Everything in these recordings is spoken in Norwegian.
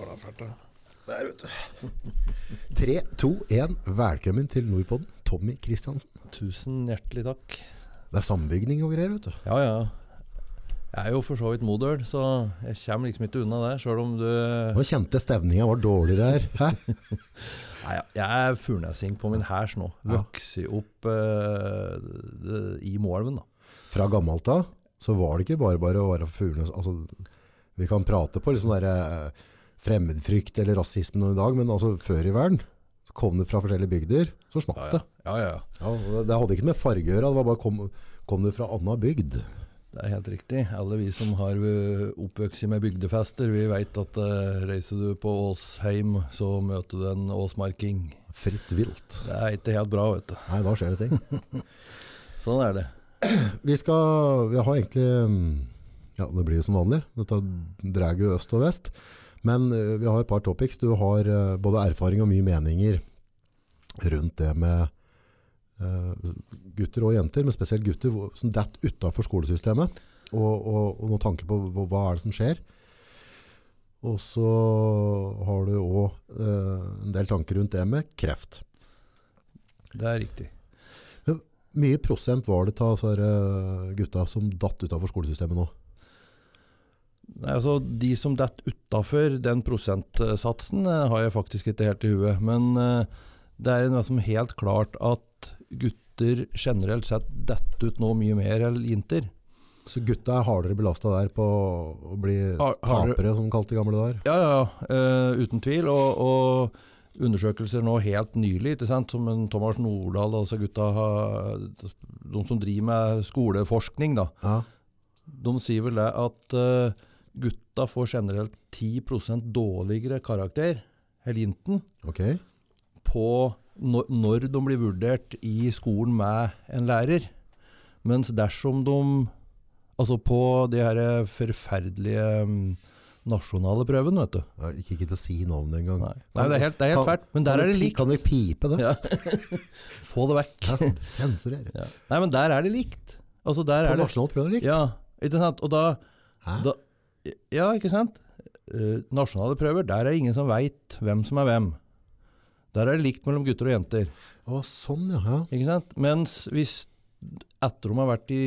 Var det fælt, da? Der, vet du. 3, 2, 1. Velkommen til Nordpodden. Tommy Kristiansen. Tusen hjertelig takk. Det er sambygning og greier, vet du. Ja, ja. Jeg er jo for så vidt modøl, så jeg kommer liksom ikke unna det, sjøl om du Nå kjente jeg stevninga var dårligere her. Hæ? Nei, jeg er furnesing på min hærs nå. Vokser opp uh, i Moelven, da. Fra gammelt av så var det ikke bare bare å være furnes... altså, Vi kan prate på litt sånn der, eh, fremmedfrykt eller rasisme nå i dag, men altså før i verden så kom det fra forskjellige bygder, så ja. det. ja, ja. ja. Ja, det- det hadde ikke med farge å gjøre, det var bare kom, kom det fra anna bygd. Det er helt riktig. Alle vi som har eh, oppvokst med bygdefester, vi veit at uh, reiser du på Åsheim, så møter du en åsmarking. Fritt vilt. Det er ikke helt bra, vet du. Nei, da skjer det ting. Sånn er det. Vi skal, vi har egentlig, ja det blir jo som vanlig, dette drar jo øst og vest, men eh, vi har et par topics. Du har eh, både erfaring og mye meninger rundt det med eh, gutter og jenter, men spesielt gutter som dett utenfor skolesystemet, og, og, og noen tanker på hva, er det som skjer. Og så har du eh, en del tanker rundt det med kreft. Det er riktig. Mye prosent var det av gutta som datt utenfor skolesystemet nå? Altså, de som detter utafor den prosentsatsen, eh, har jeg faktisk ikke helt i huet. Men eh, det er liksom helt klart at gutter generelt sett detter ut nå mye mer enn jenter. Så gutta er hardere belasta der på å bli tapere, som de kalte gamle dager? Ja, ja, eh, uten tvil. Og, og undersøkelser nå helt nylig, ikke sant? som en Thomas Nordahl, altså gutta har, de som driver med skoleforskning, da, Ja. de sier vel det at eh, gutta får generelt 10 dårligere karakter, eller jinten, okay. på når, de blir vurdert i skolen med en lærer. Mens dersom de Altså på de her forferdelige mm, nasjonale prøvene, vet du. Jeg gikk ikke til å si navnet engang. Nei, Nei det er helt, det er helt Kan- tvert, men der er det likt. Kan vi pipe det? Ja. Få det vekk. Ja, sensurer. Ja. Nei, men der er det likt. Altså der På er det nasjonalt prøve likt? Ja, ikke sant? Og da, da Ja, ikke sant? Eh, nasjonale prøver, der er det ingen som veit hvem som er hvem. Der er det likt mellom gutter og jenter. Å, sånn, ja. ja. Ikke sant? Mens hvis etter de har vært i,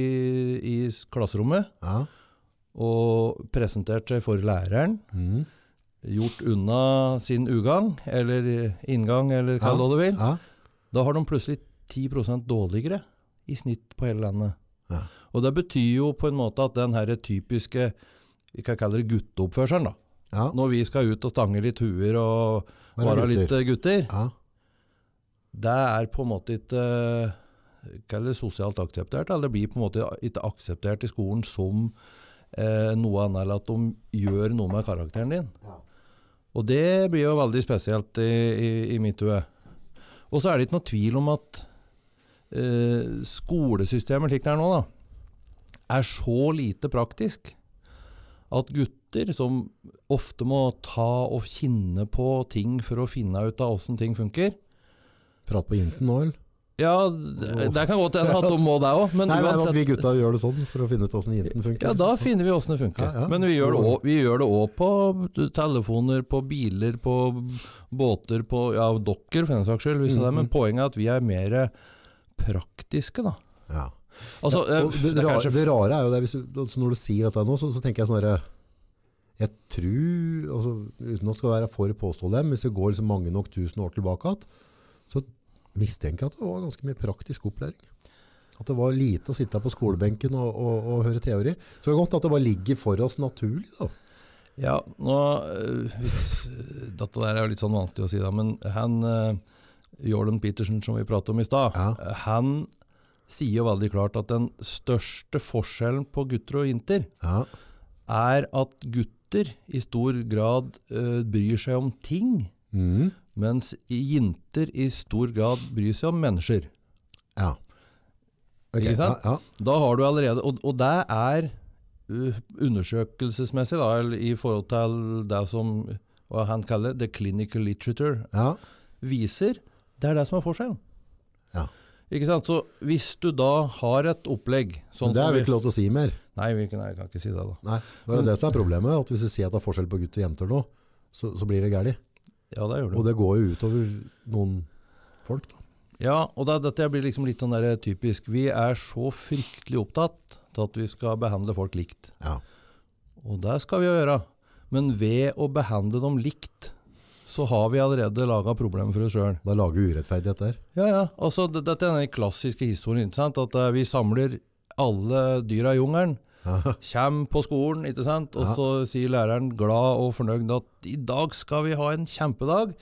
i klasserommet ja. og presentert seg for læreren, Mm. gjort unna sin ugang, eller inngang, eller hva hva du vil, ja. da har de plutselig 10% dårligere i snitt på hele landet. Ja. Og det betyr jo på en måte at den her typiske vi kan kalle det gutteoppførselen, da. ja. Når vi skal ut og stange litt huer og Være litt gutter. eh, Ja. det er på en måte ikke eh, Kall det sosialt akseptert, eller det blir på en måte ikke akseptert i skolen som eh, noe annet enn at de gjør noe med karakteren din. Ja. Og det blir jo veldig spesielt i, i, i mitt hue. Og så er det ikke noe tvil om at eh, skolesystemet slik det er nå, da, er så lite praktisk at gutter som ofte må ta og kinne på ting for å finne ut av åssen ting funker, Prat på Inten nå, eller? ja, det, det kan godt hende at de må det òg, men Nei, nei, at vi gutta gjør det sånn for å finne ut åssen jinten funker. Ja, da finner vi åssen det funker. Ja, ja. Men vi gjør det òg på telefoner, på biler, på båter, på ja, dokker for den saks skyld. Hvis er, det. men poenget er at vi er mer praktiske, da. Ja. Altså, Ja, eh, det, det rare, det rare er jo det, hvis du, altså når du sier dette nå, så, så tenker jeg sånn herre Jeg tror, altså, uten å skal være for påstå dem, hvis vi går liksom mange nok tusen år tilbake så mistenker jeg at det var ganske mye praktisk opplæring. At det var lite å sitte på skolebenken og, og, og høre teori. Så det er godt at det bare ligger for oss naturlig, da. Ja, nå øh, Dette der er jo litt sånn vanskelig å si, da, men han øh, Jordan Peterson, som vi pratet om i stad, Ja. han sier jo veldig klart at den største forskjellen på gutter og jenter Ja, er at gutter i stor grad uh, bryr seg om ting, mm. mens jenter i stor grad bryr seg om mennesker. ja. Okay. Ikke sant? Ja, ja. Da har du allerede Og, og det er uh, undersøkelsesmessig, da, i forhold til det som hva han kaller the clinical literature, ja. viser, det er det som er forskjellen. Ja. Ikke sant? Så hvis du da har et opplegg sånn Men det er vi ikke lov til å si mer. Nei, vi kan, jeg kan ikke si det, da. Nei, det er det som er problemet. At hvis vi sier at det er forskjell på gutt og jenter nå, så, så blir det galt. Ja, det gjør det. Og det går jo utover noen folk. Da. Ja, og det, dette blir liksom litt sånn der typisk. Vi er så fryktelig opptatt til at vi skal behandle folk likt. Ja. Og det skal vi jo gjøre. Men ved å behandle dem likt, så har vi allerede laga problemer for oss sjøl. Da lager vi urettferdighet der. Ja, ja. Altså, dette er den klassiske historien. ikke sant? At uh, vi samler alle dyra i jungelen. Kjem på skolen, ikke sant? og så sier læreren glad og fornøyd at i dag skal vi ha en kjempedag.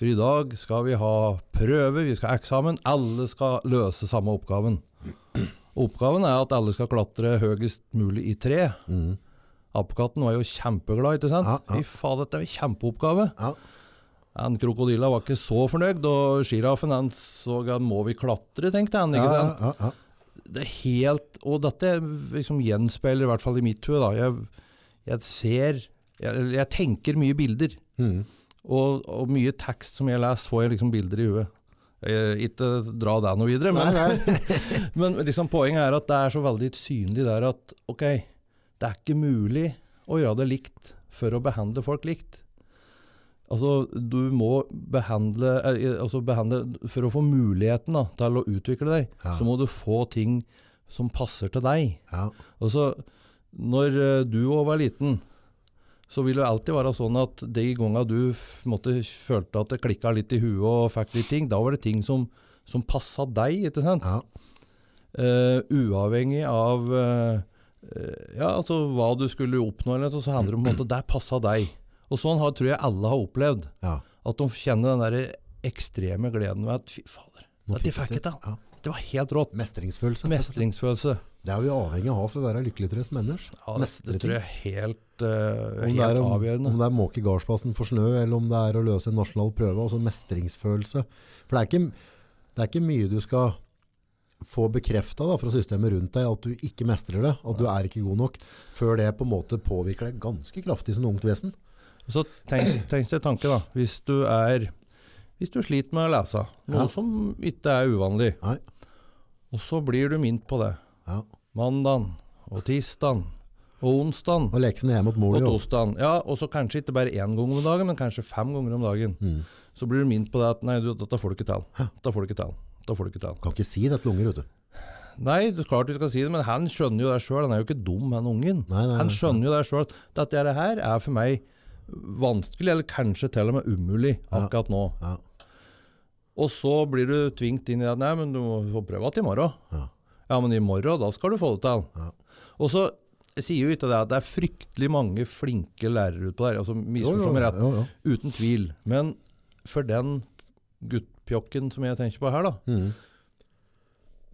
For i dag skal vi ha prøve, vi skal ha eksamen. Alle skal løse samme oppgaven. Oppgaven er at alle skal klatre høyest mulig i tre. Mm. Apekatten var jo kjempeglad, ikke sant? Fy faen, dette er en kjempeoppgave. Ja. En krokodilla var ikke så fornøyd, og sjiraffen han så at må vi klatre, tenkte han. ikke sant? ja, ja. Det er helt, Og dette liksom gjenspeiler, i hvert fall i mitt hue, da. Jeg, jeg ser jeg, jeg tenker mye bilder. Mm. Og, og mye tekst som jeg leser, får jeg liksom bilder i huet. Ikke dra det noe videre, men, Nei, nei. men liksom poenget er at det er så veldig synlig der at ok, det er ikke mulig å gjøre det likt for å behandle folk likt. Altså, du må behandle, eh, altså behandle For å få muligheten da, til å utvikle deg, Ja. så må du få ting som passer til deg. Ja. Altså, når eh, du òg var liten, så vil det alltid være sånn at de gangene du måtte, følte at det klikka litt i huet og fikk litt ting, da var det ting som, som passa deg, ikke sant? ja. Uh, uavhengig av eh, ja, altså hva du skulle oppnå, så handler det om at det passa deg. Og sånn har, tror jeg alle har opplevd. ja. At de kjenner den der ekstreme gleden ved at fy fader, at de fikk til. Ja. Det var helt rått. Mestringsfølelse. Mestringsfølelse. Det er vi avhengig av for å være lykkelig som mennesker. Ja, det, det tror jeg er helt, eh, Om er, om, avgjørende. om det er måke gardsplassen for snø, eller om det er å løse en nasjonal prøve. Altså mestringsfølelse. For det er ikke, det er ikke mye du skal få bekrefta fra systemet rundt deg at du ikke mestrer det, at du er ikke god nok, før det på en måte påvirker deg ganske kraftig som ungt vesen. Så tenk, deg tanke, da. Hvis du er Hvis du sliter med å lese, noe Ja. som ikke er uvanlig, Nei. og så blir du minnet på det Ja. mandagen og tirsdagen og onsdagen Og leksene hjemme mot mor og torsdagen. Ja, og så kanskje ikke bare én gang om dagen, men kanskje fem ganger om dagen. Mm. Så blir du minnet på det at nei, du, dette får du ikke til. Dette får du ikke til. Dette får du ikke til. Kan ikke si det til unger, vet du. Nei, det er klart du skal si det, men han skjønner jo det sjøl. Han er jo ikke dum, han ungen. Nei, nei, Han nei. skjønner jo det sjøl. Dette her er for meg vanskelig, eller kanskje til og med umulig akkurat nå. Ja. Og så blir du tvingt inn i at nei, men du må få prøve igjen i morgen. Ja. Ja, men i morgen, da skal du få det til. Ja. Og så sier jo ikke det at det er fryktelig mange flinke lærere ute på der. Altså, misforstå meg rett, jo, jo. uten tvil. Men for den guttpjokken som jeg tenker på her, da. Mm.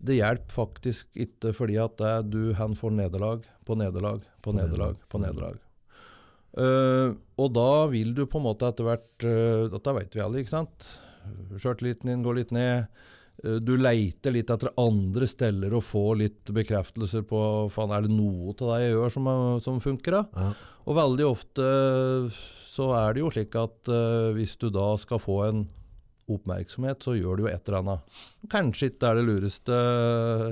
Det hjelper faktisk ikke fordi at det er du, han får nederlag på nederlag på nederlag på nederlag. Eh, og da vil du på en måte etter hvert uh, Dette vet vi alle, ikke sant? Sjøltilliten din går litt ned. Uh, du leiter litt etter andre steder og får litt bekreftelser på faen, er det noe til det jeg gjør som, som funker. da? Ja. Og veldig ofte så er det jo slik at hvis du da skal få en oppmerksomhet, så gjør du jo et eller annet. Kanskje ikke er det lureste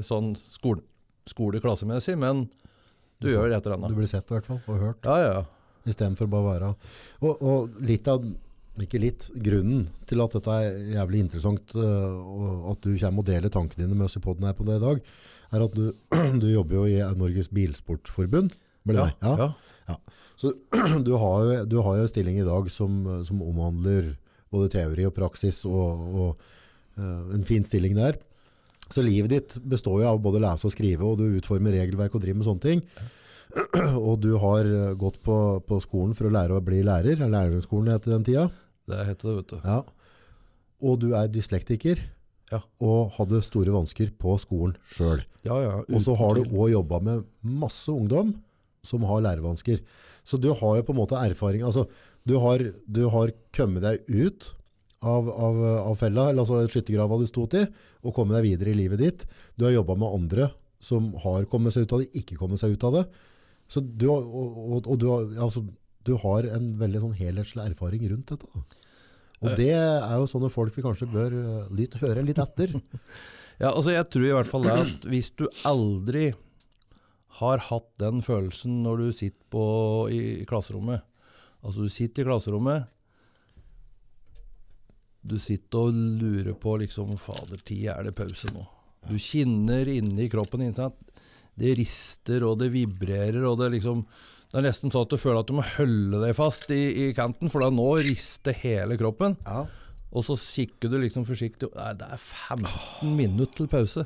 sånn skole, skoleklassemessig, men du gjør et eller annet. Du blir sett i hvert fall, og hørt. Ja, ja. Istedenfor bare å være og, og litt av ikke litt, grunnen til at dette er jævlig interessant, øh, og at du kommer og deler tankene dine med oss i podden her på det i dag, er at du, du jobber jo i Norges Bilsportforbund. Ja, det? ja. Så du har, jo, du har jo en stilling i dag som, som omhandler både teori og praksis, og, og uh, en fin stilling der. Så livet ditt består jo av både å lese og skrive, og du utformer regelverk og driver med sånne ting. Og du har øh, gått på, på skolen for å lære å bli lærer, lærerskolen heter den tida. Det heter det, vet du. Ja. Og du er dyslektiker, Ja. og hadde store vansker på skolen sjøl. Ja, ja. Og så har du òg jobba med masse ungdom som har lærevansker. Så du har jo på en måte erfaring altså, du, har, du har kommet deg ut av, av, av fella, eller altså skyttergrava du sto til, og kommet deg videre i livet ditt. Du har jobba med andre som har kommet seg ut av det, ikke kommet seg ut av det. Så du, og, og, og du, altså, du har en veldig sånn helhetslig erfaring rundt dette. Da. Og det er jo sånne folk vi kanskje bør eh, litt, høre litt etter. Ja, altså jeg tror i hvert fall at hvis du aldri har hatt den følelsen når du sitter på, i, i klasserommet Altså du sitter i klasserommet, du sitter og lurer på liksom Fader, tid er det pause nå? Du kinner inni kroppen din. sant? Det rister, og det vibrerer, og det liksom Det er nesten sånn at du føler at du må holde deg fast i, i kanten, for da nå rister hele kroppen. Ja. Og så kikker du liksom forsiktig Nei, det er 15 minutter til pause.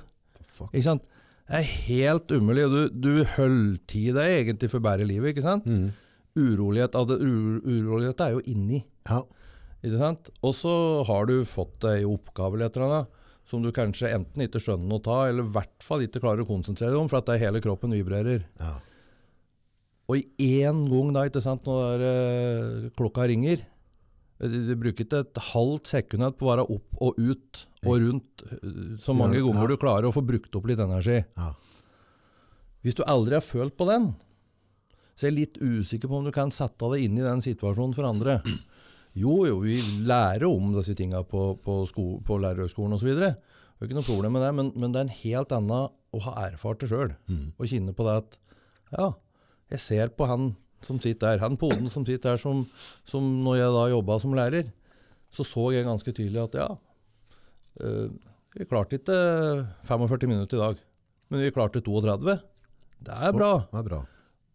Ikke sant? Det er helt umulig. Du, du holder tid deg egentlig for bare livet, ikke sant? Mm. Urolighet, urolighet er jo inni. Ja. Ikke sant? Og så har du fått ei oppgave eller et eller annet som du kanskje enten ikke skjønner å ta, eller i hvert fall ikke klarer å konsentrere deg om, for at det er hele kroppen vibrerer. Ja. Og i én gang da, ikke sant, når eh, klokka ringer eh, Du bruker ikke et halvt sekund på å være opp og ut og rundt eh, så mange Ja. ganger du klarer å få brukt opp litt energi. Ja. Hvis du aldri har følt på den, så er jeg litt usikker på om du kan sette deg inn i den situasjonen for andre. Jo, jo, vi lærer om disse tinga på, på, sko- på lærerhøgskolen osv. Det er ikke noe problem med det, men, men det er en helt annen å ha erfart det sjøl. Mm. Og kjenne på det at ja, jeg ser på han som sitter der, han poden som sitter der, som, som når jeg da jobba som lærer, så så jeg ganske tydelig at ja, øh, vi klarte ikke 45 minutter i dag, men vi klarte 32. Det er bra. Det er bra.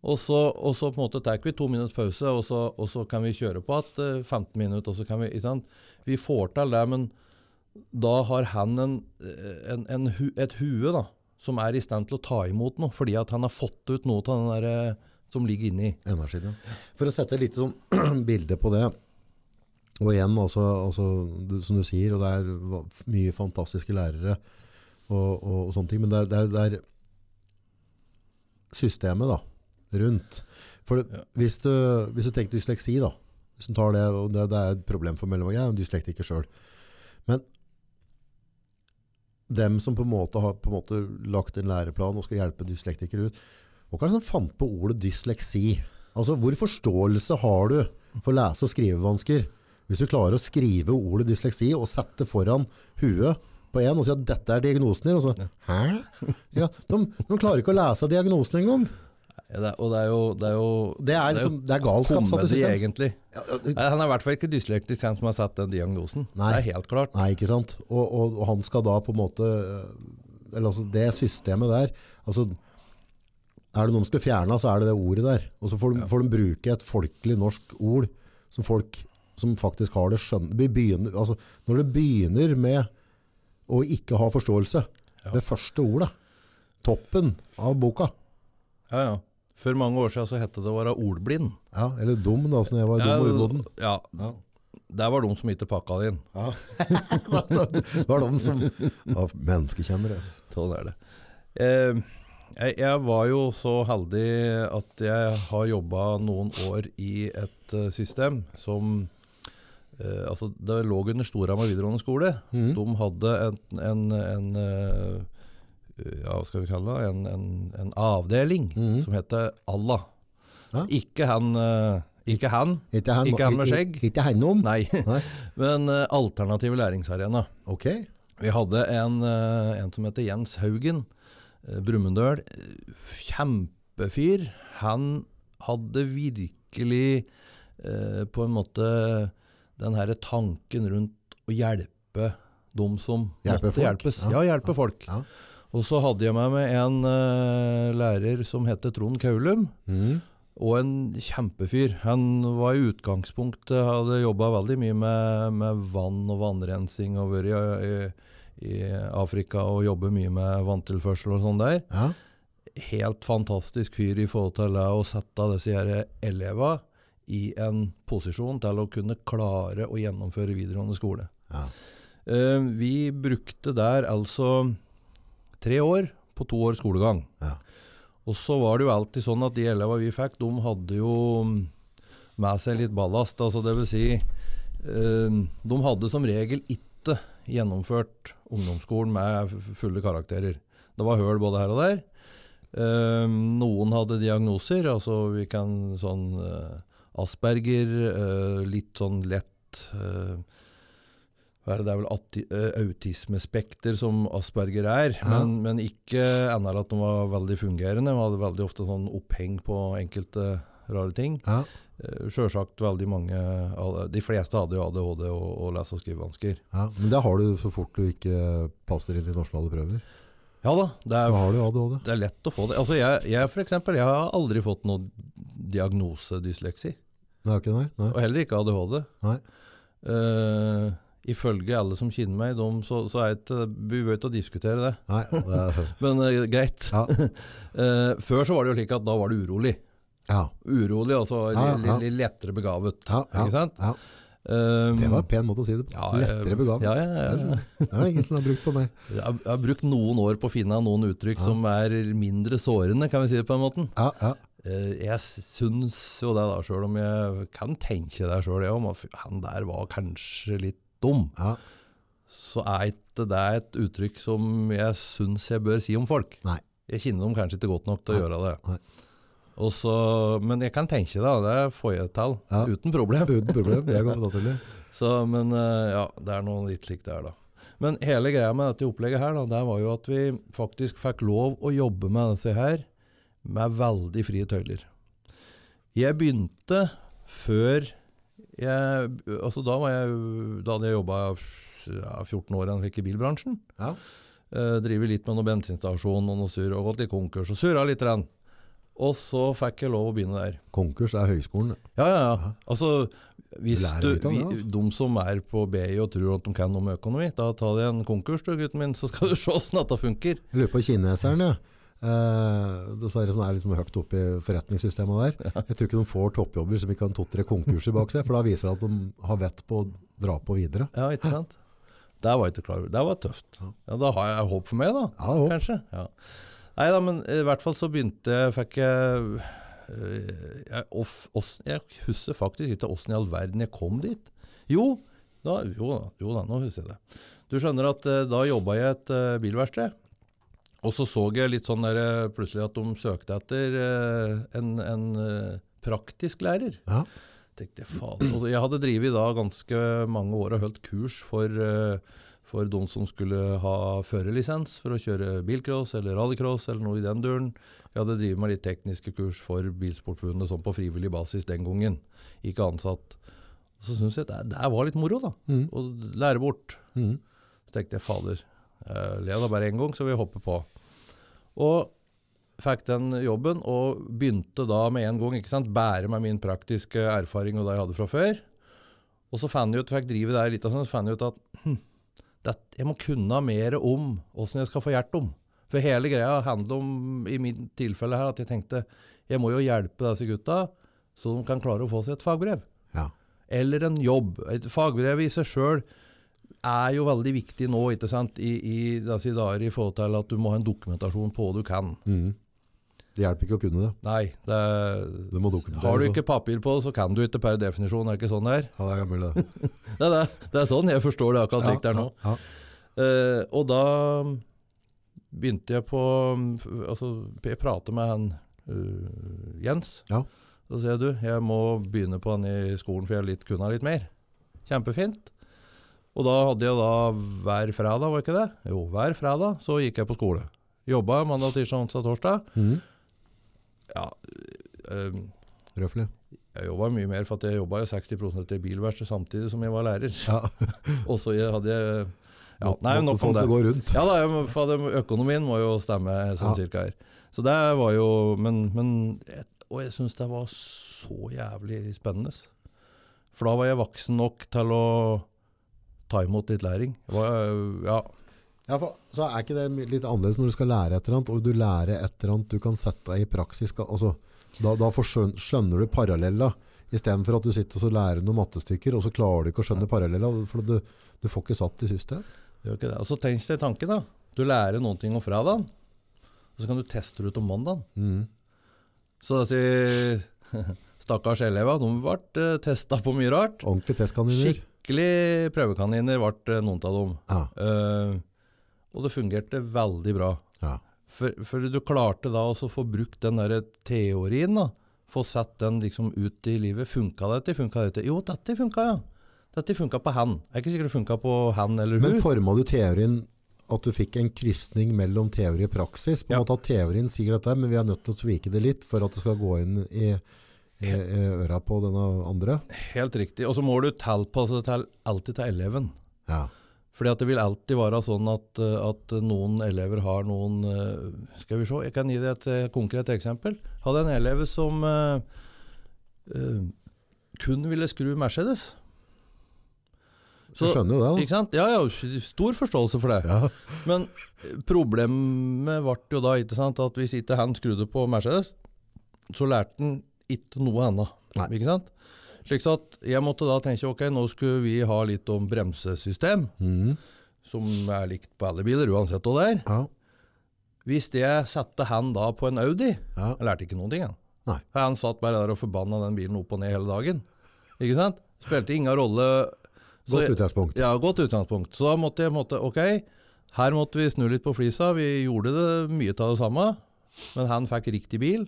Og så, og så på en måte tar vi to minutters pause, og så, og så kan vi kjøre på at eh, 15 minutter. og så kan Vi ikke sant? Vi får til det, men da har han en, eh, en, en, et hue da, som er i stand til å ta imot noe, fordi at han har fått ut noe av den der, eh, som ligger inni. Energien. For å sette et lite sånn bilde på det, og igjen, altså, altså, som du sier, og det er mye fantastiske lærere og, og, sånne ting, men det er, det er systemet da, rundt. For det, Ja. hvis, du, hvis du tenker dysleksi da, hvis du tar det, og det, det er et problem for mellom, jeg er en dyslektiker selv, men dem som på en måte har på en måte lagt en læreplan og skal hjelpe dyslektikere ut, hva er det som fant på ordet dysleksi? Altså, hvor forståelse har du for lese- og skrivevansker? Hvis du klarer å skrive ordet dysleksi og sette foran huet på en og si at dette er diagnosen din, og så, hæ? Ja, de, de klarer ikke å lese diagnosen engang. Ja, det, og det er jo, det er jo Det er, liksom, det er galskap, satt i system. egentlig. Ja, ja, Nei, Han er i hvert fall ikke dyslektisk, han som har satt den diagnosen. Nei. Det er helt klart. Nei, ikke sant? Og, og, og han skal da på en måte øh, Eller altså det systemet der altså, Er det noen som skal fjerne, så er det det ordet der. Og så får de, Ja. får de bruke et folkelig norsk ord som folk som faktisk har det skjønner begynner, altså, Når det begynner med å ikke ha forståelse ved første ordet, toppen av boka Ja, ja. For mange år siden så het det å være ordblind. ja, Eller dum, da, som jeg var dum og umoden. ja, Ja. det var de som ikke pakka det inn. Ja. det var de som var menneskekjennere. Sånn er det. Eh, jeg, jeg var jo så heldig at jeg har jobba noen år i et eh, system som eh, Altså, det lå under Storhamar videregående skole. Mm. De hadde en, en, en eh, ja, hva skal vi kalle det? En, en, en avdeling mm. som heter Allah. Ja. Ikke han eh, Ikke han, Ikke han, Ikke han med skjegg? Ikke, ikke han om? nei. Men uh, alternativ læringsarena. Ok. Vi hadde en, uh, en som heter Jens Haugen, uh, Brumunddøl. Eh, Kjempefyr. Han hadde virkelig uh, på en måte den her tanken rundt å hjelpe dem som Hjelpe måtte folk, hjelpes. ja. Ja, hjelpe folk. Ja. Og så hadde jeg med meg en uh, lærer som het Trond Kaulum. Mm. Og en kjempefyr. Han var i utgangspunktet Hadde jobba veldig mye med, med vann og vannrensing og vært i, i, i Afrika og jobber mye med vanntilførsel og sånn der. Ja. Helt fantastisk fyr i forhold til å sette disse her elevene i en posisjon til å kunne klare å gjennomføre videregående skole. Ja. Uh, vi brukte der altså tre år på to års skolegang. Ja. Og så var det jo alltid sånn at de elevene vi fikk, de hadde jo mm, med seg litt ballast. Altså det vil si, eh, de hadde som regel ikke gjennomført ungdomsskolen med fulle karakterer. Det var høl både her og der. Eh, noen hadde diagnoser, altså vi kan sånn eh, Asperger, litt sånn lett det, det er vel eh, autismespekter som Asperger er, Ja. men, men ikke ennå at de var veldig fungerende. De hadde veldig ofte sånn oppheng på enkelte rare ting. Ja. eh, Sjølsagt veldig mange De fleste hadde jo ADHD og, og lese- og skrivevansker. Ja, men det har du så fort du ikke passer inn i nasjonale prøver. Ja da, det er, har du ADHD. det er lett å få det. Altså jeg, jeg for eksempel, jeg har aldri fått noen diagnose dysleksi. Nei, ikke nei? Nei. Og heller ikke ADHD. Nei. Eh, ifølge alle som kjenner meg, de, så, så er ikke Vi behøver ikke diskutere det, nei det er, men uh, greit. ja. uh, før så var det jo slik at da var du urolig. Ja. Urolig, altså Ja, ja, litt, lettere begavet. Ikke sant? ja. Um, Det var en pen måte å si det på. Lettere begavet. Ja, ja, ja. Det er det ingen som har brukt på meg. Jeg, har, jeg har brukt noen år på å finne noen uttrykk som er mindre sårende, kan vi si det på en måte. Ja, ja. Eh, jeg syns jo det, da, sjøl om jeg kan tenke det sjøl, han der var kanskje litt dum. ja. Så er ikke det et uttrykk som jeg syns jeg bør si om folk. Nei. Jeg kjenner dem kanskje ikke godt nok til å Nei. gjøre det. Så- men jeg kan tenke det, det får jeg til Ja. uten problem. Uten problem. Jeg kommer til det. Så, men eh, ja, det er noe litt slikt der, da. Men hele greia med dette opplegget her, da, det var jo at vi faktisk fikk lov å jobbe med disse her med veldig frie tøyler. Jeg begynte før jeg Altså da var jeg Da hadde jeg jobba ja, 14 år i i bilbransjen. Ja. Eh, driver litt med noen bensinstasjon og noe surr, og gått i konkurs og surra litt. Rann. Og så fikk jeg lov å begynne der. Konkurs er høyskolen. Ja, ja, ja. Altså, hvis Du du, vi, altså. de som er på BI og tror at de kan noe med økonomi, da tar de en konkurs, du, gutten min, så skal du se åssen dette funker. Jeg lurer på kineseren, ja. Eh, det er sånn er liksom høyt oppe i forretningssystemet der. Jeg tror ikke de får toppjobber som ikke har to-tre konkurser bak seg, for da viser det at de har vett på å dra på videre. Ja, ikke sant? Det var jeg ikke klar over. Det var tøft. Ja. Da har jeg håp for meg, da. Ja, håp. Kanskje. Ja. Nei da, men i hvert fall så begynte jeg Fikk jeg øh, jeg, off, oss, jeg husker faktisk ikke åssen i all verden jeg kom dit. Jo, da, jo, jo da, nå husker jeg det. Du skjønner at eh, da jobba jeg i et eh, bilverksted. Og så så jeg litt sånn der, eh, plutselig at de søkte etter eh, en, en eh, praktisk lærer. Ja. tenkte faen. Og jeg hadde drevet da ganske mange år og holdt kurs for, for de som skulle ha førerlisens for å kjøre bilcross eller rallycross eller noe i den duren. Jeg hadde drevet med litt tekniske kurs for Bilsportforbundet sånn på frivillig basis den gangen. Ikke ansatt. Så syntes jeg det, det var litt moro, da. Mm. Å lære bort. Mm. Så tenkte jeg fader, jeg lever da bare én gang, så vil jeg hoppe på. Og fikk den jobben, og begynte da med en gang, ikke sant, bære med min praktiske erfaring og det jeg hadde fra før. Og så fant jeg ut, fikk drive der litt, og sånn, så fant jeg ut at hm, det, jeg må kunne mer om åssen jeg skal få hjelp om. For hele greia handler om, i mitt tilfelle her, at jeg tenkte jeg må jo hjelpe disse gutta, så de kan klare å få seg et fagbrev Ja. eller en jobb. Et fagbrev i seg sjøl er jo veldig viktig nå ikke sant? I, i disse dager i forhold til at du må ha en dokumentasjon på hva du kan. Mm. Det hjelper ikke å kunne det. Nei, det Det har du ikke papir på det, så kan du ikke per definisjon. Er det ikke sånn det er? Ja, det er gammel, det. Det er, det. Det er sånn jeg forstår det akkurat slik det er nå. Ja, uh, og da begynte jeg på Altså, jeg prater med han uh, Jens. Ja. Så sier jeg du, jeg må begynne på han i skolen, for jeg litt, kunne litt mer. Kjempefint. Og da hadde jeg da hver fredag, var ikke det? Jo, hver fredag så gikk jeg på skole. Jobba mandag, tirsdag, onsdag, torsdag. Mm. Ja, øh, Røffelig. jeg jobba mye mer, for at jeg jobba jo 60% i bilverksted samtidig som jeg var lærer. Ja. Og så hadde jeg ja, Nei, nok om det gå rundt. Ja da, jeg økonomien må jo stemme sånn Ja. cirka her. Så det var jo Men, men Og jeg syns det var så jævlig spennende. For da var jeg voksen nok til å ta imot litt læring. Var, ja, Ja, for, så er ikke det litt annerledes når du skal lære et eller annet, og du lærer et eller annet du kan sette deg i praksis. Altså, da da skjønner du parallella, istedenfor at du sitter og så lærer noen mattestykker, og så klarer du ikke å skjønne parallella, for du, du får ikke satt i system. gjør ikke det. Og så tenk deg tanken, da. Du lærer noen ting om fredagen, og så kan du teste det ut om mandagen. Mm. Så da sier Stakkars elever, de ble uh, testa på mye rart. Ordentlig testkaniner. Skikkelig prøvekaniner ble eh, noen av dem. Ja, Uh, og det fungerte veldig bra. ja. For, for du klarte da å få brukt den der teorien, da. Få satt den liksom ut i livet. Funka dette? Funka dette? Jo, dette funka, ja. Dette funka på han. Jeg er ikke sikkert det funka på han eller hun. Men forma du teorien at du fikk en krysning mellom teori og praksis? På en Ja. måte at teorien sier dette, men vi er nødt til å tvike det litt for at det skal gå inn i, i, øra på denne andre. Helt riktig. Og så må du tilpasse det til, alltid til eleven. Ja. Fordi at det vil alltid være sånn at, eh, at noen elever har noen eh, Skal vi se, jeg kan gi deg et eh, konkret eksempel. Hadde en elev som uh, uh, kun ville skru Mercedes. Så, jeg skjønner jo det. Ikke sant? Ja, ja, stor forståelse for det. Ja. Men problemet ble jo da ikke sant, at hvis ikke han skrudde på Mercedes, så lærte han ikke noe annet. Ikke sant? Slik at jeg måtte da tenke ok, nå skulle vi ha litt om bremsesystem, mm. som er likt på alle biler, uansett hva det er. ja. Hvis jeg satte han da på en Audi, Ja. jeg lærte ikke noen ting. Han. Nei. For Han satt bare der og forbanna den bilen opp og ned hele dagen. Ikke sant? Spilte ingen rolle. Så Godt utgangspunkt. ja, godt utgangspunkt. Så da måtte jeg måtte, Ok, her måtte vi snu litt på flisa. Vi gjorde det mye av det samme, men han fikk riktig bil.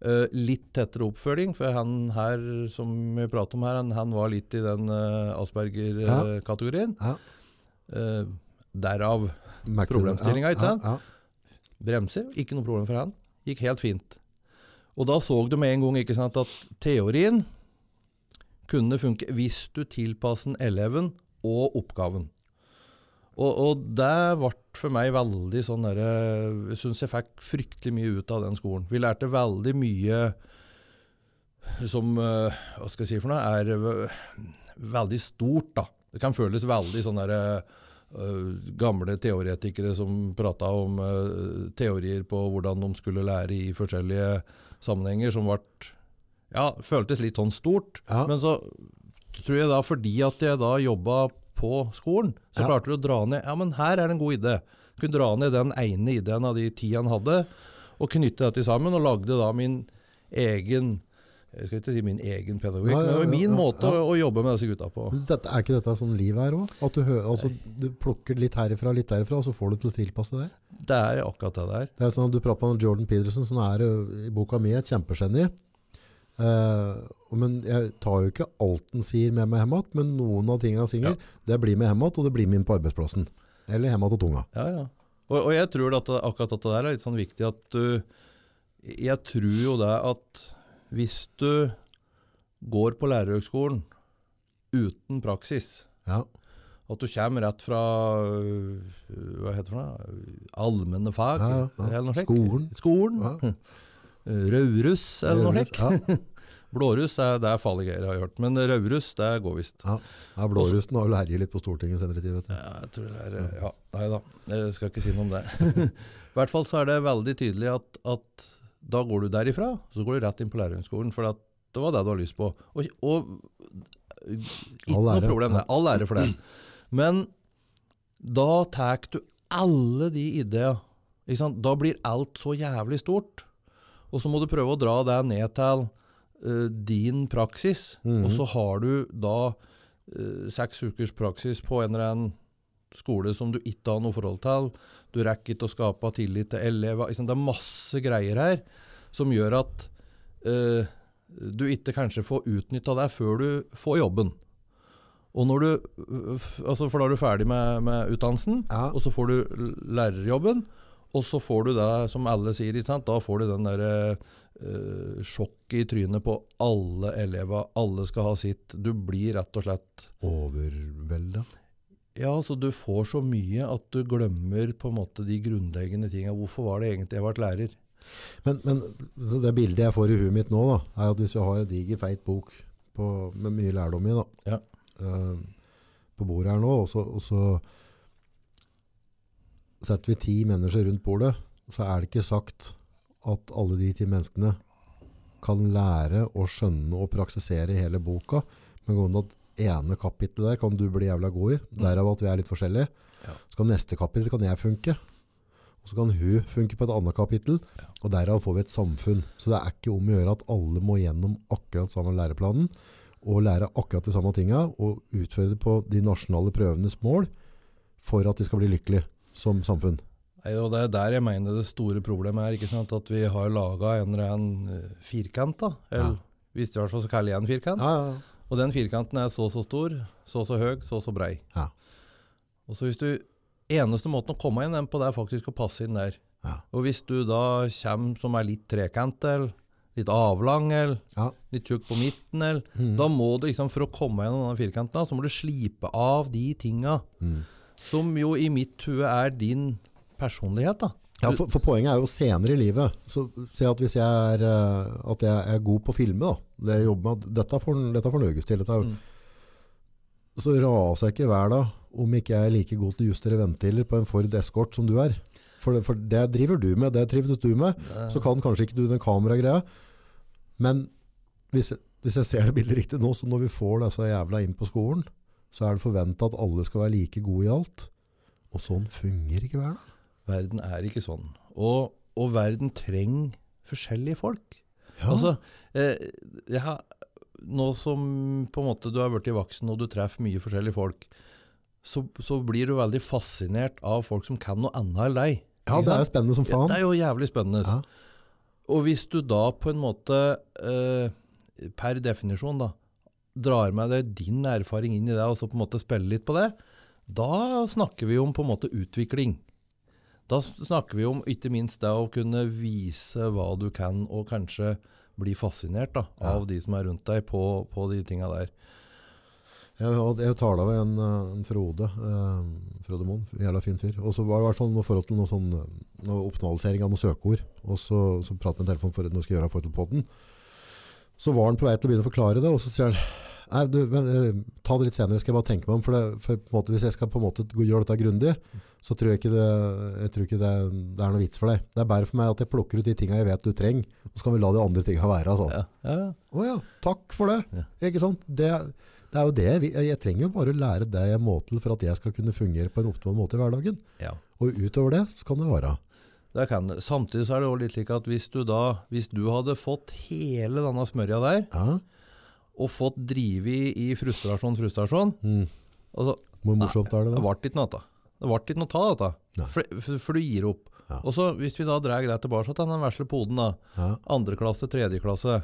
Eh, litt tettere oppfølging, for han her som vi prater om her, han, han var litt i den uh, Asperger-kategorien. Ja. Eh, derav Merker Problemstillinga, ja, ikke sant? Ja, ja. bremser. Ikke noe problem for han. Gikk helt fint. Og da så du med en gang ikke sant, at teorien kunne funke hvis du tilpasser eleven og oppgaven. Og, og det ble for meg veldig sånn derre Jeg syns jeg fikk fryktelig mye ut av den skolen. Vi lærte veldig mye som eh, Hva skal jeg si for noe? Er eh, veldig stort, da. Det kan føles veldig sånn derre eh, gamle teoretikere som prata om eh, teorier på hvordan de skulle lære i forskjellige sammenhenger, som ble Ja, føltes litt sånn stort. Ja. Men så tror jeg da, fordi at jeg da jobba på skolen, så Ja. klarte du å dra ned Ja, men her er det en god idé. Kunne dra ned den ene ideen av de ti han hadde, og knytte dette sammen, og lagde da min egen jeg skal ikke si min egen pedagogikk, Ja, ja, men det var min ja, måte ja. Å, å jobbe med disse gutta på. Dette, er ikke dette sånn livet er òg? At du, hører, altså, du plukker litt herifra litt derifra, og så får du til å tilpasse det? Det er akkurat det der. Det er sånn at Du prater om Jordan Peterson, som er i boka mi et kjempegeni. Eh, men jeg tar jo ikke alt den sier med meg hjem igjen, men noen av tingene han sier, det blir med hjem igjen, og det blir med inn på arbeidsplassen. Eller hjem igjen til tunga. Ja, ja. Og, og jeg tror at akkurat dette der er litt sånn viktig at du Jeg tror jo det at hvis du går på lærerhøgskolen uten praksis, Ja. at du kommer rett fra øh, Hva heter det for noe? Allmenne fag? Ja, ja, ja. Skolen. Skolen. Raurus, eller noe slikt. Ja. Blåruss er, det er farlige greier, har jeg hørt. Men raurus, det går visst. Ja. ja, Blårussen har jo herjet litt på Stortinget senere tid. vet du. Ja, jeg tror det er Ja, nei da. Jeg skal ikke si noe om det. I hvert fall så er det veldig tydelig at, at da går du derifra, så går du rett inn på lærerhøgskolen. For at det var det du har lyst på. Og, og ikke noe problem, det. All ære for det. Men da tar du alle de ideene. Da blir alt så jævlig stort. Og så må du prøve å dra det ned til uh, din praksis. Mhm. Og så har du da uh, seks ukers praksis på en eller annen skole som du ikke har noe forhold til. Du rekker ikke å skape tillit til elever. Det er masse greier her som gjør at uh, du ikke kanskje får utnytta det før du får jobben. Og når du, altså For da er du ferdig med, med utdannelsen, Ja. og så får du lærerjobben. Og så får du det, som alle sier, da får du den derre uh, sjokket i trynet på alle elever. Alle skal ha sitt. Du blir rett og slett Overvelda. Ja, altså du får så mye at du glemmer på en måte de grunnleggende tinga. Hvorfor var det egentlig jeg ble lærer? Men, men så det bildet jeg får i huet mitt nå, da, er at hvis vi har en diger, feit bok på, med mye lærdom i, da, Ja. uh, på bordet her nå, og så, og så setter vi ti mennesker rundt bordet, så er det ikke sagt at alle de ti menneskene kan lære å skjønne og praksisere hele boka, men gående at ene kapittelet der kan du bli jævla god i, derav at vi er litt forskjellige. Ja. Så kan neste kapittel kan jeg funke, og så kan hun funke på et annet kapittel, og derav får vi et samfunn. Så det er ikke om å gjøre at alle må gjennom akkurat samme læreplanen, og lære akkurat de samme tinga, og utføre det på de nasjonale prøvenes mål, for at de skal bli lykkelige som samfunn. Nei, og Det er der jeg mener det store problemet er. ikke sant? At vi har laga en eller annen eh, firkant. da. Eller, Hvis i hvert fall så kaller jeg en firkant. Ja, ja, ja. Og den firkanten er så så stor, så så høy, så så brei. Ja. Og så hvis du, Eneste måten å komme inn den på, det er faktisk å passe inn der. Ja. Og hvis du da kommer som er litt trekant, eller litt avlang, eller Ja. litt tjukk på midten, eller Mm. Da må du liksom, for å komme gjennom denne firkanten, så må du slipe av de tinga Mm. Som jo i mitt hue er din personlighet, da. Ja, for, for poenget er jo senere i livet. Så se at hvis jeg er, eh, at jeg er god på å filme, da, det jeg jobber med, dette får dette får Norges til. Dette, Mm. Så raser jeg ikke hver dag om ikke jeg er like god til å justere ventiler på en Ford Escort som du er. For det, for det driver du med, det trives du med. Så kan kanskje ikke du den kameragreia. Men hvis, jeg- hvis jeg ser det bildet riktig nå, så når vi får disse jævla inn på skolen, så er det forventa at alle skal være like gode i alt. Og sånn fungerer ikke verden. Verden er ikke sånn. Og, og verden trenger forskjellige folk. Ja. Altså, eh, jeg har, nå som på en måte du har blitt voksen og du treffer mye forskjellige folk, så, så blir du veldig fascinert av folk som kan noe annet enn deg. ja, det er jo spennende som Ja, faen. det er jo jævlig spennende. Ja. Og hvis du da på en måte, eh, per definisjon da, drar med deg din erfaring inn i det, og så på en måte spiller litt på det, da snakker vi om på en måte utvikling. Da snakker vi om ikke minst det å kunne vise hva du kan, og kanskje bli fascinert da, Ja. av de som er rundt deg på, på de tinga der. Jeg, jeg tala med en, en Frode, eh, Frode Moen, jævla fin fyr. Og så var det i hvert fall noe forhold til noe sånn noe optimalisering av noen søkeord. Og så, så pratet vi med telefonen for noe skal gjøre i forhold til podden. Så var han på vei til å begynne å forklare det, og så sier han Nei, du, men, eh, ta det litt senere, skal jeg bare tenke meg om. For, det, for måte, hvis jeg skal på en måte gjøre dette grundig, så tror jeg ikke, det, jeg tror ikke det, det er noe vits for deg. Det er bare for meg at jeg plukker ut de tinga jeg vet du trenger, og så kan vi la de andre tinga være. Altså. Ja, ja, Oh, ja, takk for det. Ja. Ikke sant? Det, det er jo det. jeg, Jeg trenger jo bare å lære det jeg må til for at jeg skal kunne fungere på en optimal måte i hverdagen. ja. Og utover det, så kan det være. Samtidig så er det også litt slik at hvis du da, hvis du hadde fått hele denne smørja der, Ja. og fått drive i, i frustrasjon, frustrasjon Mm. altså, Hvor morsomt er det Det ble ikke noe av det. ble ikke noe av dette. Nei. For, for, for du gir opp. Ja. Og så Hvis vi da drar deg tilbake til den vesle poden, da, Ja. andre klasse, tredje klasse,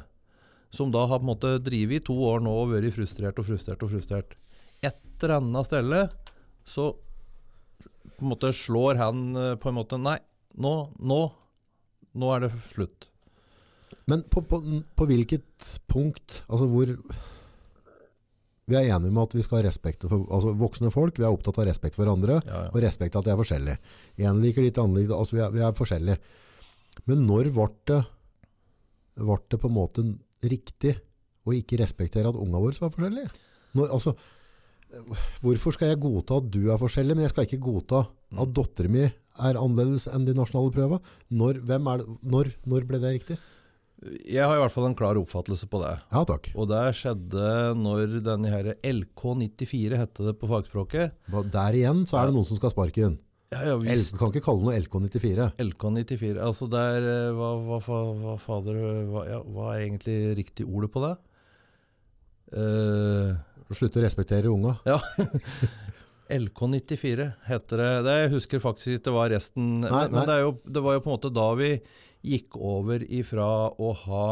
som da har på en måte drevet i to år nå og vært frustrert og frustrert og frustrert Et eller annet sted så på en måte slår han eh, på en måte Nei, nå, nå, nå er det slutt. Men på, på, på hvilket punkt, altså hvor Vi er enige med at vi skal ha respekt for altså voksne folk. Vi er opptatt av respekt for hverandre, Ja, ja. og respekt at de er forskjellige. Én liker ditt, andre liker Altså, vi er, vi er forskjellige. Men når ble det, ble det på en måte riktig å ikke respektere at unga våre var forskjellige? Når, altså, hvorfor skal jeg godta at du er forskjellig, men jeg skal ikke godta at dattera min er annerledes enn de nasjonale prøvene? Når, er når, når ble det riktig? Jeg har i hvert fall en klar oppfattelse på det. Ja, takk. Og det skjedde når denne her LK94 hette det på fagspråket. Der igjen så er det noen som skal sparke inn. Ja, ja, visst. kan ikke kalle noe LK94. LK94. Altså der eh, hva, hva, hva fader hva, ja, hva er egentlig riktig ordet på det? Uh, Slutte å respektere unga. ja. LK94 heter det. det. Jeg husker faktisk ikke det var resten. Nei, nei. men det, jo, det var jo på en måte da vi gikk over ifra å ha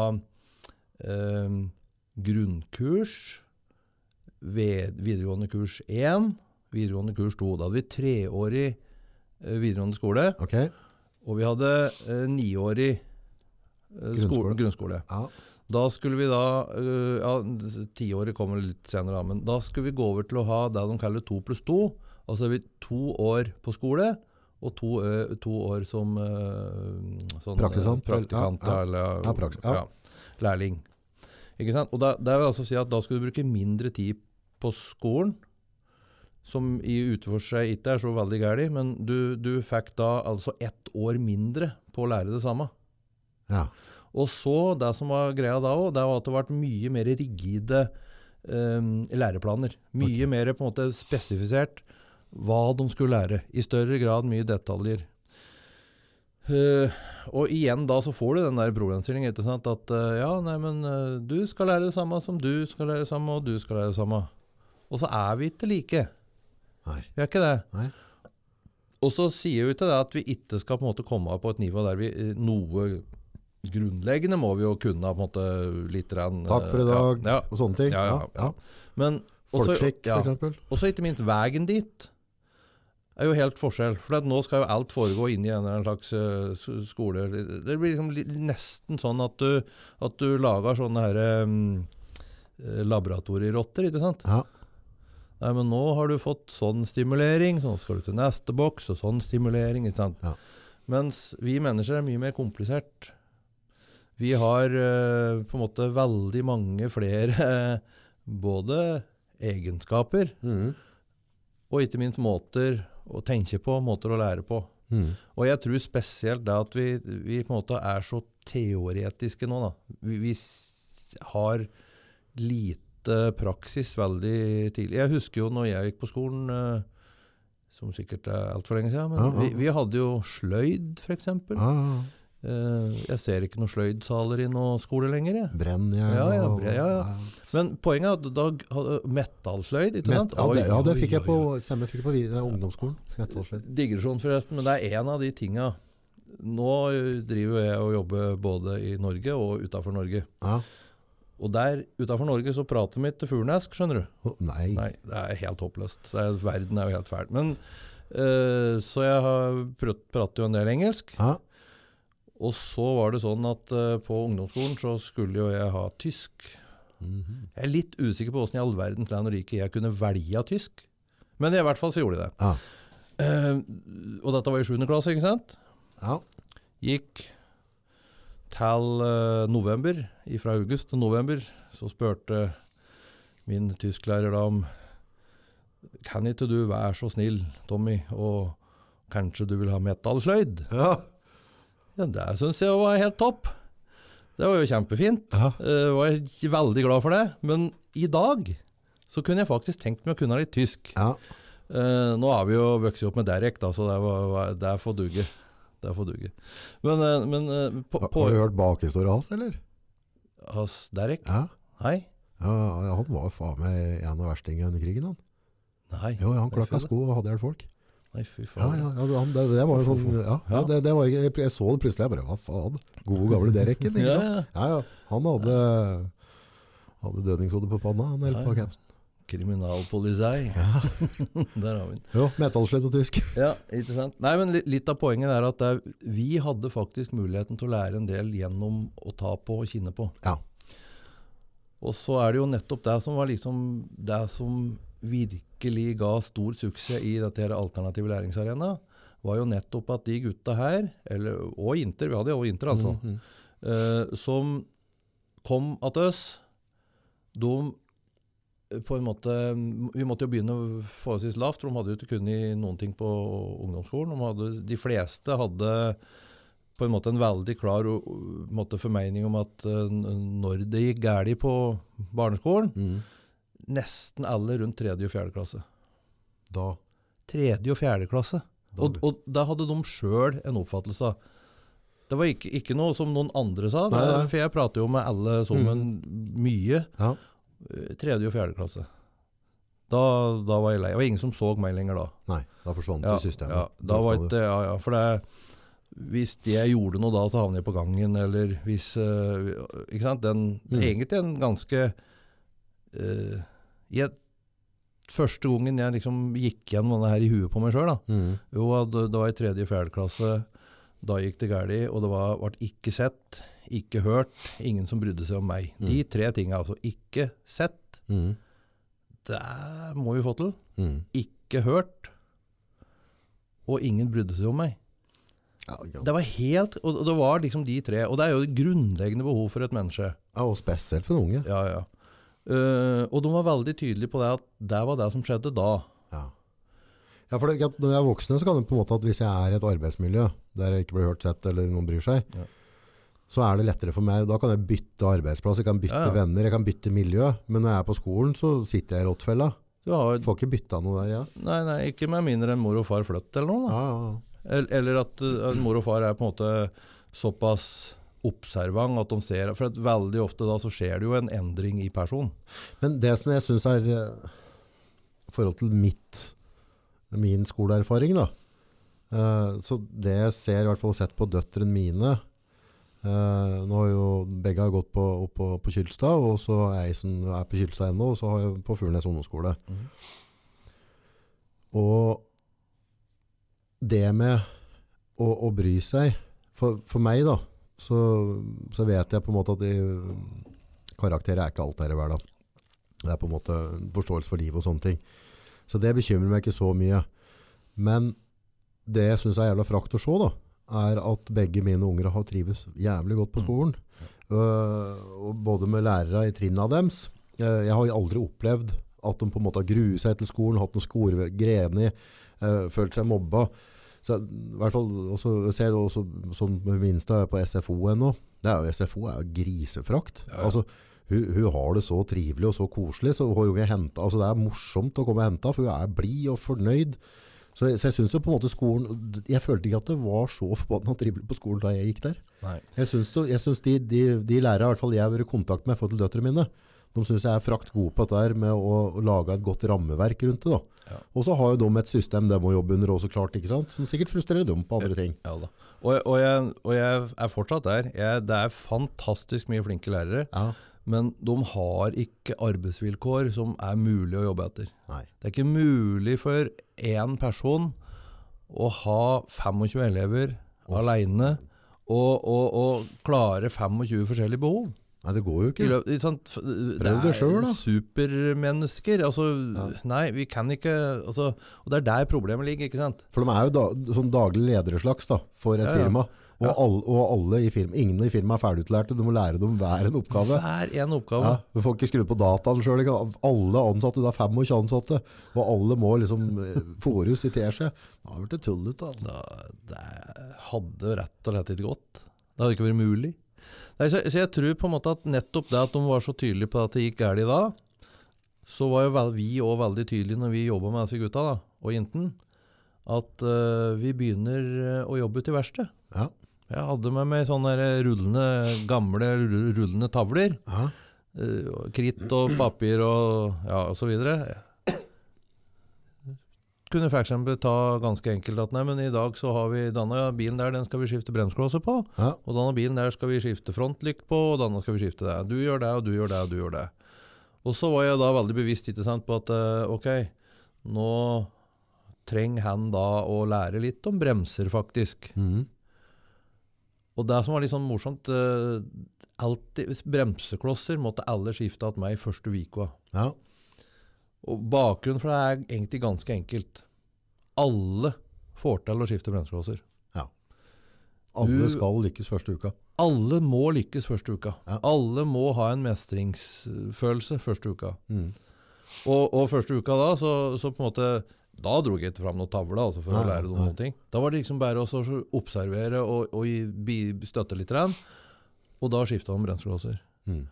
eh, grunnkurs, ved, videregående kurs 1, videregående kurs 2. Da hadde vi treårig eh, videregående skole. Okay. Og vi hadde eh, niårig eh, Grunnskole. skole, grunnskole. Ja. Da skulle vi da uh, Ja, tiåret kommer litt senere, da, men da skulle vi gå over til å ha det de kaller to pluss to. Altså vi to år på skole og to, ø, to år som uh, sånn, Praktisant, eh, praktikant ja, ja. eller Ja, ja. lærling. Ikke sant? Og da, det vil altså si at da skulle du bruke mindre tid på skolen, som i utfor seg ikke er så veldig galt, men du, du fikk da altså ett år mindre på å lære det samme. ja. Og så, det som var greia da òg, det var at det ble mye mer rigide um, læreplaner. Mye mer på en måte spesifisert hva de skulle lære. I større grad mye detaljer. Uh, og igjen da så får du den der problemstillingen, ikke sant? At uh, ja, nei, men uh, du skal lære det samme som du skal lære det samme, og du skal lære det samme. Og så er vi ikke like. Nei. Vi er ikke det. Nei. Og så sier vi ikke det at vi ikke skal på en måte komme på et nivå der vi noe grunnleggende må vi jo kunne på en måte litt rann, Takk for i eh, dag, Ja, og sånne ting. Ja, ja, ja. Men Folkskikk, ja, for eksempel. også ikke minst veien dit. er jo helt forskjell. For at nå skal jo alt foregå inni en eller annen slags uh, skole. Det blir liksom nesten sånn at du, at du lager sånne her, um, laboratorierotter, ikke sant? Ja. Nei, men nå har du fått sånn stimulering, sånn skal du til neste boks, og sånn stimulering, ikke sant? Ja. Mens vi mennesker er mye mer komplisert. Vi har eh, på en måte veldig mange flere både egenskaper, mm. og ikke minst måter å tenke på, måter å lære på. Mm. Og jeg tror spesielt det at vi, vi på en måte er så teoretiske nå, da. Vi, vi har lite praksis veldig tidlig. Jeg husker jo når jeg gikk på skolen, eh, som sikkert er altfor lenge siden, men Ja, ja. Vi, vi hadde jo sløyd, f.eks. Ja, ja. Uh, jeg ser ikke noen sløydsaler i noen skole lenger, jeg. Brennjern Ja, ja, bre- ja. Men poenget er at da metallsløyd, ikke sant? ja, det, ja, det fikk jeg på oi. Samme fikk jeg på vid- eh, ungdomsskolen. Metallsledd. Digresjon forresten, men det er en av de tinga Nå driver jeg og jobber både i Norge og utafor Norge. Ja. Og der utafor Norge så prater vi ikke fuglenesk, skjønner du. Oh, nei. Nei, det er helt håpløst. Er, verden er jo helt fæl. Men ø, Så jeg har prater jo en del engelsk. Ja. Og så var det sånn at uh, på ungdomsskolen så skulle jo jeg ha tysk. Mhm. Jeg er litt usikker på åssen i all verdens land og rike jeg kunne velge tysk. Men i hvert fall så gjorde de det. Ja. Uh, og dette var i 7. klasse, ikke sant? Ja. Gikk til uh, november, fra august til november, så spurte min tysklærer da om Kan ikke du være så snill, Tommy, og kanskje du vil ha metallsløyd? Ja. Ja, det syns jeg var helt topp. Det var jo kjempefint. Ja. Jeg var jeg veldig glad for det. Men i dag så kunne jeg faktisk tenkt meg å kunne litt tysk. ja. Uh, nå har vi jo vokst opp med Derek, da, så det, var, det for dugge. Det for dugge. Men, uh, men uh, på, Har, på har du hørt bakhistorien hans, eller? Hans Derek? Ja. Nei? ja. ja, Han var faen meg en av verstingene under krigen, han. Nei. Jo, han klakka sko og hadde hjulpet folk. Nei, fy faen. ja, ja han, det, det var jo sånn Ja, ja Ja. det, det var, jeg, jeg så det plutselig. Jeg bare Hva faen? Gode, gamle Dereken, ikke Ja, sant? ja. Ja, ja. Han hadde Hadde dødningshode på panna, han eller Ja, på ja. capsen. Kriminalpoliti. Der har vi den. Jo, metallsledd og tysk. Ja, ikke sant? Nei, men litt av poenget er at er- vi hadde faktisk muligheten til å lære en del gjennom å ta på og kinne på. Ja. Og så er det jo nettopp det som var liksom det som virkelig ga stor suksess i dette her alternative læringsarena, var jo nettopp at de gutta her, eller, og Inter, vi hadde jo Inter altså, altså, -hmm. eh, som kom at oss, de eh, på en måte Vi måtte jo begynne forholdsvis lavt, for de hadde jo ikke kunnet noen ting på ungdomsskolen. De, hadde, de fleste hadde på en måte en veldig klar måte formening om at eh, når det gikk galt på barneskolen Mhm. Nesten alle rundt tredje og fjerde klasse. Da, Tredje og fjerde klasse. da Og, og da hadde de sjøl en oppfattelse av Det var ikke, ikke noe som noen andre sa, Nei, nei. for jeg prater jo med alle sammen mye. Ja. Eh, Tredje og fjerde klasse. Da, da var jeg lei. Det var ingen som så meg lenger da. Nei, da forsvant Ja, det systemet. ja, da var ikke, ja, ja, for det, hvis jeg gjorde noe da, så havnet jeg på gangen, eller hvis uh, Ikke sant? Den, Mm. Egentlig en ganske eh, jeg, Første gangen jeg liksom gikk gjennom denne her i huet på meg sjøl. Jo, det det var i tredje og fjerde klasse. Da gikk det galt, og det var, ble ikke sett, ikke hørt, ingen som brydde seg om meg. De Mm. tre tinga, altså. Ikke sett, mm. det må vi få til. Mm. Ikke hørt, og ingen brydde seg om meg. Ja. Det var helt, og det var liksom de tre. Og det er jo et grunnleggende behov for et menneske. ja, og spesielt for en unge. Ja, ja. Eh, og de var veldig tydelige på det at det var det som skjedde da. Ja. Ja, for det, når jeg er voksen, så kan det på en måte at hvis jeg er i et arbeidsmiljø der jeg ikke blir hørt, sett, eller noen bryr seg, Ja. så er det lettere for meg. Da kan jeg bytte arbeidsplass, jeg kan bytte Ja, venner, jeg kan bytte miljø. Men når jeg er på skolen, så sitter jeg i rottfella. Du har, Får ikke bytta noe der, ja. nei, nei, ikke med mindre enn mor og far flytter eller noe. Eller, eller at, uh, mor og far er på en måte såpass observant at de ser For veldig ofte da så skjer det jo en endring i person. Men det som jeg syns er eh, I forhold til mitt, min skoleerfaring, da. eh, så det jeg ser, i hvert fall sett på døtrene mine eh, Nå har jo begge har gått på, opp på, på Kylstad, og så er jeg som er på Kylstad ennå, og så har jeg på Furnes ungdomsskole. Mm. Og det med å, å bry seg for, for meg, da, så, så vet jeg på en måte at de, karakterer er ikke alt her i verden. Det er på en måte en forståelse for livet og sånne ting. Så det bekymrer meg ikke så mye. Men det jeg syns er jævla frakt å se, da, er at begge mine unger har trives jævlig godt på skolen. Uh, og både med lærere i trinna deres. Uh, jeg har aldri opplevd at de på en måte har gruet seg til skolen, hatt noen skolegrener i, uh, følt seg mobba. Så i hvert fall også, jeg ser også minst minste er på SFO ennå. Det er jo, SFO er grisefrakt. Ja, ja. Altså, hun, hun har det så trivelig og så koselig, så hun har hentet, altså det er morsomt å komme og hente, for hun er blid og fornøyd. Så, så jeg synes jo på en måte skolen, jeg følte ikke at det var så forbanna trivelig på skolen da jeg gikk der. Nei. Jeg syns, syns de, de, de lærere i hvert fall jeg har vært i kontakt med i forhold til døtrene mine, de syns jeg er frakt gode på dette med å, å lage et godt rammeverk rundt det. da. Ja. Og så har jo de et system de må jobbe under også, klart, ikke sant? som sikkert frustrerer dem på andre ting. Ja da. Og, og, jeg, og jeg er fortsatt der. Jeg, det er fantastisk mye flinke lærere, Ja, men de har ikke arbeidsvilkår som er mulig å jobbe etter. nei. Det er ikke mulig for én person å ha 25 elever aleine og, og, og klare 25 forskjellige behov. Nei, det går jo ikke. Løp, ikke sant? Prøv det sjøl, da. supermennesker. Altså, Ja. Nei, vi kan ikke altså, Og det er der problemet ligger, ikke sant? For de er jo da, sånn daglig lederslags da, for et Ja, ja. firma. Og, alle, og alle i firma, ingen i firmaet er ferdigutlærte. Du må lære dem hver en oppgave. Hver en oppgave. Ja, du får ikke skru på dataen sjøl. Alle ansatte, det er 25 ansatte, og alle må liksom fòres fôres i teskje. Da har det blitt tullete. Altså. Det hadde rett og slett ikke gått. Det hadde ikke vært mulig. Nei, så, så jeg tror på en måte at nettopp det at de var så tydelige på at det gikk galt da, så var jo vi òg veldig tydelige når vi jobba med disse gutta da, og jentene, at uh, vi begynner eh, å jobbe ute i verkstedet. Ja. Jeg hadde med meg sånne rullende, gamle rullende tavler. Ja. Uh, kritt og papir og, ja, videre. Kunne f.eks. ta ganske enkelt at nei, men i dag så har vi denne bilen der, den skal vi skifte bremseklosser på. Ja. Og denne bilen der skal vi skifte frontlykt på, og denne skal vi skifte det. Du gjør det, og du gjør det, og du gjør det. Og så var jeg da veldig bevisst sant, på at eh, ok, nå trenger han da å lære litt om bremser, faktisk. Mm. Og det som var litt sånn morsomt eh, alltid, Bremseklosser måtte alle skifte til meg første uka. ja. Og bakgrunnen for det er egentlig ganske enkelt. Alle får til å skifte bremseklosser. Alle Du- skal lykkes første uka. Alle må lykkes første uka. Ja. Alle må ha en mestringsfølelse første uka. Mm. Og, og første uka da, så, så på en måte Da dro jeg ikke fram noen tavle altså, for Nei, å lære noen nei. ting. Da var det liksom bare å observere og, og støtte litt. grann, Og da skifta de bremseklosser. Mm.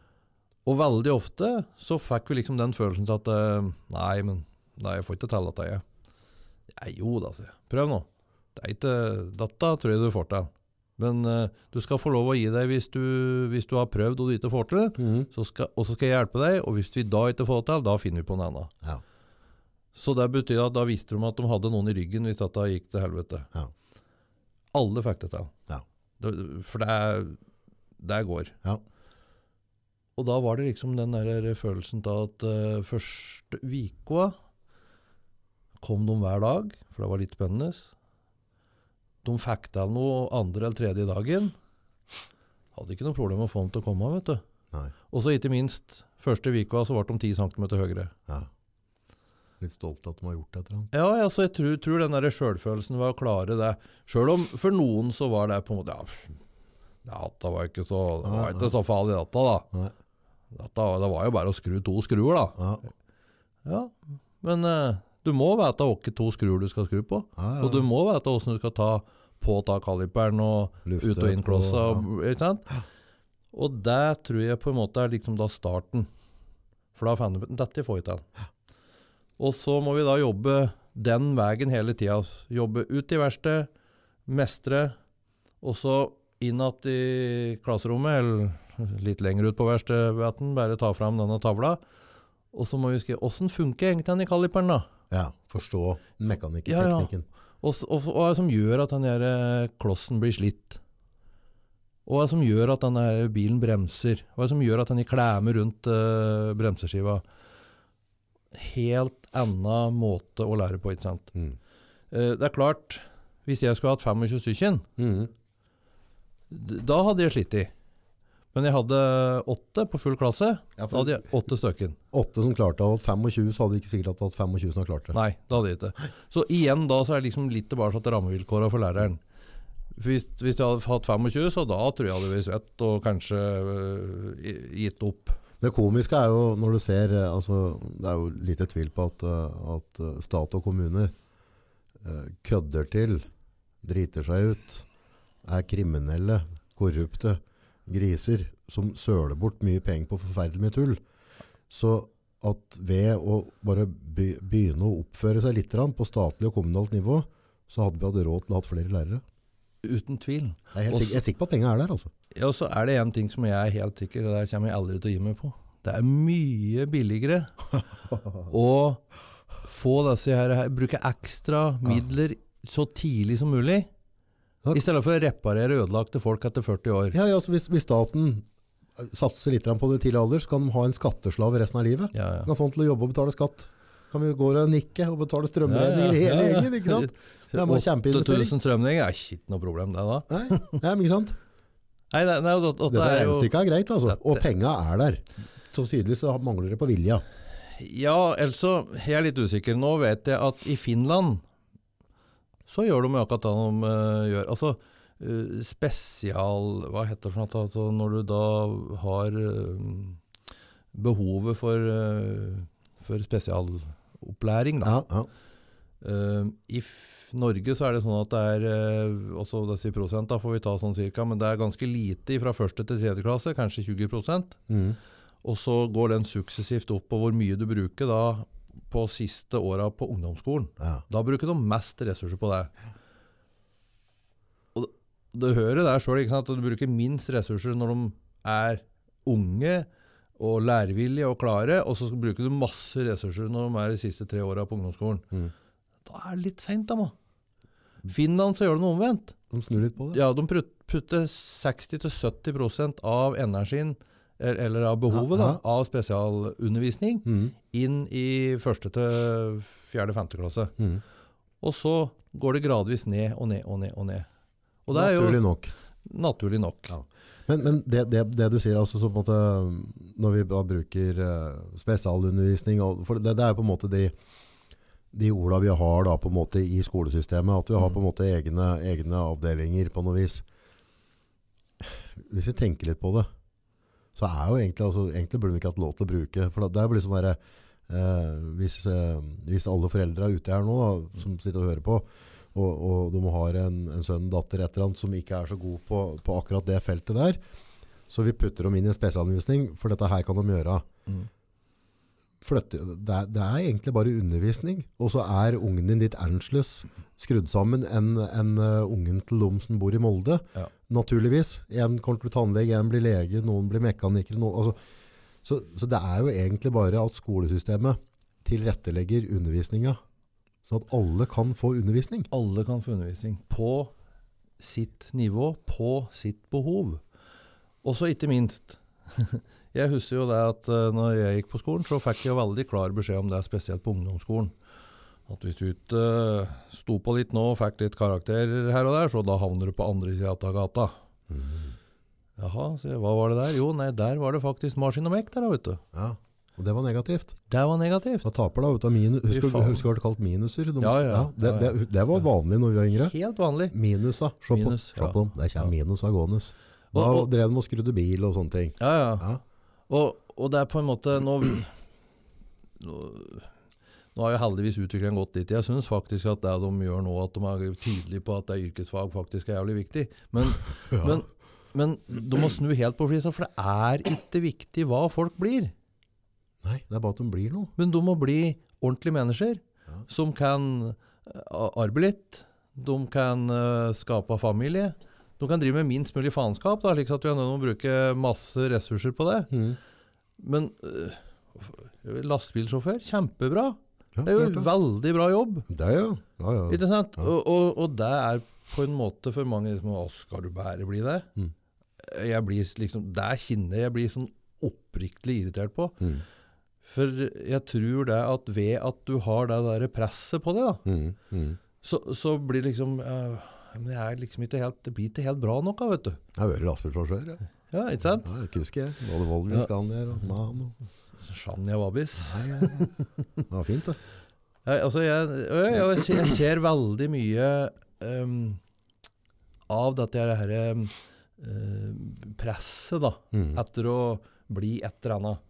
Og veldig ofte så fikk vi liksom den følelsen til at eh, Nei, men nei, jeg får ikke til dette, jeg. Nei, jo da, sier jeg. Prøv nå. Det er ikke, dette tror jeg du får til. Men uh, du skal få lov å gi deg hvis du, hvis du har prøvd og du ikke får til. Så skal, og så skal jeg hjelpe deg, og hvis vi da ikke får det til, da finner vi på noe annet. Ja. Så det betyr at da visste de at de hadde noen i ryggen hvis dette gikk til helvete. Ja. Alle fikk det til. Ja. Det, for det, det går. Ja. Og da var det liksom den der følelsen av at uh, første uka kom de hver dag, for det var litt spennende. De fikk til noe andre eller tredje dagen. Hadde ikke noe problem med å få dem til å komme, vet du. Og så ikke minst, første uka så ble de 10 cm høyere. Ja. Litt stolt at de har gjort et eller annet. Ja, altså, jeg tror, tror den der sjølfølelsen var å klare det. Sjøl om for noen så var det på en måte Ja, dette var ikke så, det var ikke så farlig, dette, da. Dette, det var jo bare å skru to skruer, da. Ja. Ja, men eh, du må vite hvilke to skruer du skal skru på. Ja, ja. Og du må vite hvordan du skal ta på ta kaliperen og Luftet, ut og inn klossa. etterpå, og- det tror jeg på en måte er liksom da starten. For da fant du ut dette får vi til. Og så må vi da jobbe den veien hele tida. Jobbe ut i verkstedet, mestre, og så inn igjen i klasserommet, eller litt lenger ut på verkstedet, bare ta fram denne tavla. Og så må vi huske åssen funker egentlig den i kaliperen, da? Ja, forstå mekanikken, Ja, ja. teknikken. Og, og, som gjør at den der eh, klossen blir slitt? Og hva som gjør at denne bilen bremser? Hva som gjør at den klemmer rundt uh, bremseskiva? Helt annen måte å lære på, ikke sant? Mm. Uh, det er klart, Hvis jeg skulle hatt 25 stykker, mm. da hadde jeg slitt. Men jeg hadde åtte på full klasse. Ja, Da hadde jeg åtte stykken. åtte som klarte å ha 25, så hadde de ikke sikkert hatt 25 som har klart det. Nei, det hadde jeg ikke. Så igjen da så er det liksom litt tilbake til rammevilkårene for læreren. Hvis, hvis jeg hadde hatt 25, så da tror jeg hadde vært svett og kanskje uh, gitt opp. Det komiske er jo når du ser eh, altså, Det er jo lite tvil på at, eh, at stat og kommuner uh, kødder til, driter seg ut, er kriminelle, korrupte griser som søler bort mye penger på forferdelig mye tull. Så at ved å bare begynne å oppføre seg litt på statlig og kommunalt nivå, så hadde vi hatt råd til å ha flere lærere. Uten tvil. Jeg er, helt Også- sikker, jeg er sikker på at penga er der. altså. Ja, og så er det én ting som jeg er helt sikker, og det kommer jeg aldri til å gi meg på. Det er mye billigere å få disse her, bruke ekstra midler så tidlig som mulig. I stedet for å reparere ødelagte folk etter 40 år. Ja, ja, altså hvis, hvis staten satser litt på det i tidlig alder, så kan de ha en skatteslav resten av livet. Ja, Du kan få den til å jobbe og betale skatt. Kan vi gå og nikke og betale strømregninger Ja, ja, hele ja, ja. gjengen, ikke sant? Det er 8000 strømninger er ikke noe problem, det da. Nei, nei, men ikke sant? Nei, nei, nei, det, det, Dette regnestykket er greit, altså. Og penga er der. Så tydelig så mangler det på vilja. Ja, altså, jeg er litt usikker. Nå vet jeg at i Finland så gjør de akkurat det de uh, gjør. Altså uh, spesial Hva heter det for noe? Altså, når du da har uh, behovet for, for spesialopplæring, da. Ja, ja. I Norge så er det sånn at det er uh, også disse prosent, da får vi ta sånn cirka, men det er ganske lite fra første til tredje klasse, kanskje 20 Mm. Og så går den suksessivt opp på hvor mye du bruker da på siste åra på ungdomsskolen. ja. Da bruker de mest ressurser på det. Og du hører der sjøl at du bruker minst ressurser når de er unge og lærevillige og klare, og så bruker du masse ressurser når de er de siste tre åra på ungdomsskolen. Mm. Da er det litt seint, da. må. Finland så gjør det noe omvendt. De snur litt på det. Ja, de putter 60-70% av energien, eller av behovet, da, av spesialundervisning Mm. inn i første til fjerde-femte klasse. Mm. Og så går det gradvis ned og ned og ned. og ned. Og det er Naturlig jo nok. naturlig nok. Ja. Men, men det, det, det du sier, altså, så på en måte, når vi da bruker eh, spesialundervisning For det, det er på en måte de, de orda vi har da på en måte i skolesystemet. At vi har på en måte egne, egne avdelinger på noe vis. Hvis vi tenker litt på det, så er jo egentlig altså, Egentlig burde vi ikke hatt lov til å bruke For det blir sånn derre eh, hvis, eh, hvis alle foreldre er ute her nå, da, som sitter og hører på, og, og de har en, en sønn, datter, et eller annet som ikke er så god på, på akkurat det feltet der, så vi putter dem inn i en spesialanvisning, for dette her kan de gjøre. Mm. Flytte, det, er, det er egentlig bare undervisning, og så er ungen din litt annerledes skrudd sammen enn en, uh, ungen til de som bor i Molde. Ja. Naturligvis. En kommer til å bli tannlege, en blir lege, noen blir mekaniker. Noen, altså, så, så det er jo egentlig bare at skolesystemet tilrettelegger undervisninga, sånn at alle kan få undervisning. Alle kan få undervisning på sitt nivå, på sitt behov. Og så ikke minst Jeg husker jo det at uh, når jeg gikk på skolen, så fikk jeg veldig klar beskjed om det, spesielt på ungdomsskolen. At hvis du ikke uh, sto på litt nå og fikk litt karakterer her og der, så da havner du på andre sida av gata. Jaha, så jeg, hva var det der? Jo, nei, der var det faktisk maskin og mekk der, vet du. Ja, og det var negativt. Det var negativt. Da taper da ut av minus. Husker, faen. husker du det kalt minuser? De, Ja, ja. det, Ja, ja. Det, det var vanlig når vi var yngre. Helt vanlig. Minusa. Se på, Minus, på dem. Der kommer minusa gående. Da Og- og- drev de og skrudde bil og sånne ting. Ja, ja. Ja. Og, og det er på en måte Nå, nå, nå har jo heldigvis utviklingen gått dit. Jeg syns faktisk at det de gjør nå, at de er tydelige på at det er yrkesfag faktisk er jævlig viktig. Men, Ja. men, men du må snu helt på flisa, for det er ikke viktig hva folk blir. Nei, det er bare at de blir noe. Men de må bli ordentlige mennesker Ja. som kan uh, arbeide litt. De kan uh, skape familie. De kan drive med minst mulig faenskap, da, slik at vi er nødt til å bruke masse ressurser på det. Mm. Men øh, lastebilsjåfør, kjempebra. Ja, Det er jo det. veldig bra jobb. Det er jo. Ja, ja. Ikke sant? Og, og, og det er på en måte for mange liksom, Å, skal du bare bli det? Mm. Jeg blir liksom Det er kinnet jeg blir sånn oppriktig irritert på. Mm. For jeg tror det at ved at du har det der presset på det, da, Mm. Mm. så, så blir liksom eh, men det, er liksom ikke helt, det blir ikke helt bra nok, vet du. Jeg har vært lastebilsjåfør. Ja. Ja, ikke sant? Ja, jeg husker jeg. Både Volvo, Ja. Scania og Man. Og... Shania Wabis. Ja. Det var fint, det. Jeg, altså, jeg, jeg, jeg, ser- jeg ser veldig mye um, av dette her eh, presset, da. Mm. Etter å bli et eller annet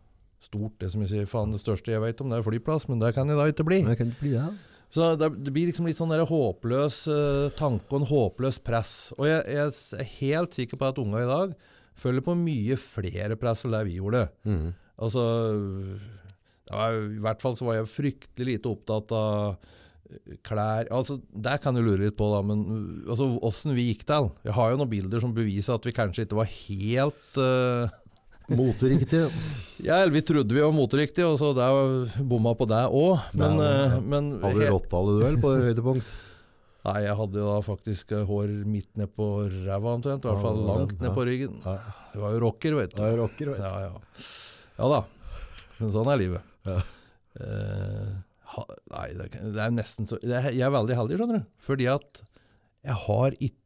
stort. Det som jeg sier, faen, det største jeg vet om, det er flyplass, men det kan jeg da ikke bli. Men jeg kan ikke bli det. Så det, det blir liksom litt sånn der håpløs uh, tanke og en håpløs press. Og jeg, jeg er helt sikker på at unga i dag følger på mye flere press enn det vi gjorde. Mm. Altså det var, I hvert fall så var jeg fryktelig lite opptatt av eh, klær Altså, Der kan du lure litt på, da, men uh, altså, åssen vi gikk til. Jeg har jo noen bilder som beviser at vi kanskje ikke var helt eh, Moteriktig. Ja, eller vi trodde vi var moteriktige, og så der bomma på det òg. Men, Nei, eh, ja. men Hadde du rottehaleduell på høydepunkt? Nei, jeg hadde jo da faktisk eh, hår midt ned på ræva omtrent. I hvert fall langt ned på ryggen. Du var jo rocker, vet du. Ja, rocker, vet du. Ja, ja. ja da. Men sånn er livet. Ja. Eh, ha, nei, det, er- nesten så Jeg er veldig heldig, skjønner du. Fordi at jeg har ikke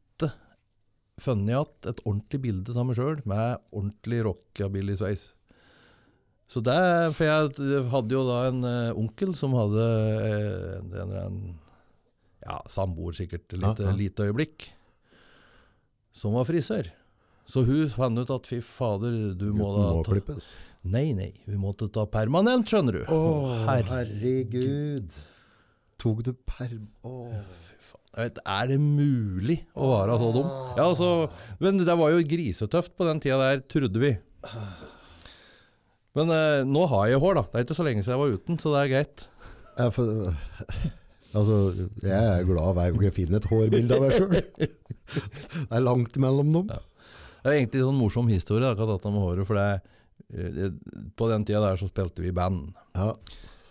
funnet igjen et ordentlig bilde av meg sjøl med ordentlig rockabilly-sveis. Så det For jeg hadde jo da en uh, onkel som hadde uh, en, en, eller annen ja, samboer sikkert et lite, Ja, ja. lite øyeblikk, som var frisør. Så hun fant ut at fy fader, du må da må ta klippes. Nei, nei, vi måtte ta permanent, skjønner du. Å, oh, herregud. Tok du perm... Å. Jeg vet, er det mulig å være så dum? Ja, altså, men det var jo grisetøft på den tida der, trodde vi. Men eh, nå har jeg hår, da. Det er ikke så lenge siden jeg var uten, så det er greit. Ja, for, altså, jeg er glad hver gang jeg finner et hårbilde av meg sjøl. Det er langt mellom dem. Ja. Det er egentlig en sånn morsom historie, akkurat dette med håret. For det, eh, på den tida der så spilte vi i band. Ja.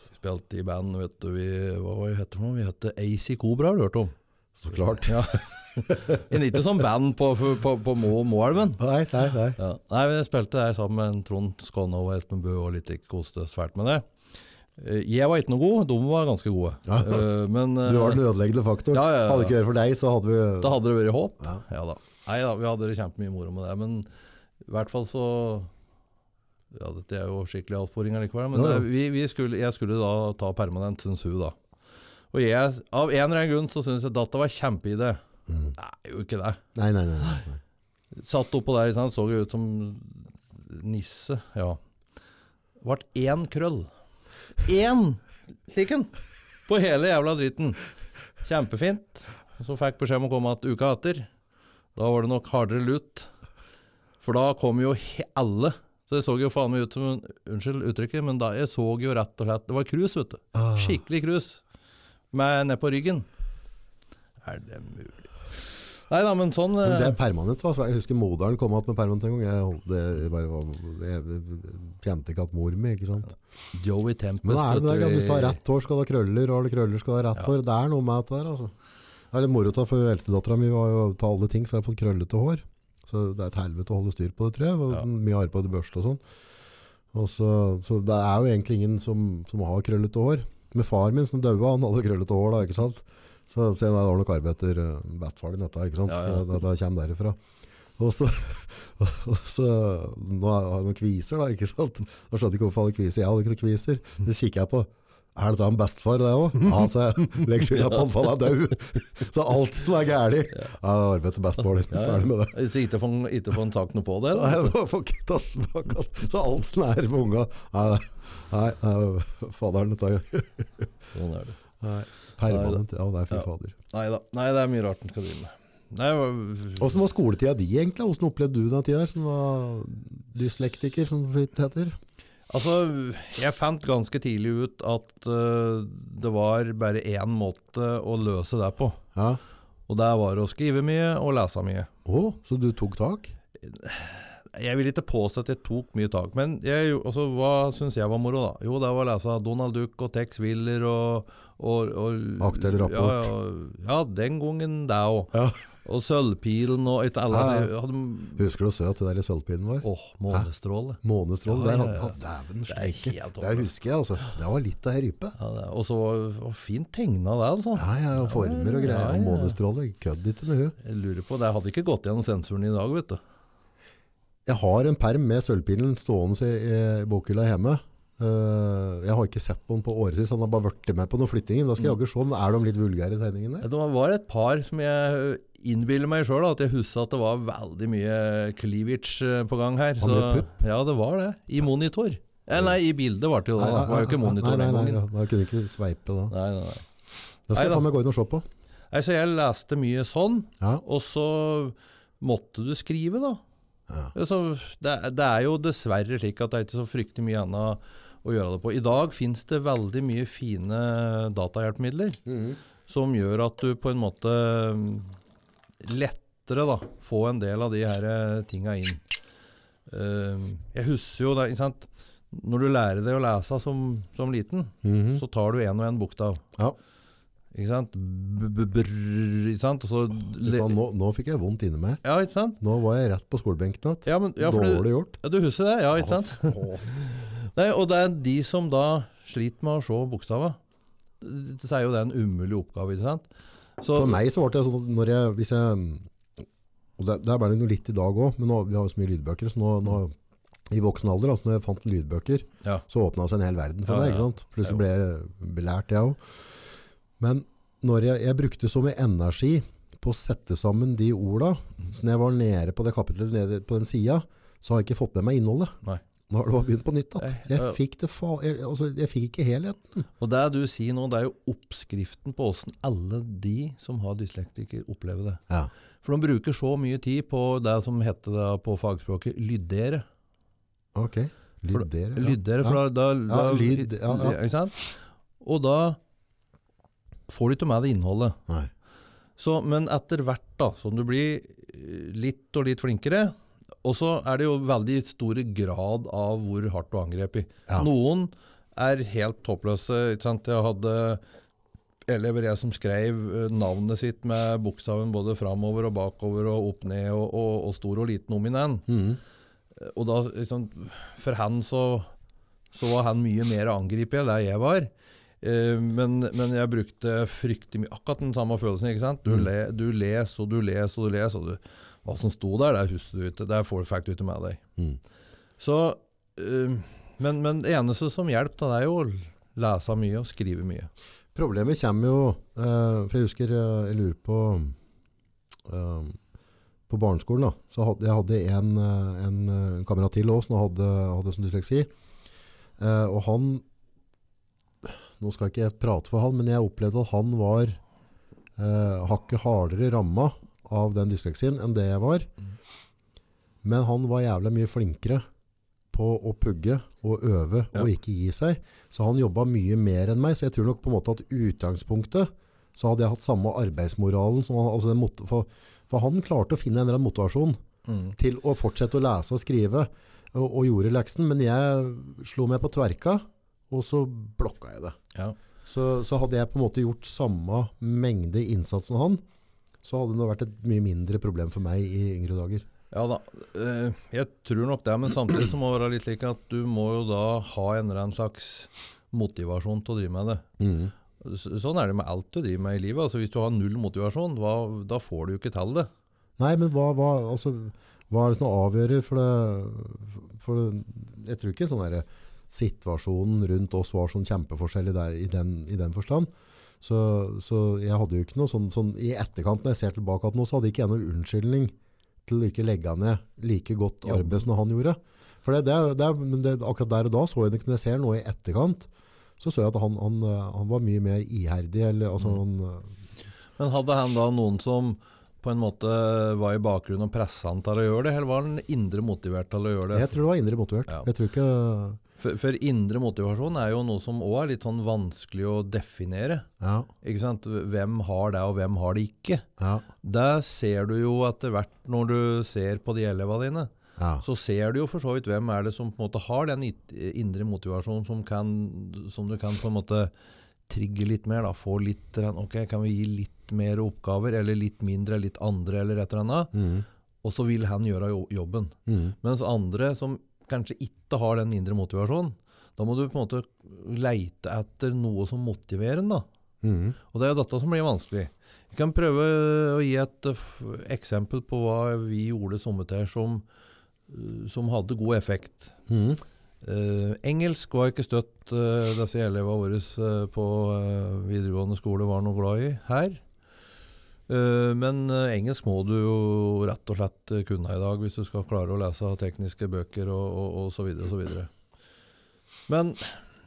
Vi spilte i band, vet du, vi, hva var det hette for noe? Vi hette AC Cobra, har du hørt om? Så klart. Ja. Men ikke som band på, på, på Mo Moelven. Nei, nei, nei. Ja. Nei, vi spilte der sammen med Trond Skåne og Espen Bø og litt koste svært med det. Eh, Jeg var ikke noe god, de var ganske gode. Ja. Eh, Men eh, Du var den ødeleggende faktoren. Ja. Hadde ikke vært for deg, så hadde vi da hadde det vært håp. Ja. Ja da. Nei da, vi hadde det kjempemye moro med det. Men i hvert fall så Ja, dette er jo skikkelig avsporing allikevel. Men eh, vi, vi skulle, jeg skulle da ta permanent, syns hun, da. Og jeg, av en eller annen grunn så syns jeg data var kjempeidé. Mm. Det er jo ikke det. Nei, nei, nei. nei. Satt oppå der, sant? så jo ut som nisse. Ja. Vart én krøll. Én slik! På hele jævla dritten. Kjempefint. Så fikk beskjed om å komme igjen uka etter. Da var det nok hardere lut. For da kom jo alle. Så det så jo faen meg ut som en Unnskyld uttrykket, men da jeg så jo rett og slett Det var krus, vet du. Ah. Skikkelig krus. Med ned på ryggen. Er det mulig? Nei da, men sånn Men eh, det er permanent. hva? Jeg husker moderen kom igjen med permanent en gang. Jeg, holdt, det bare jeg, kjente ikke at mor mi, ikke sant. Joey Tempest Men er det det, hvis du har rett hår, skal du ha krøller, og har du krøller, skal du ha rett Ja. hår. Det er noe med dette der, altså. Det er litt moro, ta, for eldstedattera mi var jo til alle ting, så har jeg fått krøllete hår. Så det er et helvete å holde styr på det, tror jeg. Og Ja. Mye arbeid i børste og sånn. Og så, så det er jo egentlig ingen som, som har krøllete hår. Men far min som døde, han hadde krøllete hår da, ikke sant? Så, så jeg har nok arbeidet etter uh, bestefaren din dette, ikke sant? Ja, ja. Så det, det kommer derifra. Og så, og så Nå har jeg noen kviser, da, ikke sant? Da skjønte jeg ikke hvorfor han hadde kviser. Jeg hadde ikke noen kviser. Så kikker jeg på Er dette en bestefar, det òg? Ja, så jeg legger skylda på han, for han er død. Så alt som er gærent ja. Arbeidet til bestefar din. Ferdig med det. Så ikke får får en noe på det? Nei, får ikke tatt tilbake alt. Så alt som er med unga Nei, nei, faderen dette Sånn er det. nei, Permanent. Ja, det er fy fader. Nei det er mye rart en skal drive med. Åssen var skoletida di egentlig? Åssen opplevde du den tida som var dyslektiker, som det heter? Altså, jeg fant ganske tidlig ut at uh, det var bare én måte å løse det på. Ja. Og det var å skrive mye og lese mye. Å, så du tok tak? Jeg vil ikke påstå at jeg tok mye tak, men jeg, jo- altså, hva syns jeg var moro, da? Jo, det var å lese Donald Duck og Tex Willer og, og, og Aktuell rapport. Ja, ja, ja den gangen det òg. Og Sølvpilen og et ja. hadde, Husker du hvor søt det der i sølvpilen var? Åh, månestråle. Månestråle. Ja, ja, dæven Det er steike. Det husker jeg, altså. Det var litt av ei rype. Ja, det- og så og fint tegna det, altså. Ja, ja, og former og greier. Og månestråle. Kødd ikke med hun. Jeg lurer på, Det hadde ikke gått gjennom sensoren i dag, vet du. Jeg har en perm med sølvpilen stående i, i bokhylla hjemme. Eh, jeg har ikke sett på den på årevis, han har bare vært med på noen flyttinger. Da skal jeg jo jaggu se om er de litt vulgære i tegningene. Det var et par som jeg innbiller meg sjøl at jeg husker at det var veldig mye cleavage eh, på gang her. Så, ja, det var det. I monitor. Eh, nei, i bildet var det jo det. Det var jo ikke monitor den gangen. Da kunne du ikke sveipe da. Nei, nei, nei. Da skal jeg faen meg gå inn og se på. Nei, Så jeg leste mye sånn, Ja. og så måtte du skrive, da. Ja. Så det, det er jo dessverre slik at det er ikke så fryktelig mye annet å gjøre det på. I dag finnes det veldig mye fine datahjelpemidler som gjør at du på en måte mm, lettere da, får en del av de her eh, tinga inn. Eh, jeg husker jo det? Når du lærer deg å lese som, som liten, Mhm. så tar du en og en bokstav. Ja. Ikke sant? B -brr, ikke sant? Så nå, nå fikk jeg vondt inni meg. Ja, ikke sant? Nå var jeg rett på skolebenken igjen. Ja, ja, Dårlig gjort. ja, du husker det? Ja, ikke sant? Nei, og det er de som da sliter med å se bokstavene. Så er jo det en umulig oppgave, ikke sant? Så, For meg så ble det sånn når jeg, hvis jeg og der, der ble det noe litt i dag òg, men nå, vi har jo så mye lydbøker. Så nå, nå i voksen alder, altså når jeg fant lydbøker, Ja. så åpna seg en hel verden for Ja, meg. ikke sant? Plutselig ble jeg belært, jeg òg. Men når jeg, jeg brukte så mye energi på å sette sammen de orda, så når jeg var nede på det kapitlet, nede på den sida, så har jeg ikke fått med meg innholdet. Nei. Nå har det bare begynt på nytt igjen. Jeg fikk det fa... Jeg, altså, jeg fikk ikke helheten. Og det du sier nå, det er jo oppskriften på åssen alle de som har dyslektiker, opplever det. Ja. For de bruker så mye tid på det som heter det på fagspråket lyddere. Ok. For- Lyddere. ja. Lyddere, for da, da, ja, lyd, ja, ja. Ikke sant? Og da får du ikke med deg innholdet. Nei. Så, men etter hvert da, som du blir eh, litt og litt flinkere, og så er det jo veldig store grad av hvor hardt du angrep i. Ja. Noen er helt håpløse. Jeg hadde elever jeg som skrev eh, navnet sitt med bokstaven både framover og bakover og opp ned og, og, og stor og liten om i den. Mm. Og da, liksom, for han så, så var han mye mer angripelig enn jeg var. Eh, men, men jeg brukte fryktelig mye Akkurat den samme følelsen. ikke sant? Du, Mm. le, du les og du les og du les, og du, hva som sto der, det husker du ikke. Det får du fact du med deg. Mm. Så, eh, men, men det eneste som hjelper, det er jo å lese mye og skrive mye. Problemet kommer jo eh, For jeg husker eh, Jeg lurer på eh, På barneskolen da Så hadde, jeg hadde en, en eh, kamerat til også Som hadde, hadde som dysleksi Uh, Og han Nå skal ikke jeg prate for han Men jeg opplevde at han var uh, Hakket hardere ramma Av den dysleksien enn det jeg var Mm. Men han var jævlig mye flinkere På å pugge og øve Ja. Og ikke gi seg så han jobba mye mer enn meg, så jeg tror nok på en måte at utgangspunktet så hadde jeg hatt samme arbeidsmoralen som han, altså den mot, for, for han klarte å finne en eller annen motivasjon Mm. til å fortsette å lese og skrive, og, og gjorde leksen, men jeg slo meg på tverka, og så blokka jeg det. Ja. Så, så hadde jeg på en måte gjort samme mengde innsats som han, så hadde det vært et mye mindre problem for meg i yngre dager. Ja da, eh, jeg tror nok det, men samtidig så må det være litt slik at du må jo da ha en eller annen slags motivasjon til å drive med det. Mm. sånn er det med alt du driver med i livet. Altså Hvis du har null motivasjon, hva, da får du jo ikke til det. Nei, men hva, hva, altså, hva er det som avgjør for det, for det Jeg tror ikke sånn der situasjonen rundt oss var sånn kjempeforskjellig der, i, den, i den forstand. Så, så jeg hadde jo ikke noe sånn, sånn I etterkant, når jeg ser tilbake at nå, så hadde ikke jeg noen unnskyldning til å ikke legge ned like godt arbeid som han gjorde. For det, det, det, men det, akkurat der og da så jeg det ikke, når jeg ser noe i etterkant, så så jeg at han, han, han var mye mer iherdig. Eller, altså, Mm. han, Men hadde han da noen som på en måte var i bakgrunnen og pressa han til å gjøre det, eller var han indre motivert til å gjøre det? jeg tror det var indre motivert. Ja. Jeg tror ikke For, for indre motivasjon er jo noe som òg er litt sånn vanskelig å definere. Ja, Ikke sant? Hvem har det, og hvem har det ikke? ja, Det ser du jo etter hvert når du ser på de elevene dine. ja. Så ser du jo for så vidt hvem er det som på en måte har den indre motivasjonen som, kan, som du kan på en måte trigge litt mer. da, Få litt Ok, kan vi gi litt mer oppgaver, eller litt mindre, litt andre, eller et eller annet. Mm. Og så vil han gjøre jobben. Mm. Mens andre som kanskje ikke har den indre motivasjonen, da må du på en måte leite etter noe som motiverer en. da. Mm. Og det er dette som blir vanskelig. Jeg kan prøve å gi et eksempel på hva vi gjorde sommertid som, eh, som hadde god effekt. Mm. Eh, engelsk var ikke støtt eh, disse elevene våre eh, på eh, videregående skole var noe glad i her. Eh, men eh, engelsk må du jo rett og slett eh, kunne i dag hvis du skal klare å lese tekniske bøker og, og, og så videre og så videre. Men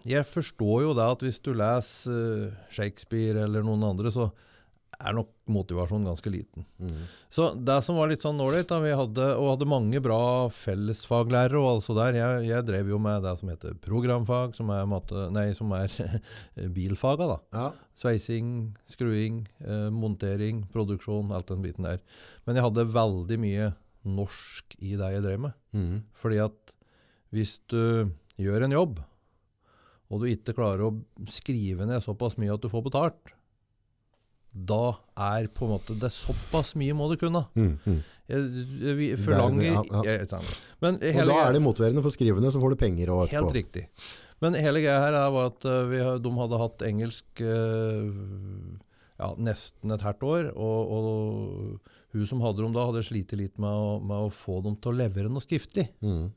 jeg forstår jo det at hvis du leser Shakespeare eller noen andre, så er nok motivasjonen ganske liten. Mm. Så det som var litt sånn ålreit, vi hadde, og hadde mange bra fellesfaglærere og altså der, jeg, jeg drev jo med det som heter programfag, som er, matte, nei, som er bilfaga da. Ja. Sveising, skruing, eh, montering, produksjon, alt den biten der. Men jeg hadde veldig mye norsk i det jeg drev med. Mm. Fordi at hvis du gjør en jobb, og du ikke klarer å skrive ned såpass mye at du får betalt, da er på en måte det såpass mye må du kunne. Mm. Mm. Jeg, jeg, vi er- forlanger ja, ja. Men hele, Og da er det motiverende for skrivende, så får du penger og Helt riktig. Men hele greia her er var at eh, vi, de hadde hatt engelsk eh, ja, nesten et halvt år, og, og hun som hadde dem da, hadde slitt litt med å, med å få dem til å levere noe skriftlig. Mm.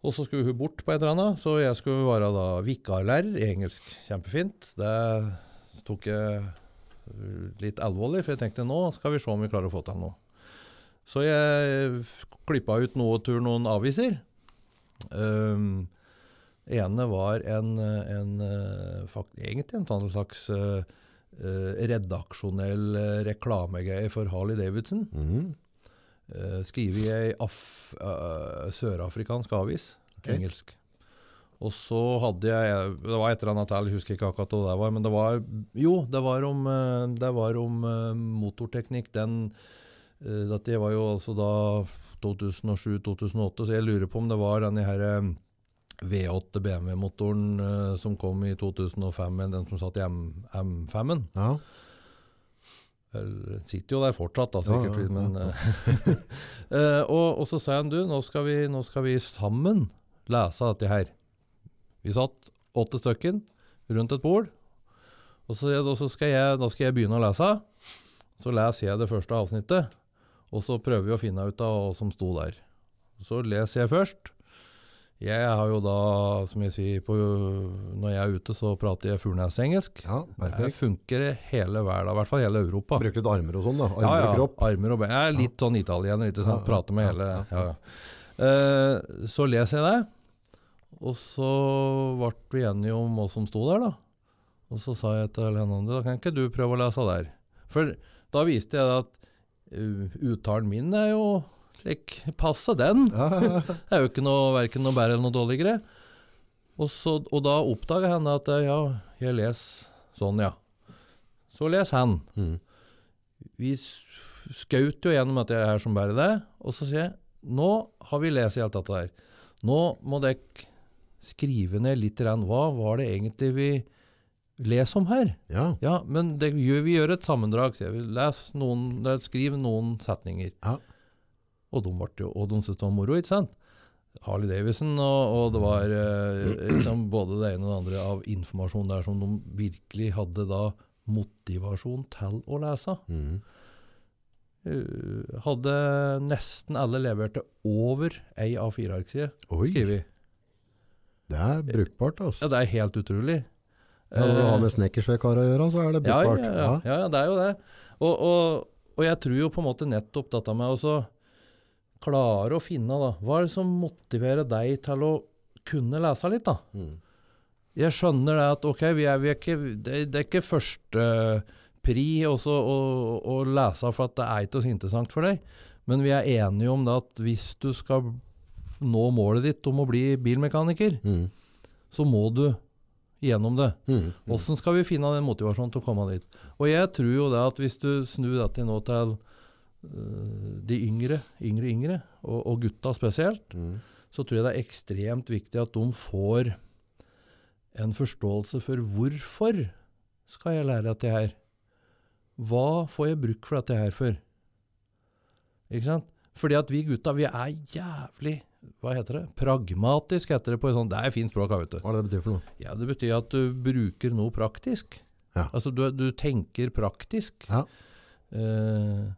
Og så skulle hun bort på et eller annet, så jeg skulle være da vikarlærer i engelsk. Kjempefint. Det tok jeg uh, litt alvorlig, for jeg tenkte nå skal vi se om vi klarer å få til noe. Så jeg klippa ut noe tur noen aviser. Um, ene var en, en fakt, egentlig en sånn slags uh, redaksjonell reklamegreie for Harley Davidson. Mm. Uh, skrevet i ei af- uh, sørafrikansk avis, Okay. engelsk. Og så hadde jeg Det var et eller annet jeg husker ikke akkurat hva det var. Men det var Jo, det var om, uh, det var om uh, motorteknikk. Den uh, Dette var jo altså da 2007-2008, så jeg lurer på om det var denne her um, V8 BMW-motoren som kom i 2005, den som satt i M M5-en. Ja. Eller, sitter jo der fortsatt, da, Ja, sikkert. ja, men, ja. eh, eh, og, og så sa han du, nå skal, vi, nå skal vi sammen lese dette her. Vi satt åtte stykken rundt et bord. Og så, og så skal jeg, da skal jeg begynne å lese. Så leser jeg det første avsnittet. Og så prøver vi å finne ut av hva som sto der. Så leser jeg først. Jeg har jo da, som jeg sier, på, når jeg er ute, så prater jeg furnesengelsk. ja, Det funker hele verden, i hvert fall hele Europa. Bruker litt armer og sånn, da. Armer Ja, ja. og kropp. Armer og ben. Jeg er litt sånn italiener, ikke sant. Ja, ja, Prater med ja, hele ja, ja, ja. Eh, Så leser jeg det, og så ble vi enige om hva som sto der, da. Og så sa jeg til henne da kan ikke du prøve å lese der? For da viste jeg at uh, uttalen min er jo slik passe den. Det er jo ikke noe, verken noe bedre eller noe dårligere. Og, så, og da oppdaga henne at eh, ja, jeg leser sånn, ja. Så leser han. Mm. Vi skjøt jo gjennom dette her som bare det, og så sier jeg nå har vi lest alt dette der. Nå må dere skrive ned litt hva var det egentlig vi leser om her? ja. Ja, men det, vi gjør et sammendrag, Så jeg. Les noen, skriv noen setninger. Ja. Og de, ble og de syntes det var moro, ikke sant? Harley Davidson, og, og det var eh, liksom både det ene og det andre av informasjon der som de virkelig hadde da motivasjon til å lese. Mm. Eh, hadde nesten alle leverte over ei A4-arkside skriver skrevet. Det er brukbart, altså. Ja, det er helt utrolig. Ja, Når du har Eh, med snekkersvekar å gjøre, så er det ja, ja, brukbart. ja, ja, ja, det er jo det. Og, og, og jeg tror jo på en måte nettopp dette med å klare å finne da, hva er det som motiverer deg til å kunne lese litt, da. Mm. Jeg skjønner det at ok, vi er, vi er ikke, det, det er ikke første pri også å, å lese for at det er ikke så interessant for deg, men vi er enige om det at hvis du skal nå målet ditt om å bli bilmekaniker, Mm. så må du gjennom det. Mm. Mm. Skal vi finne den motivasjonen til å komme dit? Og jeg tror jo det at hvis du snur dette nå til øh, de yngre, yngre, yngre, og, og gutta spesielt, Mm. så tror jeg det er ekstremt viktig at de får en forståelse for hvorfor skal jeg lære dette her? Hva får jeg bruk for dette her for? Ikke sant? Fordi at vi gutta, vi er jævlig Hva heter det? Pragmatisk heter det på et sånt Det er et fint språk, vet du. Hva er det det betyr for noe? Ja, det betyr at du bruker noe praktisk. Ja. Altså du, du tenker praktisk. Ja. Eh,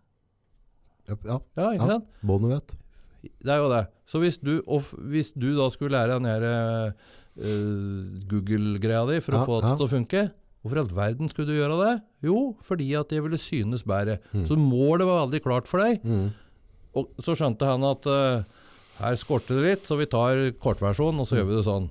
Ja, ja. ja, ikke Ja. sant? Båndet vet. Det er jo det. Så hvis du, og hvis du da skulle lære den her uh, Google-greia di for Ja, å få det til å funke, hvorfor i all verden skulle du gjøre det? Jo, fordi at det ville synes bedre. Mm. Så målet var veldig klart for deg. Mm. Og så skjønte han at eh, her skorter det litt, så vi tar kortversjonen, og så gjør vi det sånn.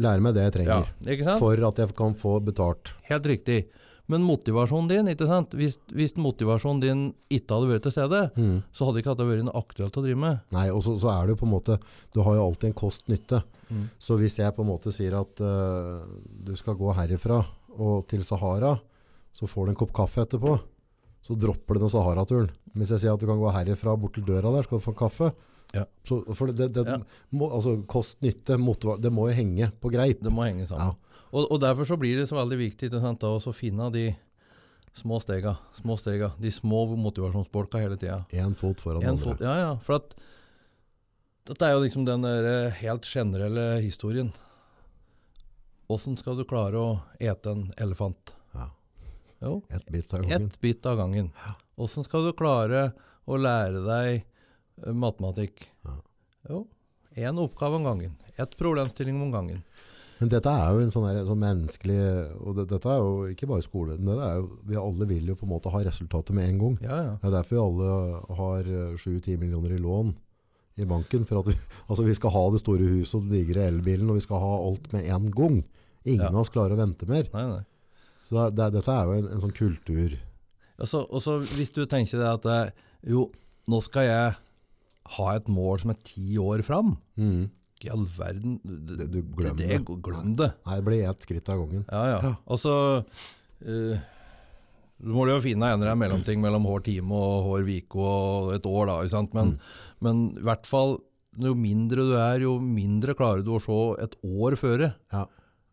Lære meg det jeg Ja, trenger. ikke sant? For at jeg kan få betalt. Helt riktig. Men motivasjonen din, ikke sant? Hvis, hvis motivasjonen din ikke hadde vært til stede, Mm. så hadde ikke dette vært noe aktuelt å drive med. Nei, og så, så er det jo på en måte Du har jo alltid en kost-nytte. Mm. Så hvis jeg på en måte sier at uh, du skal gå herifra og til Sahara, så får du en kopp kaffe etterpå, så dropper du den Sahara-turen. Hvis jeg sier at du kan gå herifra bort til døra der, skal du få en kaffe. Ja. Så, for det, det, Ja. må, altså kost-nytte, det må jo henge på greip. Det må henge sammen. Og, og derfor så blir det så veldig viktig sant, da, å finne de små stega, små stega, de små motivasjonsbolka hele tida. Én fot foran En andre. fot, ja, ja, for at dette er jo liksom den eh, helt generelle historien. Åssen skal du klare å ete en elefant? Ja. Jo, Et bit av gangen. ett bit av gangen. Åssen skal du klare å lære deg matematikk? Ja. Jo, én oppgave om gangen. Ett problemstilling om gangen. Men dette er jo en sånn, her, sånn menneskelig og det, Dette er jo ikke bare skole. Det er jo, vi alle vil jo på en måte ha resultatet med en gang. Ja, ja. Det er derfor vi alle har 7-10 millioner i lån i banken. For at vi, altså vi skal ha det store huset og den digre elbilen, og vi skal ha alt med en gang. Ingen Ja. av oss klarer å vente mer. Nei, nei. Så det, det, dette er jo en, en sånn kultur. Og så, hvis du tenker deg at eh, jo, nå skal jeg ha et mål som er ti år fram. Mm. I all verden det, Det- du glemmer det, det. Glem det. Nei, det blir ett skritt av gangen. Ja, ja. Ja. Og så eh, Du må jo finne en eller annen mellomting mellom hver time og hver uke og et år, da. Men, Mm. men i hvert fall jo mindre du er, jo mindre klarer du å se et år føre. Ja.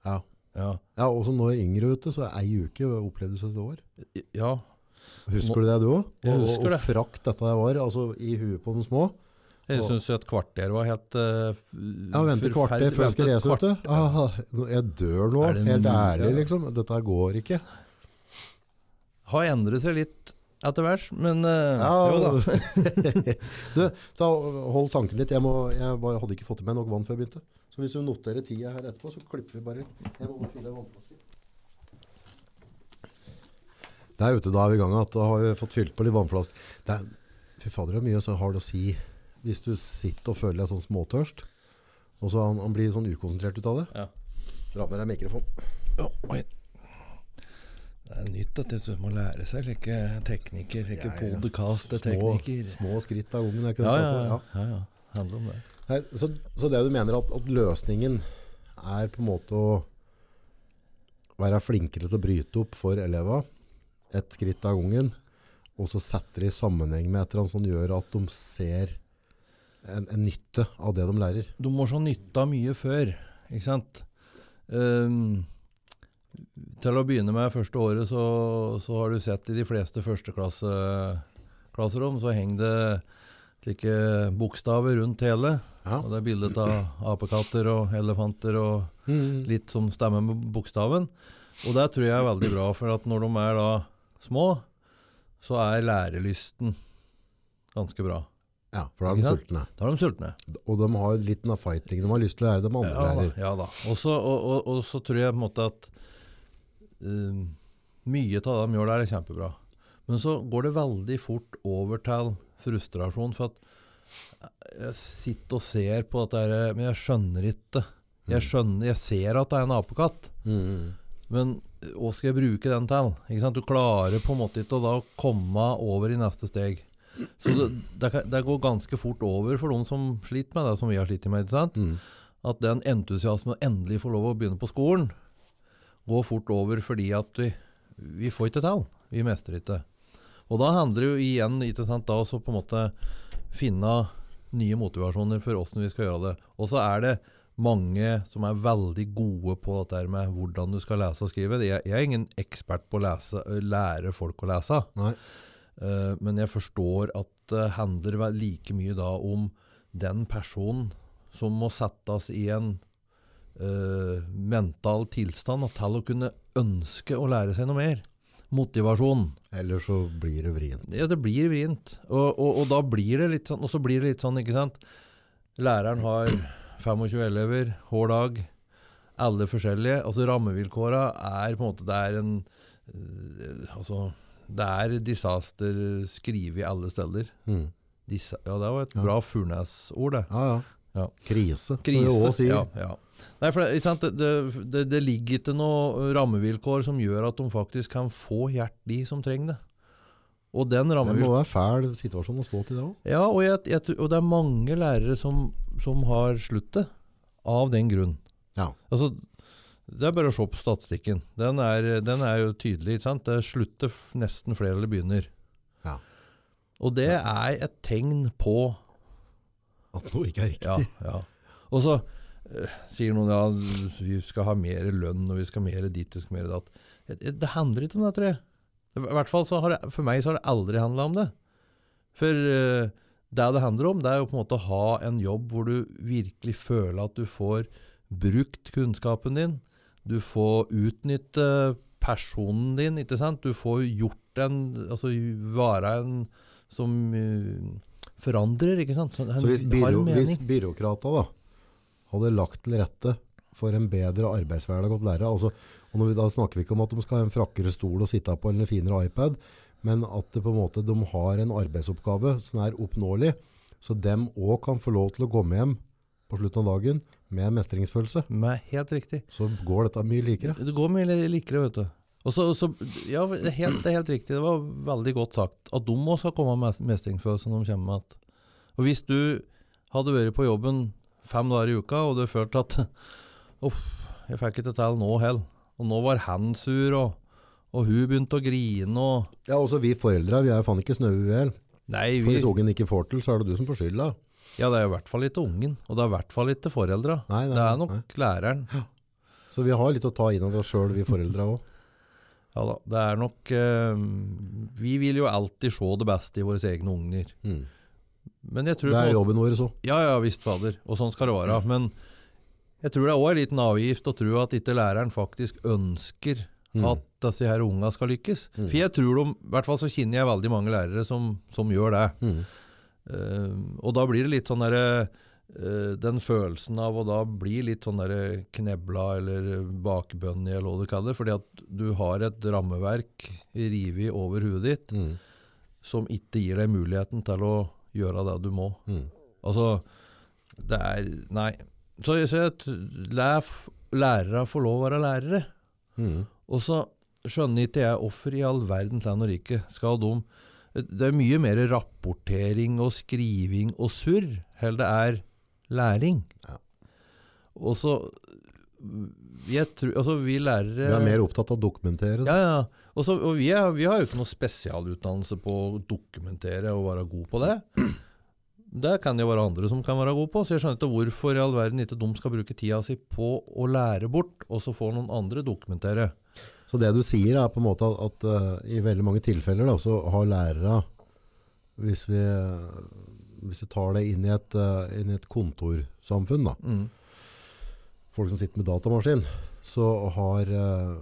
Ja. Ja. ja og som når yngre, er yngre ute, så er ei uke opplevde som et år. ja. Husker du det, du òg? Og, og, det. og frakt dette der var, altså i huet på de små. Jeg syns jo et kvarter var helt uh, Ja, vente kvarter før jeg skal reise, vet du. Ah, jeg dør nå, helt ærlig, liksom. Dette går ikke. Har endret seg litt etter hvert, men uh, Ja. jo da. du, ta, hold tanken litt. Jeg, må, jeg hadde ikke fått i meg nok vann før jeg begynte. Så hvis du noterer tida her etterpå, så klipper vi bare litt. Jeg må bare fylle en Der ute, da er vi i gang igjen. Da har vi fått fylt på litt vannflask. Det er, fy fader, det er mye så har det å si hvis du sitter og føler deg sånn småtørst, og så han, han blir sånn ukonsentrert ut av det. Ja. Dra med deg mikrofon. Oh, oi. Det er nytt at du må lære seg slike teknikker, slike Ja, ja. Små, podkast-teknikker. små skritt av gangen. Ja, ja, ja, ja, ja. Handler om det. Nei, så, så det du mener at, at løsningen er på en måte å være flinkere til å bryte opp for eleva, et skritt av gangen, og så setter det i sammenheng med et eller annet som gjør at de ser en, en nytte av det de lærer. Du må så nytte av mye før, ikke sant? Um, til å begynne med første året, så, så har du sett i de fleste førsteklasserom, så henger det slike bokstaver rundt hele. Ja. Og det er bildet av apekatter og elefanter og Mm. litt som stemmer med bokstaven. Og det tror jeg er veldig bra, for at når de er da små, så er lærelysten ganske bra. ja, for da er de sultne. Da er de sultne. Og de har litt av fighting. De har lyst til å lære det de andre Ja lærer. Ja da. Også, og, og, og så tror jeg på en måte at uh, mye av det de gjør der, er kjempebra. Men så går det veldig fort over til frustrasjon. For at jeg sitter og ser på dette men jeg skjønner ikke. Jeg skjønner, jeg ser at det er en apekatt. Mm. Men hva skal jeg bruke den til? Du klarer på en måte ikke å da komme over i neste steg. Så det, det, det går ganske fort over for de som sliter med det, som vi har slitt med. Mm. At den entusiasmen å endelig få lov å begynne på skolen, går fort over fordi at vi, vi får ikke til. Vi mestrer ikke. Og da handler det jo igjen ikke sant, da måte finne nye motivasjoner for åssen vi skal gjøre det. Og så er det mange som er veldig gode på dette med hvordan du skal lese og skrive. Jeg, jeg er ingen ekspert på å lese, lære folk å lese. Eh, men jeg forstår at det handler like mye da om den personen som må settes i en uh, mental tilstand til å kunne ønske å lære seg noe mer. Motivasjon. Eller så blir det vrient. Ja, det blir vrient. Og, og, og da blir det litt sånn, og så blir det litt sånn, ikke sant. Læreren har 25 elever hver dag. Alle forskjellige. Altså Rammevilkåra er på en måte Det er en øh, Altså Det er disaster skrevet alle steder. Mm. Disa, ja, det var et Ja. bra Furnes-ord, det. Ja, ja. Ja. Krise, Krise. vi også sier. Ja, ja. Nei, for det? Det, det, det, det ligger ikke noe rammevilkår som gjør at de faktisk kan få hjelp, de som trenger det. Og den Det må være fæl situasjon å stå til det òg. Ja, og, jeg, jeg, og det er mange lærere som, som har sluttet av den grunn. Ja. Altså, det er bare å se på statistikken. Den er, den er jo tydelig. sant? Det slutter nesten flere eller begynner. Ja. Og det er et tegn på At noe ikke er riktig. ja. Og så eh, sier noen ja, vi skal ha mer lønn, og vi skal ha mer ditt og mer datt. Det, det handler ikke om det, tror jeg. I hvert fall så har det, For meg så har det aldri handla om det. For uh, det det handler om, det er jo på en måte å ha en jobb hvor du virkelig føler at du får brukt kunnskapen din. Du får utnytte personen din, ikke sant? Du får gjort en Altså være en som uh, forandrer, ikke sant? En, Så hvis, byrå, hvis byråkrata da, hadde lagt til rette for en bedre arbeidshverdag hos lærere, altså, og vi, da snakker vi ikke om at de skal ha en frakkere stol å sitte på eller en finere iPad, men at det på en måte, de har en arbeidsoppgave som er oppnåelig, så dem også kan få lov til å komme hjem på slutten av dagen med mestringsfølelse, Med helt riktig. så går dette mye likere. Det går mye likere, vet du. Og så, så, ja, helt, det er helt riktig. Det var veldig godt sagt. At de også skal komme med mestringsfølelse når de kommer med. Og hvis du hadde vært på jobben fem dager i uka, og du følte at Uff, jeg fikk ikke til nå heller. Og nå var han sur, og, og hun begynte å grine, og Ja, også vi foreldre, vi er faen ikke snø i hjel. For vi, hvis ungen ikke får til, så er det du som får skylda. ja, det er i hvert fall ikke ungen. Og det er i hvert fall ikke foreldra. Nei, nei, Det er nei. nok læreren. Så vi har litt å ta inn over oss sjøl, vi foreldre òg. Ja da. Det er nok eh, Vi vil jo alltid se det beste i våre egne unger. Mm. Men jeg tror Det er jobben vår så. Ja, ja visst, fader. Og sånn skal det være. Men jeg tror det er òg liten avgift å tro at ikke læreren faktisk ønsker Mm. at disse her unga skal lykkes. Mm. For jeg tror de, i hvert fall så kjenner jeg veldig mange lærere som, som gjør det. Mm. Uh, og da blir det litt sånn derre uh, Den følelsen av å da bli litt sånn derre knebla eller bakbønnig, eller hva du kaller det. Fordi at du har et rammeverk revet over huet ditt Mm. som ikke gir deg muligheten til å gjøre det du må. Mm. Altså, det er Nei. Så, så jeg lær lærere får lov å være lærere. Mm. Og så skjønner ikke jeg hvorfor i all verdens land og rike skal de Det er mye mer rapportering og skriving og surr heller det er læring. Ja. Og så jeg tror, altså Vi lærere Vi er mer opptatt av å dokumentere. Ja, ja. Også, og vi, er, vi har jo ikke noe spesialutdannelse på å dokumentere og være god på det. Det kan det jo være andre som kan være gode på, så jeg skjønner ikke hvorfor i all verden ikke de skal bruke tida si på å lære bort, og så får noen andre dokumentere. Så det du sier er på en måte at, at uh, i veldig mange tilfeller da, så har lærere, hvis vi, hvis vi tar det inn i et, uh, inn i et kontorsamfunn, da, Mm. folk som sitter med datamaskin, så har, uh,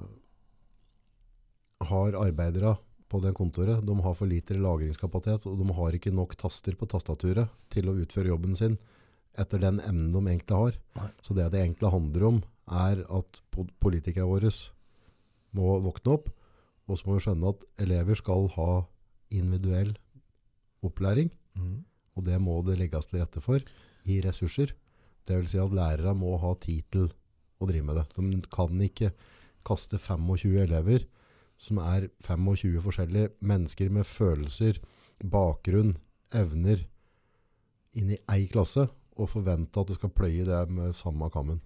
har arbeidere på det kontoret, de har for lite lagringskapasitet, og de har ikke nok taster på tastaturet til å utføre jobben sin etter den emnen de egentlig har. Nei. Så det det egentlig handler om, er at politikerne våre må våkne opp, og så må vi skjønne at elever skal ha individuell opplæring, Mm. og det må det legges til rette for i ressurser. Det vil si at lærere må ha tid til å drive med det. De kan ikke kaste 25 elever som er 25 forskjellige mennesker med følelser, bakgrunn, evner inn i ei klasse og forvente at du skal pløye det med samme kammen.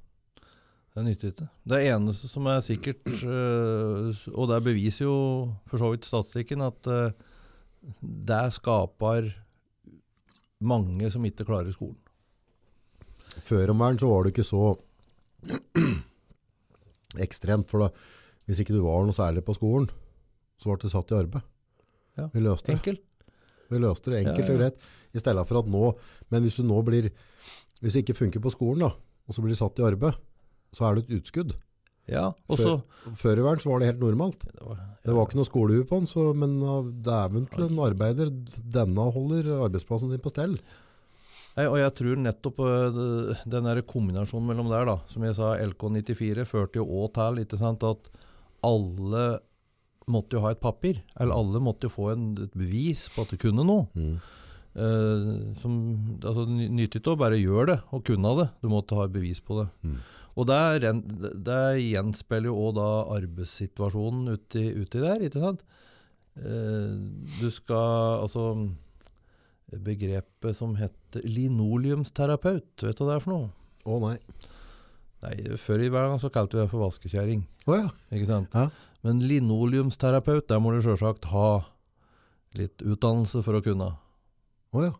Det nytter ikke. Det eneste som er sikkert, øh, og det beviser jo for så vidt statistikken, at øh, det skaper mange som ikke klarer skolen. Før om verden så var det ikke så ekstremt, for da, hvis ikke du var noe særlig på skolen, så ble det satt i arbeid. Ja, Vi løste det. Enkelt. Vi løste det enkelt Ja, ja. og greit. I stedet for at nå, men hvis du nå blir, hvis det ikke funker på skolen da, og så blir det satt i arbeid, så er det et utskudd. Ja, også, før, Før i verden så var det helt normalt. det var, Det var ikke noe skolehue på den, så, men dæven til en arbeider, denne holder arbeidsplassen sin på stell. Nei, og jeg tror nettopp øh, den der kombinasjonen mellom der, da, som jeg sa, LK94 førte jo òg til ikke sant, at alle måtte jo ha et papir. Eller alle måtte jo få en, et bevis på at de kunne noe. Eh, som, altså, ny- nyttig å bare gjøre det, og kunne det. Du måtte ha et bevis på det. Mm. Og der, der gjenspeiler jo òg da arbeidssituasjonen uti, uti der, ikke sant? Eh, du skal Altså Begrepet som heter linoleumsterapeut, vet du hva det er for noe? Å nei. Nei, Før i verden så kalte vi det for vaskekjerring. Oh, ja. ikke sant? Ja. Men linoleumsterapeut, der må du sjølsagt ha litt utdannelse for å kunne. Å ja.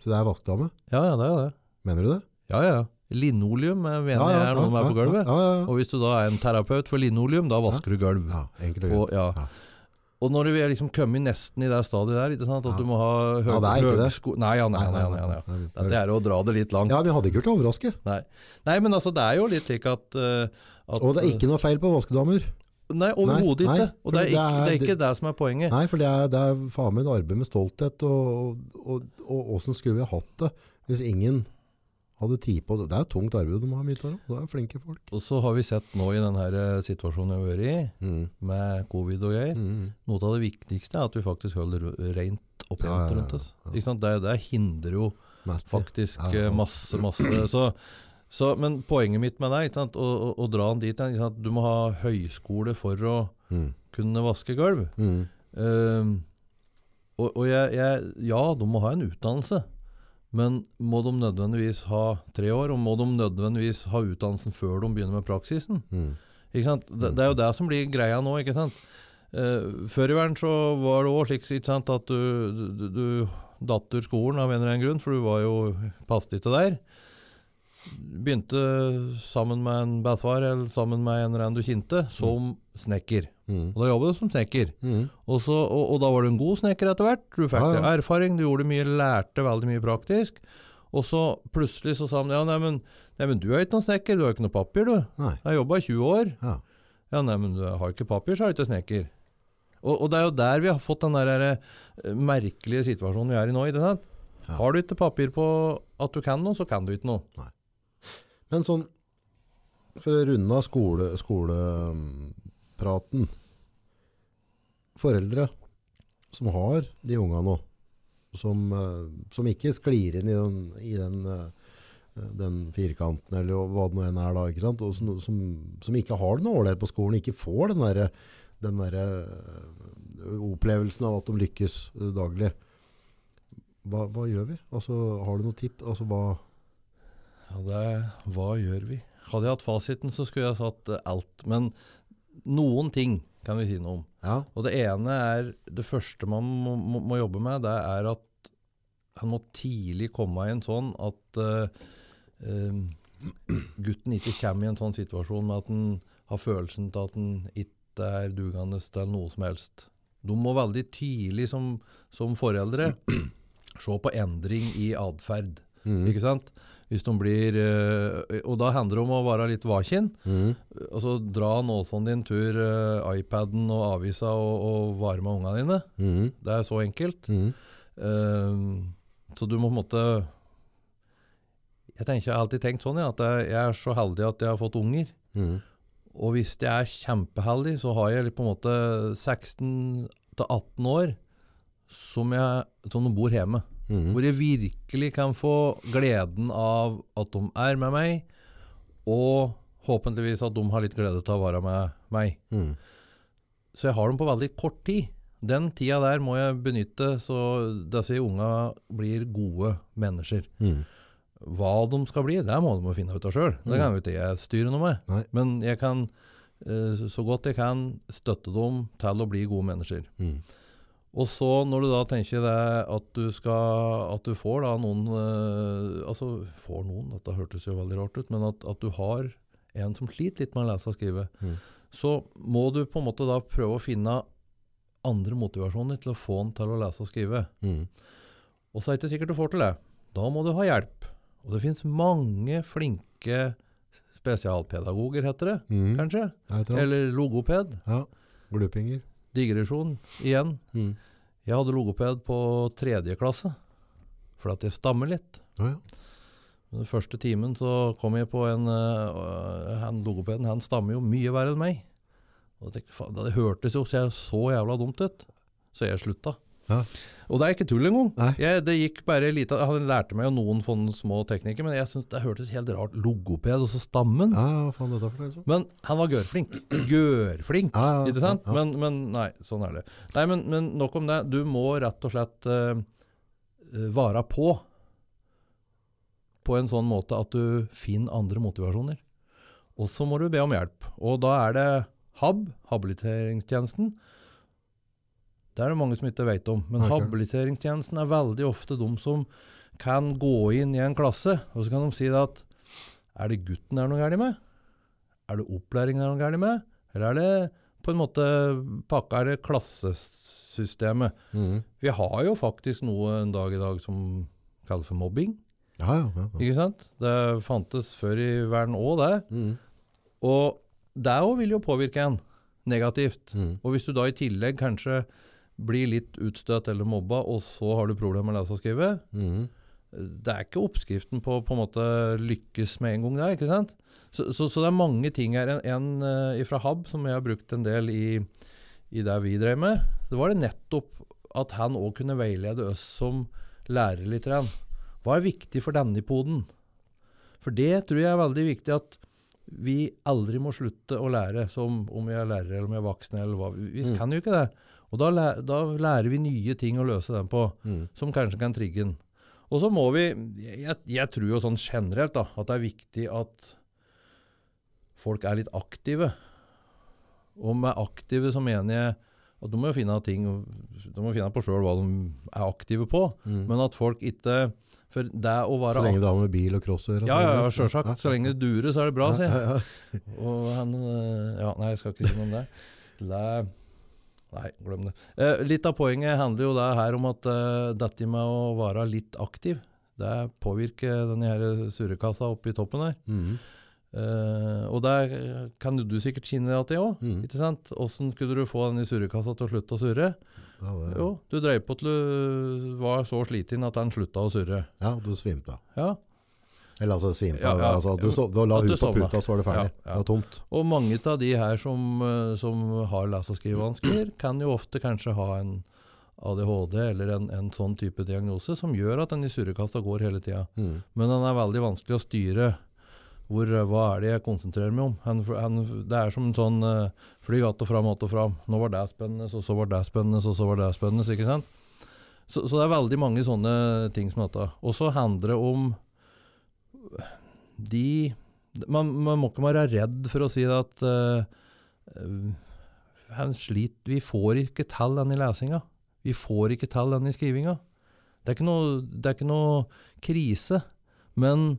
Så det er vaktdame? Ja, ja, det er det. Mener du det? Ja, ja. Linoleum er, mener jeg er noe som er på gulvet. Ja, ja, ja. Og hvis du da er en terapeut for linoleum, da vasker du gulv. ja enkelt og greit. Og, når vi er liksom kommet nesten i det stadiet der, ikke sant? at Ja. du må ha høy, Ja, det er ikke det. høgsko... Nei, ja, nei, nei, nei, nei. Dette er å dra det litt langt. Ja, vi hadde ikke gjort det overraske. Nei. nei, men altså, det er jo litt slik at, eh, at Og det er ikke noe feil på vaskedamer. Nei, overhodet ikke. Og det er ikke det ikke, det er er- ikke det som er poenget. Nei, for det er, det er faen meg et arbeid med stolthet, og, åssen skulle vi ha hatt det hvis ingen hadde tid på det? Det er tungt arbeid de har mye av, det er flinke folk. Og så har vi sett nå i denne situasjonen vi har vært i, Mm. med covid og greier, Mm. noe av det viktigste er at vi faktisk holder rent og pent Ja, ja, ja, rundt oss. Det, det hindrer jo Mette. faktisk eh, masse, masse så, så, Men poenget mitt med sant? Å, å, å dra den dit, er, at du må ha høyskole for å Mm. kunne vaske gulv. Ehm, og og jeg, jeg, ja, du må ha en utdannelse. Men må de nødvendigvis ha tre år? Og må de nødvendigvis ha utdannelsen før de begynner med praksisen? Mm. Ikke sant? Det, det er jo det som blir greia nå. ikke sant? Eh, før i verden så var det òg slik ikke sant, at du, du, du datt ur skolen av en eller annen grunn, for du var jo passet ikke der. Begynte sammen med en bestefar eller sammen med en eller annen du kjente, som snekker. Mm. Og da jobbet du som snekker. Mm. Og, så, og, og da var du en god snekker etter hvert. Du fikk Ja, ja. erfaring, du gjorde mye, lærte veldig mye praktisk. Og så plutselig så sa han ja, neimen, nei, du er ikke noen snekker, du har ikke noe papir, du. Nei. Jeg har jobba i 20 år. Ja. Ja, neimen, du har ikke papir, så er du ikke snekker. Og, og det er jo der vi har fått den der der merkelige situasjonen vi er i nå. ikke sant? Ja. Har du ikke papir på at du kan noe, så kan du ikke noe. Nei. Men sånn, for å runde av skole, skolepraten, foreldre som har de unga nå, som, eh, som ikke sklir inn i den, i den, eh, den firkanten, eller hva det nå enn er da, ikke sant? Og som, som, som ikke har det noe ålreit på skolen, ikke får den der, den der eh, opplevelsen av at de lykkes daglig. Hva, hva gjør vi? Altså, har du noen tipp? Altså, hva... Ja, det, hva gjør vi? Hadde jeg hatt fasiten, så skulle jeg satt alt. Men noen ting kan vi si noe om. Ja, Og det ene er Det første man må, må, må jobbe med, det er at han må tidlig komme i en sånn at uh, uh, gutten ikke kommer i en sånn situasjon med at han har følelsen til at han ikke er dugende til noe som helst. De må veldig tidlig som, som foreldre se på endring i atferd. Mm. Ikke sant? Hvis de blir eh, Og da handler det om å være litt vakin. Mm. Altså dra nåsen din tur eh, iPaden og avisa og, og med ungene dine. Mm. Det er så enkelt. Mm. Uh, så du må på en måte Jeg tenker, jeg har alltid tenkt sånn ja, at jeg, jeg er så heldig at jeg har fått unger. Mhm. Og hvis jeg er kjempeheldig, så har jeg på en måte 16-18 år som, jeg, som de bor hjemme. Mhm. Hvor jeg virkelig kan få gleden av at de er med meg, og håpentligvis at de har litt glede til å være med meg. Mm. Så jeg har dem på veldig kort tid. Den tida der må jeg benytte så disse unga blir gode mennesker. Mm. Hva de skal bli, det må de finne ut av sjøl. Det kan jo ikke jeg styre noe med. Nei. Men jeg kan, eh, så godt jeg kan, støtte dem til å bli gode mennesker. Mhm. Og så når du da tenker deg at du skal At du får da noen eh, Altså får noen, dette hørtes jo veldig rart ut, men at, at du har en som sliter litt med å lese og skrive, Mm. så må du på en måte da prøve å finne andre motivasjoner til å få han til å lese og skrive. Mm. Og så er det ikke sikkert du får til det. Da må du ha hjelp. Og det finnes mange flinke spesialpedagoger, heter det Mm. kanskje? Er. Eller logoped. Ja. Glupinger. Digresjon igjen. Mm. Jeg hadde logoped på tredje klasse, for at jeg stammer litt. Ja, ja. Den første timen så kom jeg på en uh, han Logopeden han stammer jo mye verre enn meg. Og jeg tenkte, faen, Det hørtes jo så, jævla dumt ut, så jeg slutta. Ja. Og det er ikke tull engang. Jeg, det gikk bare lite, Han lærte meg jo noen små teknikker, men jeg synes det hørtes helt rart. Logoped og så stammen. Ja, hva faen dette for det, liksom? Men han var gørflink. Gørflink! Ja, ja, Ikke sant? ja, ja. Men, men nei, sånn er det. Nei, men, men nok om det. Du må rett og slett uh, vare på. På en sånn måte at du finner andre motivasjoner. Og så må du be om hjelp. Og da er det HAB, habiliteringstjenesten. Det er det mange som ikke vet om. Men okay. habiliteringstjenesten er veldig ofte de som kan gå inn i en klasse, og så kan de si det at er det gutten det er noe galt med? Er det opplæringen det er noe galt med? Eller er det på en måte pakka er det klassesystemet? Mm. Vi har jo faktisk noe en dag i dag som kalles for mobbing. Ja, ja. ja, ja. Ikke sant? Det fantes før i verden òg, det. Mm. Og det òg vil jo påvirke en negativt. Mm. Og hvis du da i tillegg kanskje blir litt utstøtt eller mobba, og så har du problemer med å lese og skrive, Mm. det er ikke oppskriften på på en måte lykkes med en gang, det, ikke sant? Så, så, så det er mange ting her. En, en uh, fra Hab som jeg har brukt en del i, i det vi drev med, det var det nettopp at han òg kunne veilede oss som lærere litt. Hva er viktig for denne poden? For det tror jeg er veldig viktig at vi aldri må slutte å lære, som om vi er lærere eller om vi er voksne. eller hva. Vi Mm. kan jo ikke det. Og da, læ- da lærer vi nye ting å løse den på Mm. som kanskje kan trigge den. Og så må vi jeg, jeg tror jo sånn generelt da, at det er viktig at folk er litt aktive. Og med aktive så mener jeg at de må jo finne ting De må finne på sjøl hva de er aktive på. Mm. Men at folk ikke For det å være Så lenge du har med bil og cross å gjøre? Ja, ja, ja, sjølsagt. Så lenge det durer, så er det bra, sier jeg. Ja, ja, Og han øh, Ja, nei, jeg skal ikke si noe om det. Nei, glem det. Eh, litt av poenget handler jo det her om at eh, dette med å være litt aktiv, det påvirker denne her surrekassa oppe i toppen her. Mm. Eh, og der kan du sikkert kjenne deg til òg. Mm. Ikke sant? Åssen skulle du få den i surrekassa til å slutte å surre? Ja, det, Jo, du dreiv på til du var så sliten at den slutta å surre. ja, du svimte. Ja. Eller altså svimte Ja, ja. Altså, du, så, du la huet på puta, så var det ferdig. Ja, ja. Det var tomt. Og mange av de her som, eh, som har lese- og skrivevansker, kan jo ofte kanskje ha en ADHD eller en, en sånn type diagnose som gjør at den i surrekassa går hele tida. Mm. Men den er veldig vanskelig å styre. Hvor, eh, hva er det jeg konsentrerer meg om? Han, han, det er som en sånn uh, fly att og fram, att og fram. Nå var det spennende, så så var det spennende, så så var det spennende. Ikke sant? Så, så det er veldig mange sånne ting som dette. Og så handler det om de man, man må ikke være redd for å si at uh, eh, han sliter Vi får ikke til den i lesinga. Vi får ikke til den i skrivinga. Det er ikke noe, det er ikke noe krise. Men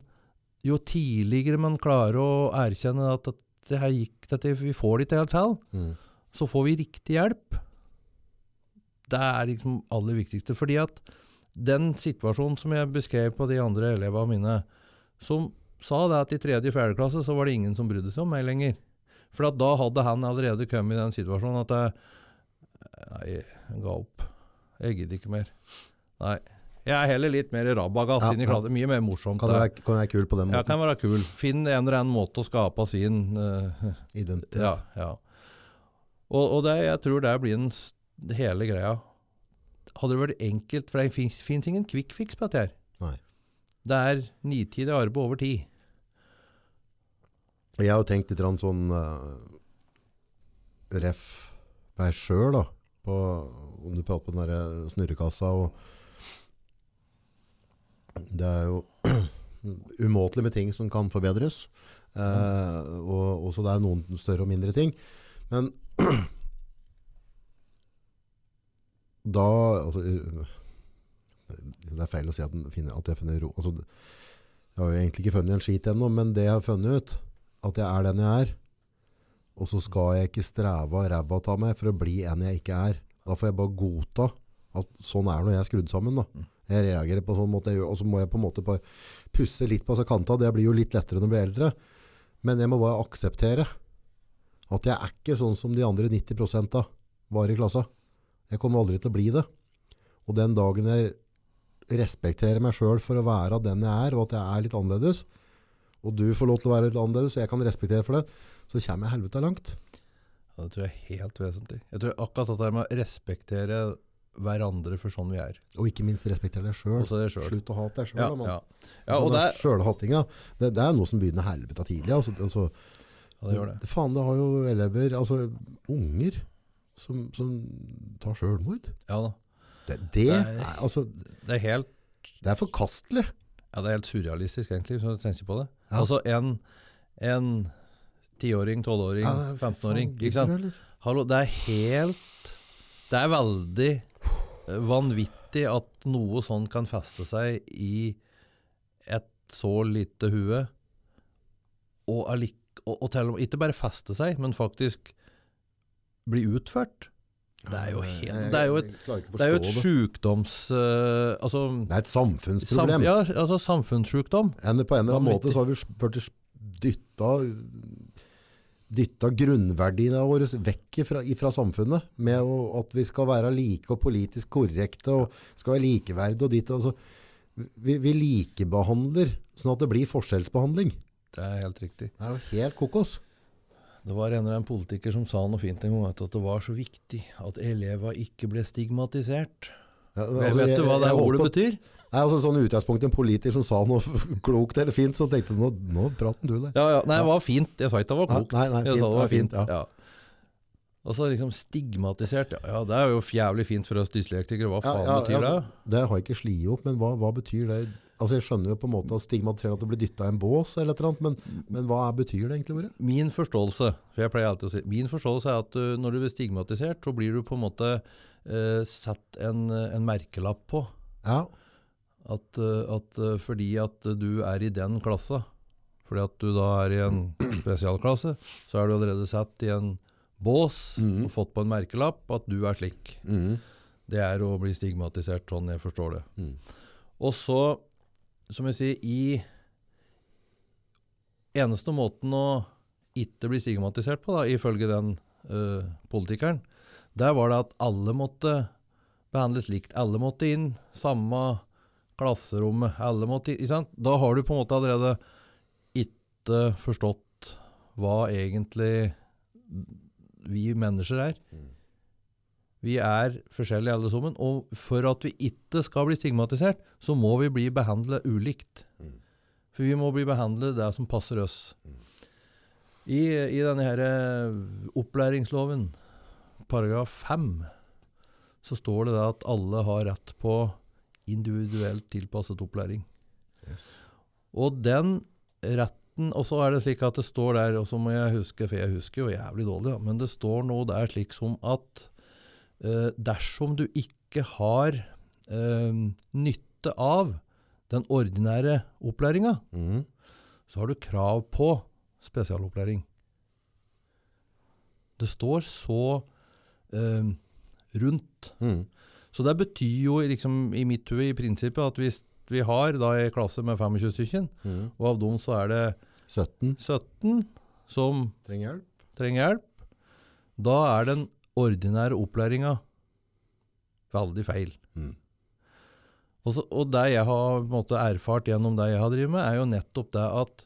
jo tidligere man klarer å erkjenne at, at det her gikk, dette, vi får det ikke helt til, Mm. så får vi riktig hjelp. Det er liksom aller viktigste. Fordi at den situasjonen som jeg beskrev på de andre elevene mine, som sa det at i tredje og fjerde klasse så var det ingen som brydde seg om meg lenger. For at da hadde han allerede kommet i den situasjonen at jeg, Nei, jeg ga opp. Jeg gidder ikke mer. Nei. Jeg er heller litt mer rabagass Ja, inn i ja. Mye mer morsomt. Kan, være, kan være kul på den Ja, måten? kan være kul. Finn en eller annen måte å skape sin uh, Identitet. Ja. ja. Og, og det, jeg tror det blir den hele greia. Hadde det vært enkelt, for det fins ingen quick fix på dette her. Nei. Det er nitid arbeid over tid. Jeg har tenkt litt sånn uh, ref meg sjøl, da. Om du prater på den der snurrekassa og Det er jo umåtelig med ting som kan forbedres. Uh, og også det er noen større og mindre ting. Men da altså, Det er feil å si at, den finner, at jeg finner ro altså, Jeg har jo egentlig ikke funnet en skit ennå, men det jeg har funnet ut, at jeg er den jeg er, og så skal jeg ikke streve av ræva av meg for å bli en jeg ikke er. Da får jeg bare godta at sånn er når jeg er skrudd sammen. da. Jeg reagerer på sånn måte og så må jeg på en måte bare pusse litt på seg kanta. Det blir jo litt lettere når jeg blir eldre. Men jeg må bare akseptere at jeg er ikke sånn som de andre 90% av var i klassa. Jeg kommer aldri til å bli det. Og den dagen jeg respekterer meg sjøl for å være den jeg er, og at jeg er litt annerledes, og du får lov til å være litt annerledes, og jeg kan respektere for det, så kommer jeg helvete langt. Ja, det tror jeg er helt vesentlig. Jeg tror akkurat at det med å respektere hverandre for sånn vi er. Og ikke minst respektere deg sjøl. Slutt å hate deg sjøl. Ja, Ja, ja. det, det, det er noe som begynner helvete tidlig. Altså, altså, det gjør det. Faen, det har jo elever, altså unger, som, som tar sjølmord. Ja da. Det, det, er, altså, Det er helt, det er forkastelig. ja, det er helt surrealistisk, egentlig, hvis du tenker på det. Ja. Altså en, en tiåring, tolvåring, Ja, 15-åring. Ikke sant? gidder du, eller? Hallo, det er helt Det er veldig eh, vanvittig at noe sånn kan feste seg i et så lite hue, og, og, og og ikke bare feste seg, men faktisk bli utført. Det er jo helt Det er jo et, det er jo et sjukdoms... Uh, altså Det er et samfunnsproblem. Samf ja, altså samfunnssjukdom. En, på en eller annen måte så har vi blitt dytta, dytta grunnverdiene våre vekk fra, fra samfunnet. Med å, at vi skal være like og politisk korrekte og skal være likeverdige og ditt. Altså, vi, vi likebehandler sånn at det blir forskjellsbehandling. Det er helt riktig. Det er jo helt kokos. Det var en eller annen politiker som sa noe fint en gang, at det var så viktig at elever ikke ble stigmatisert. Ja, altså, vet du hva det jeg holdt ordet på- betyr? Nei, altså sånn utgangspunkt En politiker som sa noe klokt eller fint, så tenkte jeg nå, nå praten du det. Ja, ja. Nei, det var fint. Jeg sa ikke det var klokt. Nei, nei, jeg sa det var fint. ja. Ja. Og så liksom stigmatisert. Ja, ja, det er jo jævlig fint for oss dyslektikere. Hva faen betyr det? altså, Det har jeg ikke slitt opp, men hva, hva betyr det? Altså Jeg skjønner jo på en måte at stigmatiserer at du blir dytta i en bås, eller et eller annet, men, men hva betyr det egentlig? Bare? Min forståelse for jeg pleier alltid å si, min forståelse er at uh, når du blir stigmatisert, så blir du på en måte uh, satt en, en merkelapp på. Ja, At, uh, at fordi at du er i den klassa, fordi at du da er i en spesialklasse, så er du allerede satt i en bås Mhm. og fått på en merkelapp at du er slik. mm. Det er å bli stigmatisert, sånn jeg forstår det. Mm. Og så, som jeg sier, i Eneste måten å ikke bli stigmatisert på, da, ifølge den uh, politikeren, der var det at alle måtte behandles likt. Alle måtte inn samme klasserommet. Alle måtte inn? Da har du på en måte allerede ikke forstått hva egentlig vi mennesker er. Mm. Vi er forskjellige alle sammen, og for at vi ikke skal bli stigmatisert, så må vi bli behandlet ulikt. Mm. For vi må bli behandlet det som passer oss. Mm. I, I denne her eh, opplæringsloven, paragraf 5, så står det at alle har rett på individuelt tilpasset opplæring. Yes. Og den retten Og så er det slik at det står der, og så må jeg huske, for jeg husker jo jævlig dårlig, ja, men det står noe der slik som at dersom du ikke har eh, nytte av den ordinære opplæringa, Mm. så har du krav på spesialopplæring. Det står så eh, rundt. Mm. Så det betyr jo liksom, i mitt hue i prinsippet at hvis vi har da en klasse med 25 stykker, Mm. og av dem så er det 17 17 som trenger hjelp. trenger hjelp, da er den ordinære opplæringa veldig feil. Mm. Og, så, og det jeg har måte erfart gjennom det jeg har drevet med, er jo nettopp det at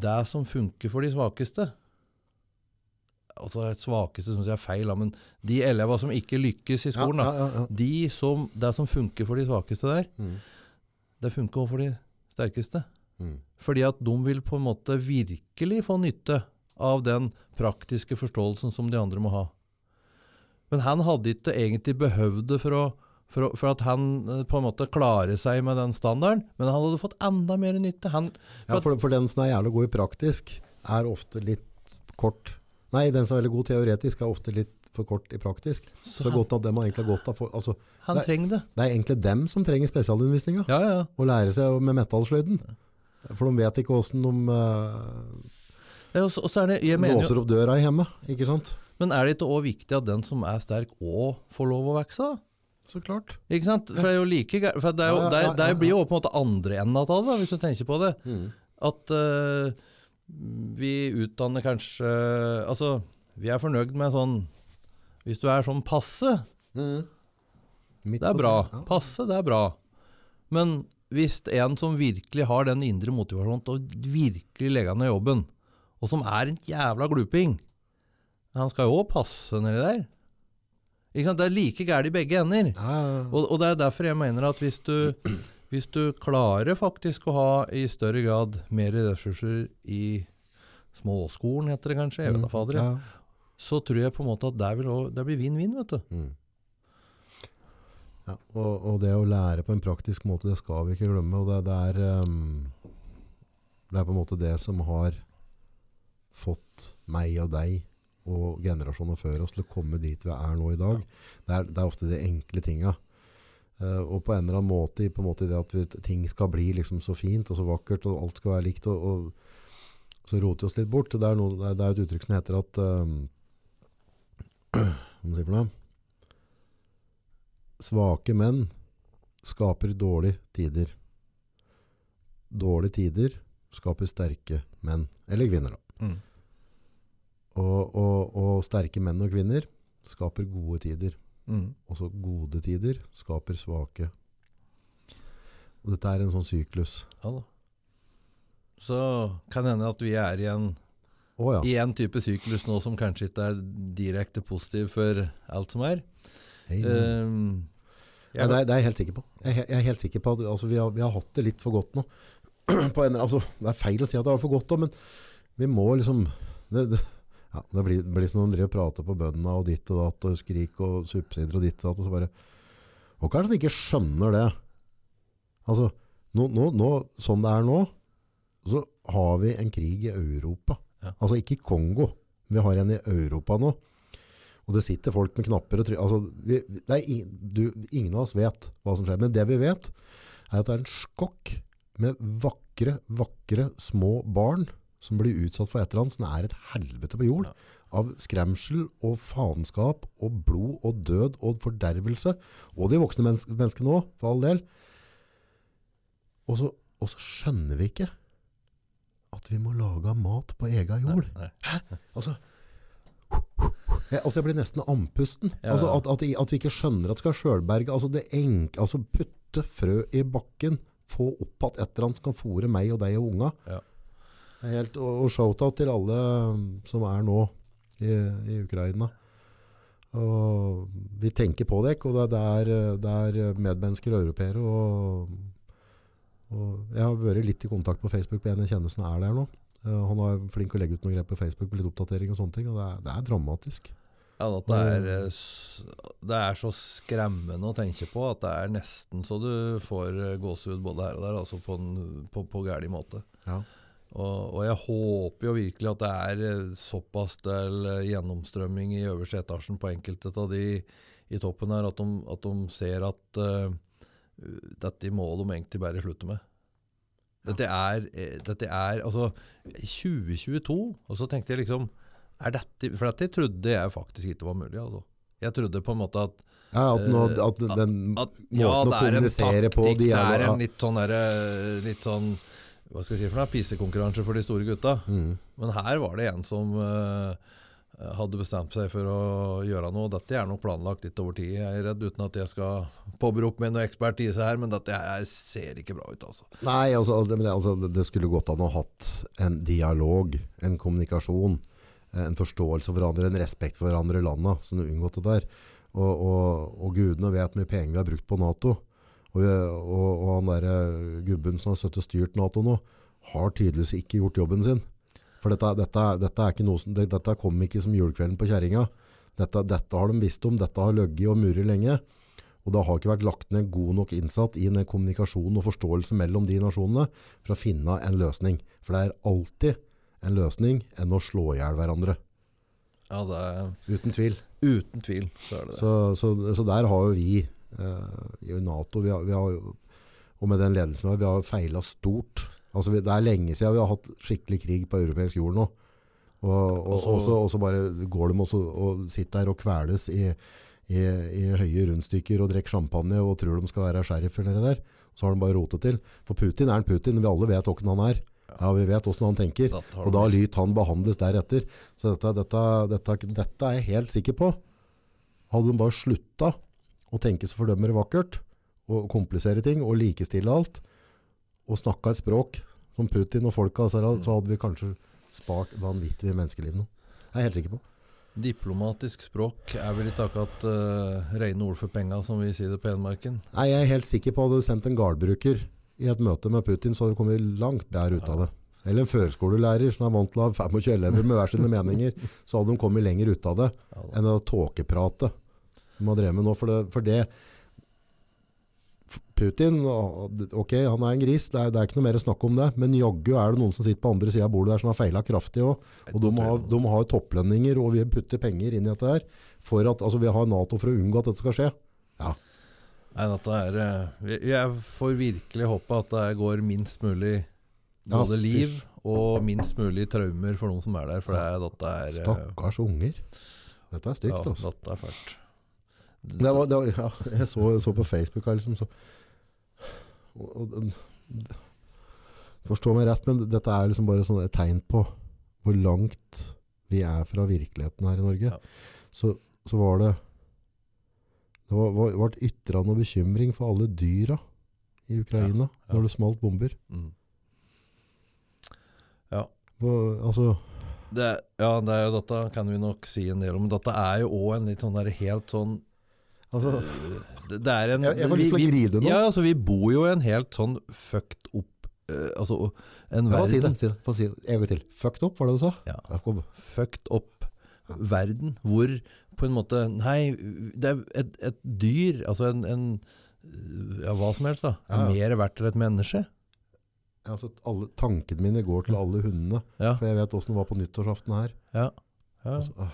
det som funker for de svakeste Altså det svakeste syns jeg er feil, men de elevene som ikke lykkes i skolen, ja, ja, ja. de som, det som funker for de svakeste der, Mm. det funker også for de sterkeste. Mm. Fordi at de vil på en måte virkelig få nytte av den praktiske forståelsen som de andre må ha. Men han hadde ikke egentlig behøvd det for, å, for, å, for at han eh, på en måte klarer seg med den standarden, men han hadde fått enda mer nytte. Han, Ja, for, for den som er jævlig god i praktisk, er ofte litt kort. Nei, den som er veldig god teoretisk, er ofte litt for kort i praktisk. Så, Så han, godt at dem har egentlig godt av for, altså, han Nei. trenger det. Det er egentlig dem som trenger spesialundervisninga. Ja, ja. Å lære seg med metallsløyden. For de vet ikke åssen de uh, ja og, så, og så er det, mener låser opp døra i hjemmet. Ikke sant? Men er det ikke òg viktig at den som er sterk, òg får lov å vokse? da? Så klart. Ikke sant? For det er jo like For det, jo, der ja, blir jo på en måte andre enden av det, hvis du tenker på det. Mm. At uh, vi utdanner kanskje Altså, vi er fornøyd med sånn Hvis du er sånn passe, mm. det er bra. ja. Passe, det er bra. Men hvis en som virkelig har den indre motivasjonen til å virkelig legge ned jobben, og som er en jævla gluping Han skal jo òg passe nedi der. Ikke sant? Det er like gærent i begge ender. Ja, ja, ja. Og, og det er derfor jeg mener at hvis du, hvis du klarer faktisk å ha i større grad mer ressurser i småskolen, heter det kanskje, jeg vet da fader, Ja. så tror jeg på en måte at vil også, der blir vinn-vinn, vet du. Mm. Ja, og, og det å lære på en praktisk måte, det skal vi ikke glemme. Og det, det, er, um, det er på en måte det som har fått meg og deg og generasjoner før oss til å komme dit vi er nå i dag. Det, er, det er ofte de enkle tinga. Uh, og på en eller annen måte, på en måte det at vi, ting skal bli liksom så fint og så vakkert, og alt skal være likt, og, og så roter vi oss litt bort. Det er, noe, det er, et uttrykk som heter at ehm, Hva må man si for noe? Svake menn skaper dårlige tider. Dårlige tider skaper sterke menn, eller kvinner. Da. Og, og, og sterke menn og kvinner skaper gode tider. Mm. Også gode tider skaper svake. Og dette er en sånn syklus. Ja da. Så kan det hende at vi er i en, oh, ja. i en type syklus nå som kanskje ikke er direkte positiv for alt som er. Hey, Ehm, Ja, det, er, det er jeg helt sikker på. Jeg er, jeg er helt sikker på at altså, vi, har, vi har hatt det litt for godt nå. På en, altså, det er feil å si at det er for godt, da, men vi må liksom Det, det, ja, det blir, det blir som når de prater på bøndene og ditt og datt og skrik og subsidier og ditt og datt, og så bare Og det som ikke skjønner det? Altså, nå, nå, nå, sånn det er nå, så har vi en krig i Europa. Ja. Altså ikke i Kongo. Vi har en i Europa nå. Og det sitter folk med knapper og trykker. Altså, vi, ingen, du, ingen av oss vet hva som skjer. Men det vi vet, er at det er en skokk med vakre, vakre små barn som blir utsatt for et eller annet som er et helvete på jord. Ja. Av skremsel og faenskap og blod og død og fordervelse. Og de voksne mennesk menneskene òg, for all del. Og så, og så skjønner vi ikke at vi må lage mat på ega jord. Nei, nei. Altså, jeg, altså jeg blir nesten andpusten. Ja, Altså at, at, at vi ikke skjønner at skal sjølberge altså det enke, altså putte frø i bakken, få opp at et eller annet som kan fòre meg og deg og unga. Ja. Helt, og, og shout-out til alle um, som er nå i, i Ukraina. Og vi tenker på dere, og det, er, det er medmennesker og europeere. Og, og jeg har vært litt i kontakt på Facebook med en jeg kjenner som er der nå. Eh, han er flink å legge ut noen grep på Facebook med litt oppdatering og sånne ting. Og det er, det er dramatisk. Ja, at det er, det er så skremmende å tenke på at det er nesten så du får eh, gåsehud både her og der, altså på en på, på gærlig måte. Ja. Og, og jeg håper jo virkelig at det er eh, såpass del eh, gjennomstrømming i øverste etasjen på enkelte av de i toppen her, at de, at de ser at uh, dette må de egentlig bare slutte med. Dette er, dette er altså 2022, og så tenkte jeg liksom er dette, For dette trodde jeg faktisk ikke var mulig. Altså. Jeg trodde på en måte at Ja, at, nå, at den at måten ja, å det er kommunisere på de det er, er en litt sånn derre Litt sånn Hva skal jeg si for noe? Pissekonkurranse for de store gutta. mm, Men her var det en som eh, hadde bestemt seg for å gjøre noe. Dette er nok planlagt litt over tid, jeg er redd, uten at jeg skal påberope meg noe ekspertise her, men dette her ser ikke bra ut, altså. Nei, altså, det, altså, det- skulle gått an å ha hatt en dialog, en kommunikasjon, eh, en forståelse for hverandre, en respekt for hverandre i landet, som du unngått det der. Og, og, og gudene vet hvor mye penger vi har brukt på NATO. Og, og, og han der eh, gubben som har støttet styrt NATO nå, har tydeligvis ikke gjort jobben sin. For dette, dette, dette, er som, dette kom ikke som julekvelden på kjerringa. Dette, dette har de visst om, dette har løgget og muret lenge. Og det har ikke vært lagt ned god nok innsatt i den kommunikasjonen og forståelse mellom de nasjonene for å finne en løsning. For det er alltid en løsning enn å slå i hjel hverandre. Ja, det er, Uten tvil. Uten tvil så er det det. Så, så, så der har jo vi i Nato vi har, vi har Og med den ledelsen vi har, vi har feila stort. Altså, det er lenge siden vi har hatt skikkelig krig på europeisk jord nå. Og, og, Og så- og, så, bare går de også, og sitter der og kveles i, i, i høye rundstykker og drikker champagne og tror de skal være sheriffer nede der. Så har de bare rotet til. For Putin er en Putin. Vi alle vet hvem han er. Ja, Vi vet hvordan han tenker. Og da lyt han behandles deretter. Så dette, dette, dette, dette er jeg helt sikker på. Hadde de bare slutta å tenke så fordømmere vakkert, og komplisere ting, og likestille alt, og snakka et språk som Putin og folka, så Mm. hadde vi kanskje spart vanvittig mye menneskeliv nå. Jeg er helt sikker på. Diplomatisk språk er vel ikke akkurat uh, rene ord for penga, som vi sier det på Hedmarken. Nei, jeg er helt sikker på at hadde du sendt en gardbruker i et møte med Putin, så hadde du kommet langt bedre ut av det. Eller en førskolelærer som er vant til å ha 25 elever med hver sine meninger, så hadde de kommet lenger ut av det. Enn det tåkepratet de har drevet med nå. For det, for det Putin, ok, han er en gris, det er, det er ikke noe mer å snakke om det. Men jaggu er det noen som sitter på andre sida av bordet der som har feila kraftig òg. Og de har, de har topplønninger, og vi putter penger inn i dette her. For at, altså Vi har Nato for å unngå at dette skal skje. Nei, dette er eh, Jeg får virkelig håpe at det går minst mulig både ja, liv og minst mulig traumer for noen som er der. For det er, dette er eh, Stakkars unger. Dette er stygt, Ja, altså. dette er fælt. Det var, det var, ja, jeg så, så på Facebook her, liksom så og, og, Forstå meg rett, men dette er liksom bare sånn et tegn på hvor langt vi er fra virkeligheten her i Norge. Ja. Så, så var det Det var, var, ble ytra noe bekymring for alle dyra i Ukraina Ja, ja. når det smalt bomber. Mm. Hva- altså, Det, ja, det er jo dette kan vi nok si en del om. Men dette er jo òg en litt sånn der helt sånn altså det, er en jeg, jeg får lyst til å grine nå. Ja, altså vi bor jo i en helt sånn fucked opp uh, Altså en Ja, si det. Få si det. En gang til. Fucked up, var det du sa? Ja. Ja. Fucked up verden hvor på en måte Nei, det er et, et dyr, altså en, en Ja, hva som helst, da. Er Ja, mer verdt enn et menneske. Ja, altså, alle, tankene mine går til alle hundene. Ja. For jeg vet åssen det var på nyttårsaften her. Ja. Ja, Altså,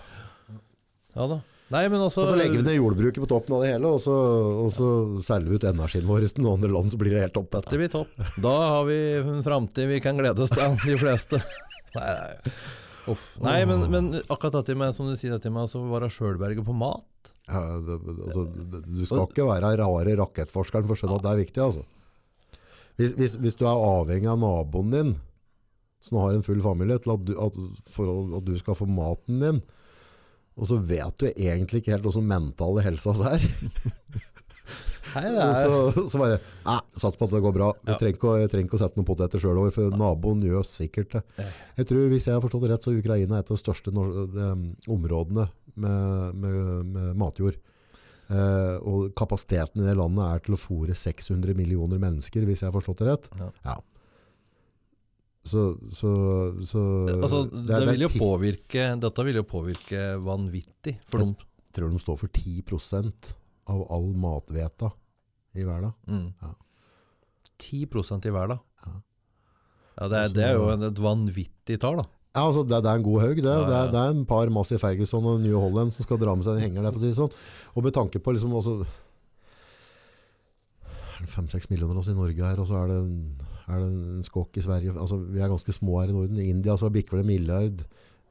ja da. Nei, men altså og så legger vi ned jordbruket på toppen av det hele, og så, og så selger vi ut energien vår til noen andre land, så blir det helt topp. Dette Det blir topp. Da har vi en framtid vi kan glede oss til, de fleste. Nei, nei. Uff. nei men, men akkurat dette med som du sier, dette med å være sjølberget på mat Ja, det, altså, du skal ikke være rare rakettforskeren for å skjønne at det er viktig. Altså. Hvis, hvis, hvis du er avhengig av naboen din, som har en full familie, til at du, at, for at du skal få maten din, og så vet du egentlig ikke helt hvordan mentale helsa er, Nei, det Og er så, så bare Nei, sats på at det går bra. Vi Ja. trenger ikke, jeg trenger ikke å sette noen poteter sjøl over, for naboen gjør sikkert det. Jeg tror, Hvis jeg har forstått det rett, så er Ukraina et av de største nor- eh, områdene med, med, med matjord. Eh, og kapasiteten i det landet er til å fòre 600 millioner mennesker, hvis jeg har forstått det rett. Ja. Så, så, så Altså, det det, vil jo påvirke Dette vil jo påvirke vanvittig. For dem. Jeg tror de står for 10% av all matveta i verden. mm. Ja. 10 i hver, da. Ja. Ja, det er, det er jo en- et vanvittig tall, da. Ja, altså det, det er en god haug. Det, Ja, det, det er en par Massey Ferguson og New Holland som skal dra med seg en henger der, si sånn. Og med tanke på liksom også Er det fem-seks millioner oss i Norge her, og så er det, en, er det en skokk i Sverige. Altså, vi er ganske små her i Norden. I India så bikker det milliard.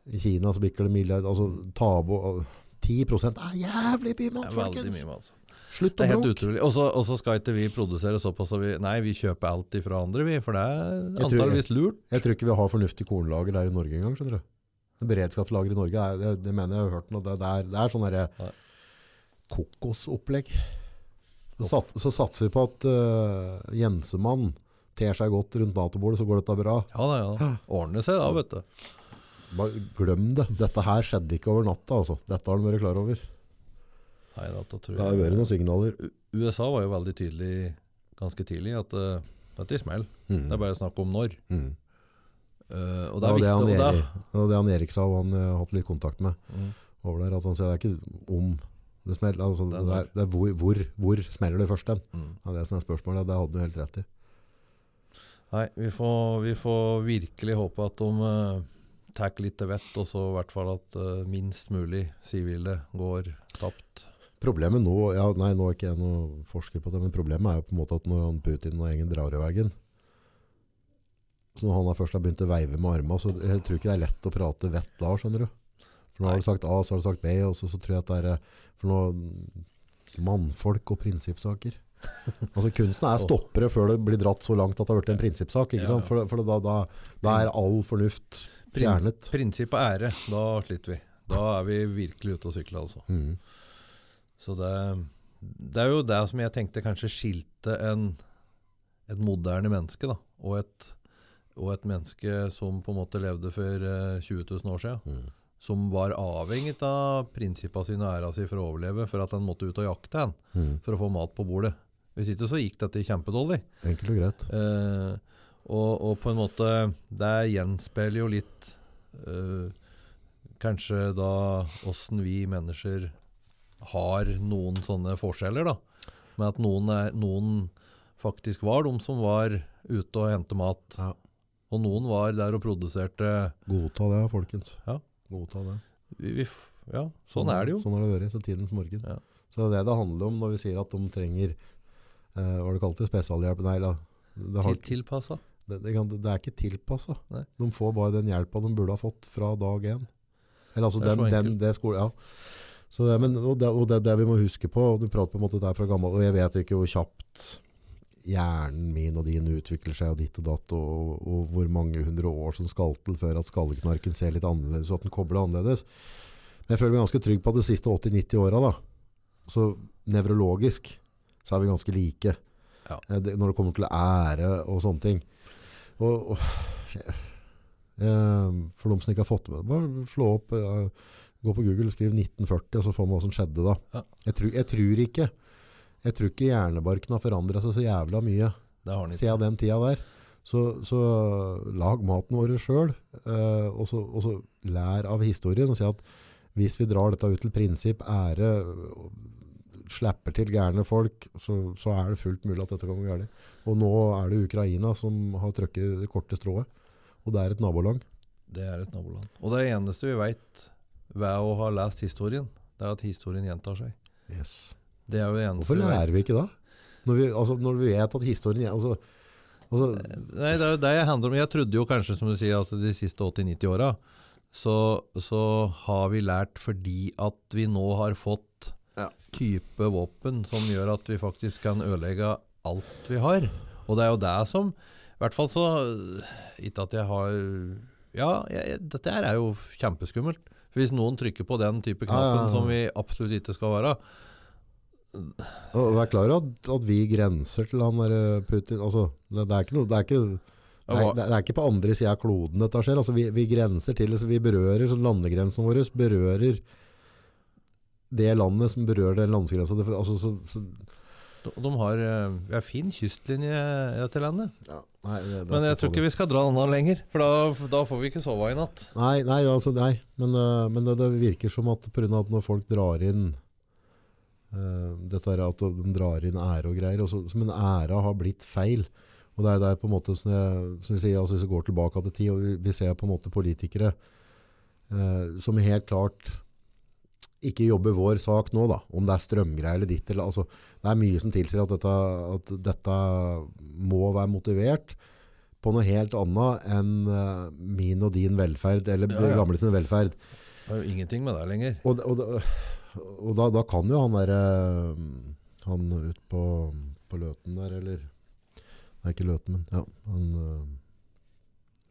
I Kina så bikker det milliard. Altså tabo, på 10 er jævlig mye Det mat, folkens! mye mat. Slutt Det å er bråke! utrolig. Og så- skal ikke vi produsere såpass at vi Nei, vi kjøper alt ifra andre, vi. For det er Jeg antageligvis lurt. Jeg tror ikke vi har fornuftig kornlager der i Norge engang, skjønner du. Beredskapslager i Norge, er, det, det mener jeg har hørt noe. Det, det, er, det er sånn derre kokosopplegg. Så, sat, så satser vi på at uh, Jensemann ter seg godt rundt Nato-bordet, så går dette bra. Ja da, ja. Ordner seg da, vet du. Bare glem det. Dette her skjedde ikke over natta, altså. Dette har de vært klar over. Nei, dette tror Det har vært noen signaler. USA var jo veldig tydelig ganske tidlig at uh, dette smeller. Mm. Det er bare snakk om når. Mm. Uh, og Det er var det han, viktig. Og det, det han Erik sa, og han jeg har hatt litt kontakt med mm. over der, at han sier det er ikke om det smeller. Altså, Det er det er hvor, hvor, hvor smeller det først hen? Mm. Ja, det som er spørsmålet, det hadde du helt rett i. Nei, vi får, vi får virkelig håpe at de uh, tar litt til vett, og så i hvert fall at uh, minst mulig sivile går tapt. Problemet nå ja, nei, nå er ikke jeg noen forsker på det, men problemet er jo på en måte at når Putin og gjengen drar i veien Så når han først har begynt å veive med armene, så jeg tror ikke det er lett å prate vett da, skjønner du. For nå har du sagt A, så har du sagt B, og så, så tror jeg at det er eh, For nå Mannfolk og prinsippsaker. altså Kunsten er stoppere før det blir dratt så langt at det har blitt en prinsippsak. ikke sant? For, for da, da, da er all fornuft fjernet. Prinsipp og ære, da sliter vi. Da er vi virkelig ute å sykle, altså. Mm. Så det, det er jo det som jeg tenkte kanskje skilte en, et moderne menneske, da, og et, og et menneske som på en måte levde for eh, 20 000 år siden. Mm. Som var avhengig av prinsippene sine og æra si for å overleve, for at han måtte ut og jakte han, Mm. for å få mat på bordet. Hvis ikke så gikk dette kjempedårlig. Enkelt og greit. Eh, og, og på en måte Det gjenspeiler jo litt eh, Kanskje da åssen vi mennesker har noen sånne forskjeller, da. Med at noen, er, noen faktisk var de som var ute og hente mat. Ja. Og noen var der og produserte Godta det, folkens. Ja. Godta det. vi, vi, Ja, sånn er det jo. Sånn har det vært. Så tidens morgen. Ja. Så det er det det handler om når vi sier at de trenger eh, Hva er det? Spesialhjelp? Nei da. Det, har, Til, tilpassa. det, det, kan, det er ikke tilpassa. De får bare den hjelpa de burde ha fått fra dag én. Eller altså den, den, det skole, ja. Så det, men, og det, og det, det vi må huske på, og du prater på en måte der fra gammel, og jeg vet ikke hvor kjapt hjernen min og din utvikler seg og ditt og datt, og, og hvor mange hundre år som skal til før at skalleknarken ser litt annerledes, og at den kobler annerledes. Men jeg føler meg ganske trygg på at de siste 80-90 åra, så nevrologisk, så er vi ganske like. Ja. Eh, det, når det kommer til ære og sånne ting. Og, og eh, for de som ikke har fått det med, bare slå opp, eh, gå på Google, skriv 1940, og så får man hva som skjedde da. Ja. Jeg, tror, jeg tror ikke, jeg tror ikke hjernebarken har forandret seg så jævla mye Det siden den tida der. Så, så lag maten vår sjøl, eh, og, så- og så lær av historien. Og si at hvis vi drar dette ut til prinsipp, ære, og slipper til gærne folk, så, så er det fullt mulig at dette kan gå galt. Og nå er det Ukraina som har trøkket det korte strået. Og det er et nabolag. Det er et naboland. Og det eneste vi veit ved å ha lest historien, det er at historien gjentar seg. Yes. Det er jo det eneste Hvorfor lærer vi ikke da? Når vi, altså, når vi vet at historien altså, altså, Nei, det er jo det jeg handler om. Jeg trodde jo kanskje, som du sier, at de siste 80-90 åra så, så har vi lært fordi at vi nå har fått Ja. type våpen som gjør at vi faktisk kan ødelegge alt vi har. Og det er jo det som I hvert fall så Ikke at jeg har Ja, jeg, dette her er jo kjempeskummelt. Hvis noen trykker på den type Ja, ja, knappen ja. som vi absolutt ikke skal være, og Vær klar over at, at vi grenser til han der Putin. Altså, det, det er ikke noe det er ikke, det er, det er ikke på andre sida av kloden dette skjer. Altså, vi, vi grenser til, altså, vi berører så landegrensen vår berører det landet som berører den landsgrensa. Altså, så, så, de, har eh, Vi har fin kystlinje til landet. ja, nei, det, det Men jeg tror ikke vi skal dra den av lenger, for da, da får vi ikke sove i natt. Nei, nei, altså, nei. men, øh, men det, det virker som at av at når folk drar inn uh, dette er at de drar inn ære og greier, også, som en æra har blitt feil. Og det er, det er på en måte som, jeg, som vi sier, altså hvis vi går tilbake til tid, og vi, vi ser på en måte politikere uh, som helt klart ikke jobber vår sak nå, da. Om det er strømgreier eller ditt. Eller, altså, det er mye som tilsier at dette, at dette må være motivert på noe helt annet enn uh, min og din velferd, eller Ja, ja. gamle sin velferd. Det er jo ingenting med det lenger. Og, og, og da, da kan jo han der eh, Han ut på, på Løten der, eller Det er ikke Løten, men ja, han uh,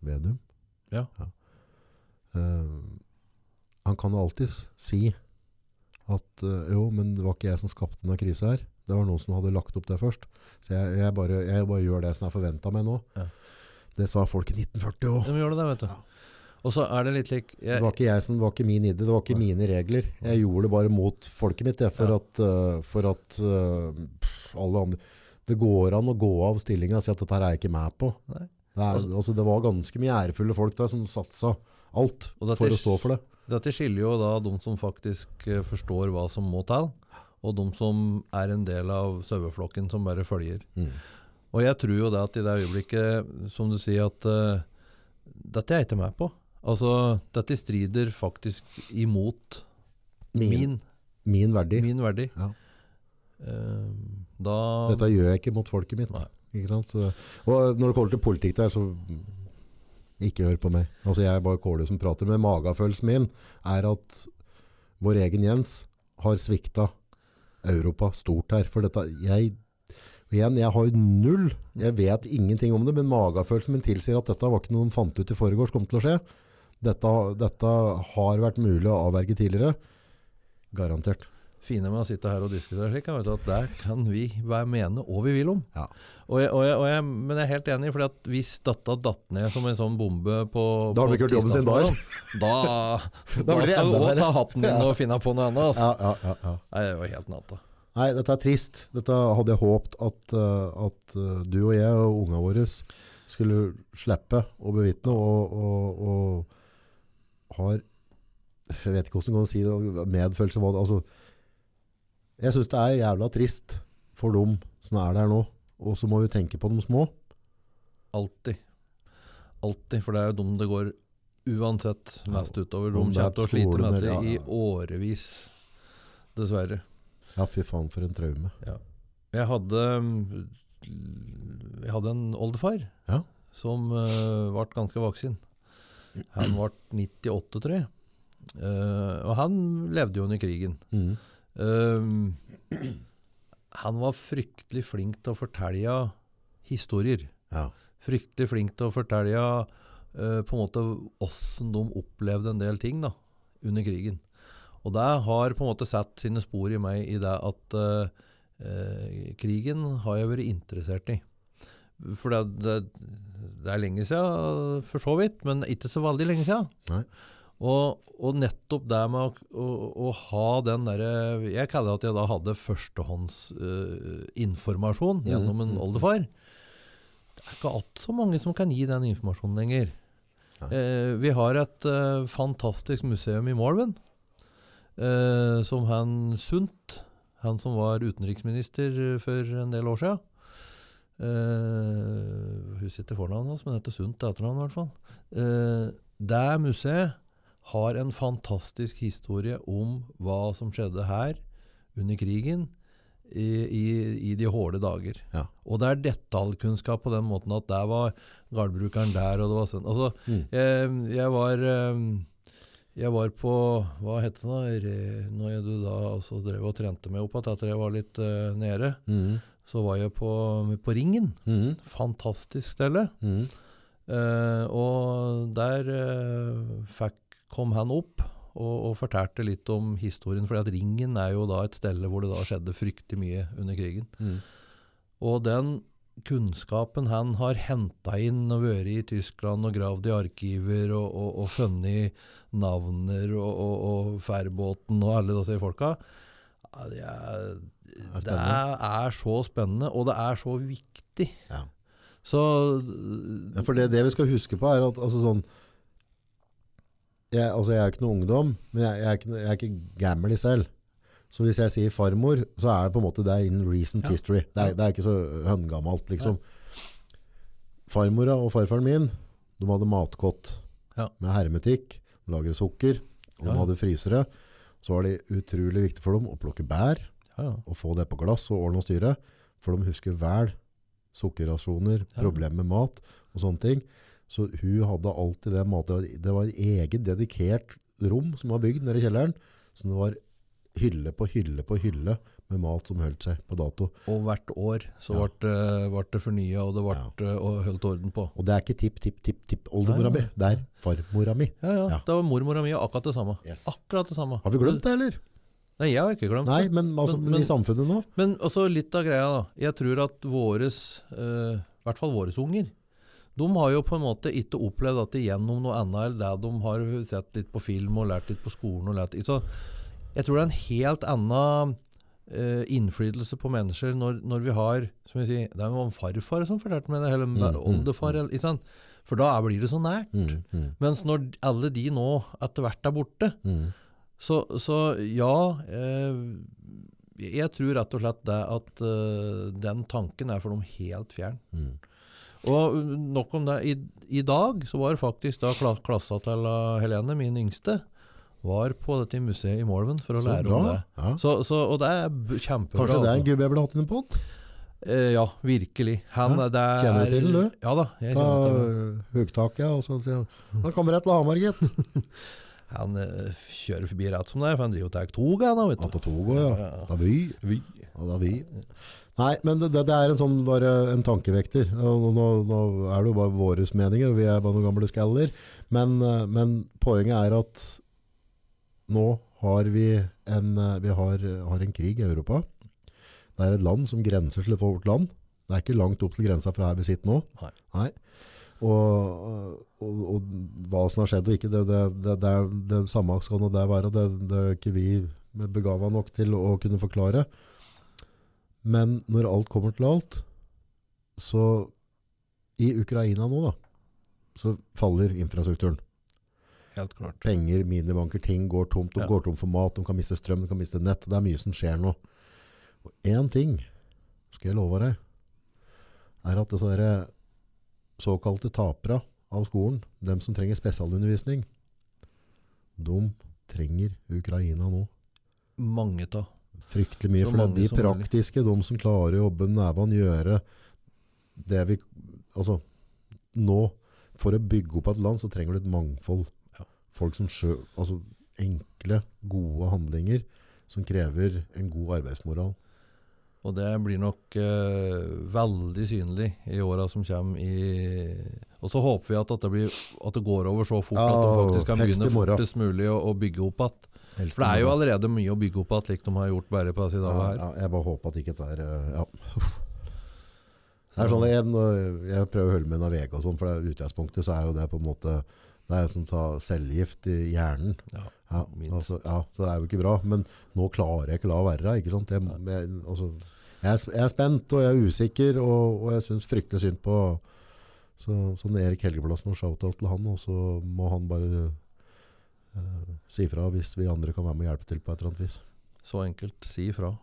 Vedum. Ja. Eh, han kan alltid si at uh, jo, men det var ikke jeg som skapte denne krisa her. Det var noen som hadde lagt opp det først. Så jeg, jeg, bare, jeg bare gjør det som er forventa meg nå. Ja. Det sa folk i 1940 òg. De gjør det, vet du. Ja. Og så er det litt lik Det var ikke jeg som, det var ikke min idé, det var ikke mine regler. Jeg gjorde det bare mot folket mitt, jeg, for Ja. at, eh, for at eh, pff, alle andre Det går an å gå av stillinga og si at dette her er jeg ikke med på. Det, er, Altså- altså, det var ganske mye ærefulle folk der som satsa alt for å stå for det. Dette skiller jo da de som faktisk eh, forstår hva som må til, og de som er en del av saueflokken som bare følger. Mm. Og jeg tror jo det at i det øyeblikket, som du sier, at uh, dette er jeg ikke med på. Altså, dette strider faktisk imot Min, min, min verdi. min verdi. Ja. Uh, da Dette gjør jeg ikke mot folket mitt. Ikke og når det kommer til politikk der, så ikke hør på meg. Altså, jeg er bare Kåle som prater. Men magefølelsen min er at vår egen Jens har svikta Europa stort her. For dette jeg, igjen, jeg har jo null. Jeg vet ingenting om det, men magefølelsen min tilsier at dette var ikke noe de fant ut i forgårs kom til å skje. Dette, dette har vært mulig å avverge tidligere. Garantert. Fine med å sitte her og diskutere slik, er at der kan vi være mene hva vi vil om. Ja. Og jeg, og jeg, og jeg, men jeg er helt enig, for hvis dette datt ned som en sånn bombe på Da har du ikke gjort jobben sin da, Da, da det skal du òg ta hatten din og finne på noe annet. Altså. Ja, ja, ja, ja. Nei, det var helt natta. Nei, dette er trist. Dette hadde jeg håpt at, eh, at eh, du og jeg og unga våre skulle slippe å bevitne, og, og, og har Jeg vet ikke hvordan man kan si det, medfølelse Altså, jeg syns det er jævla trist for dem som er der nå. Og så må vi tenke på de små. Alltid. Alltid, for det er jo dem det går uansett mest utover. De er kommer til å slite med det dette i ja, ja. årevis. Dessverre. Ja, fy faen, for en traume. Jeg hadde Jeg hadde en oldefar Ja. som uh, ble ganske voksen. Han ble 98, tror jeg. Uh, og han levde jo under krigen. Mhm. Eh, han var fryktelig flink til å fortelle historier. Ja. Fryktelig flink til å fortelle uh, på en måte åssen de opplevde en del ting da, under krigen. Og det har på en måte satt sine spor i meg i det at uh, uh, krigen har jeg vært interessert i. For det, det, det er lenge siden, for så vidt, men ikke så veldig lenge siden. Nei. Og, og nettopp det med å, å, å ha den derre Jeg kaller det at jeg da hadde førstehåndsinformasjon uh, gjennom en mhm. oldefar. Det er ikke alt så mange som kan gi den informasjonen lenger. Eh, vi har et eh, fantastisk museum i Morven, eh, som han Sundt, han som var utenriksminister for en del år siden. Uh, husker ikke fornavnet hans, men heter Sundt etternavn i hvert fall. Eh, det museet har en fantastisk historie om hva som skjedde her under krigen i, i, i de hårde dager. Ja. Og det er detaljkunnskap på den måten at der var gardbrukeren der, og det var sånn. Altså, Mm. jeg, jeg var eh, jeg var på Hva het det da? Når jeg du da altså drev og trente meg opp igjen etter jeg var litt uh, nede, mm. så var jeg på, på Ringen. Mm. Fantastisk sted. Mm. Uh, og der uh, fikk, kom han opp og, og fortalte litt om historien. For Ringen er jo da et sted hvor det da skjedde fryktelig mye under krigen. Mm. Og den kunnskapen han har henta inn og vært i Tyskland og gravd i arkiver og, og, og funnet navner og, og, og Færbåten og alle disse folka det, er, Det er det så spennende, og det er så viktig. Ja. Så Ja, for det, det vi skal huske på er at altså sånn jeg, altså jeg er ikke noe ungdom, men jeg, jeg, er ikke, jeg er ikke gammel i selv. Så hvis jeg sier farmor, så er det på en måte det er in recent Ja. history. Det er, det er ikke så høngammalt, liksom. Farmora og farfaren min, de hadde matkott Ja. med hermetikk, de lager sukker, og de Ja. hadde frysere. Så var det utrolig viktig for dem å plukke bær, ja, ja. og få det på glass og ordne og styre. For de husker vel sukkerrasjoner, Ja. problemer med mat og sånne ting. Så hun hadde alltid det matet. Det var, eget dedikert rom som var bygd nede i kjelleren. Så det var hylle på hylle på hylle med mat som holdt seg på dato. Og hvert år så Ja. ble det, ble det fornya, og det ble og holdt orden på. Og det er ikke tipp, tipp, tipp, tipp oldemora mi. Det er farmora mi. Ja, ja. Ja. Det var mormora mi og akkurat det samme. Yes. Akkurat det samme. Har vi glemt det, eller? Nei, jeg har ikke glemt Nei, men, altså, Men- men, i samfunnet nå? Men også litt av greia, da. Jeg tror at våres, i i hvert fall våres unger, de har jo på en måte ikke opplevd at det gjennom noe annet enn det de har sett litt på film og lært litt på skolen. og lært Så jeg tror det er en helt annen uh, innflytelse på mennesker når, når vi har som jeg sier, Det er jo en farfar som fortalte meg det, eller Mm, mm, oldefar. eller- Ikke sant? For da blir det så nært. Mm, mm, Mens når alle de nå etter hvert er borte, mm. så, så ja eh, Jeg tror rett og slett det at uh, den tanken er for dem helt fjern. Og nok om det. I, I dag så var faktisk da klassa til uh, Helene, min yngste, var på dette museet i Målven for å Så lære bra. om det. Ja. Så, så, og det er kjempebra. Kanskje det er en altså. gubbe jeg burde hatt inn på? Eh, ja, virkelig. Han, Ja. er, Kjenner du til den, du? Ja da. Jeg Ta hugtaket, og så sier han Han kommer rett til Hamar, gitt. Han eh, kjører forbi rett som det er, for han driver og tar toget. han det toget, ja. Da vi. Vi. Ja, da vi. Nei, men det, det er en sånn bare en tankevekter. Nå, nå er det jo bare våre meninger, og vi er bare noen gamle skaller. Men, eh, men poenget er at nå har vi en, eh, vi har, har en krig i Europa. Det er et land som grenser til et vårt land. Det er ikke langt opp til grensa fra her vi sitter nå. Nei. Og, og, og hva som har skjedd og ikke, det, det, det, det er det samme skal nå det være. Det, det er ikke vi begava nok til å kunne forklare. Men når alt kommer til alt, så i Ukraina nå da, så faller infrastrukturen. Helt klart. Penger, minibanker, ting går tomt. De Ja. går tom for mat, de kan miste strøm, de kan miste nett. Det er mye som skjer nå. Og én ting skal jeg love deg, er at disse såkalte tapere av skolen, dem som trenger spesialundervisning, de trenger Ukraina nå. Mange av. Fryktelig mye. For det er de praktiske, de som klarer å jobbe nevene, gjøre det vi Altså, nå, for å bygge opp et land, så trenger du et mangfold. Ja. Folk som sjø, altså enkle, gode handlinger som krever en god arbeidsmoral. Og det blir nok uh, veldig synlig i åra som kommer. I, og så håper vi at, blir, at det går over så fort Ja, at de faktisk kan begynne fortest mulig å, å bygge opp igjen. Helst For det er jo allerede mye å bygge opp igjen, slik de har gjort bare på disse ja, dagene her. ja, Jeg bare håper at ikke det er eh, ja. Det er sånn, jeg, jeg prøver å holde med en VG og sånn, for det utgangspunktet så er jo det på en måte Det er som å ta cellegift i hjernen. Ja, Ja, altså, ja, så det er jo ikke bra. Men nå klarer jeg ikke la være. ikke sant? Jeg, jeg, altså, jeg, er, spent, og jeg er usikker, og, og jeg syns fryktelig synd på så, sånn Erik Helgeplass har shout-out til han, og så må han bare si fra hvis vi andre kan være med og hjelpe til på et eller annet vis. Så enkelt. Si ifra.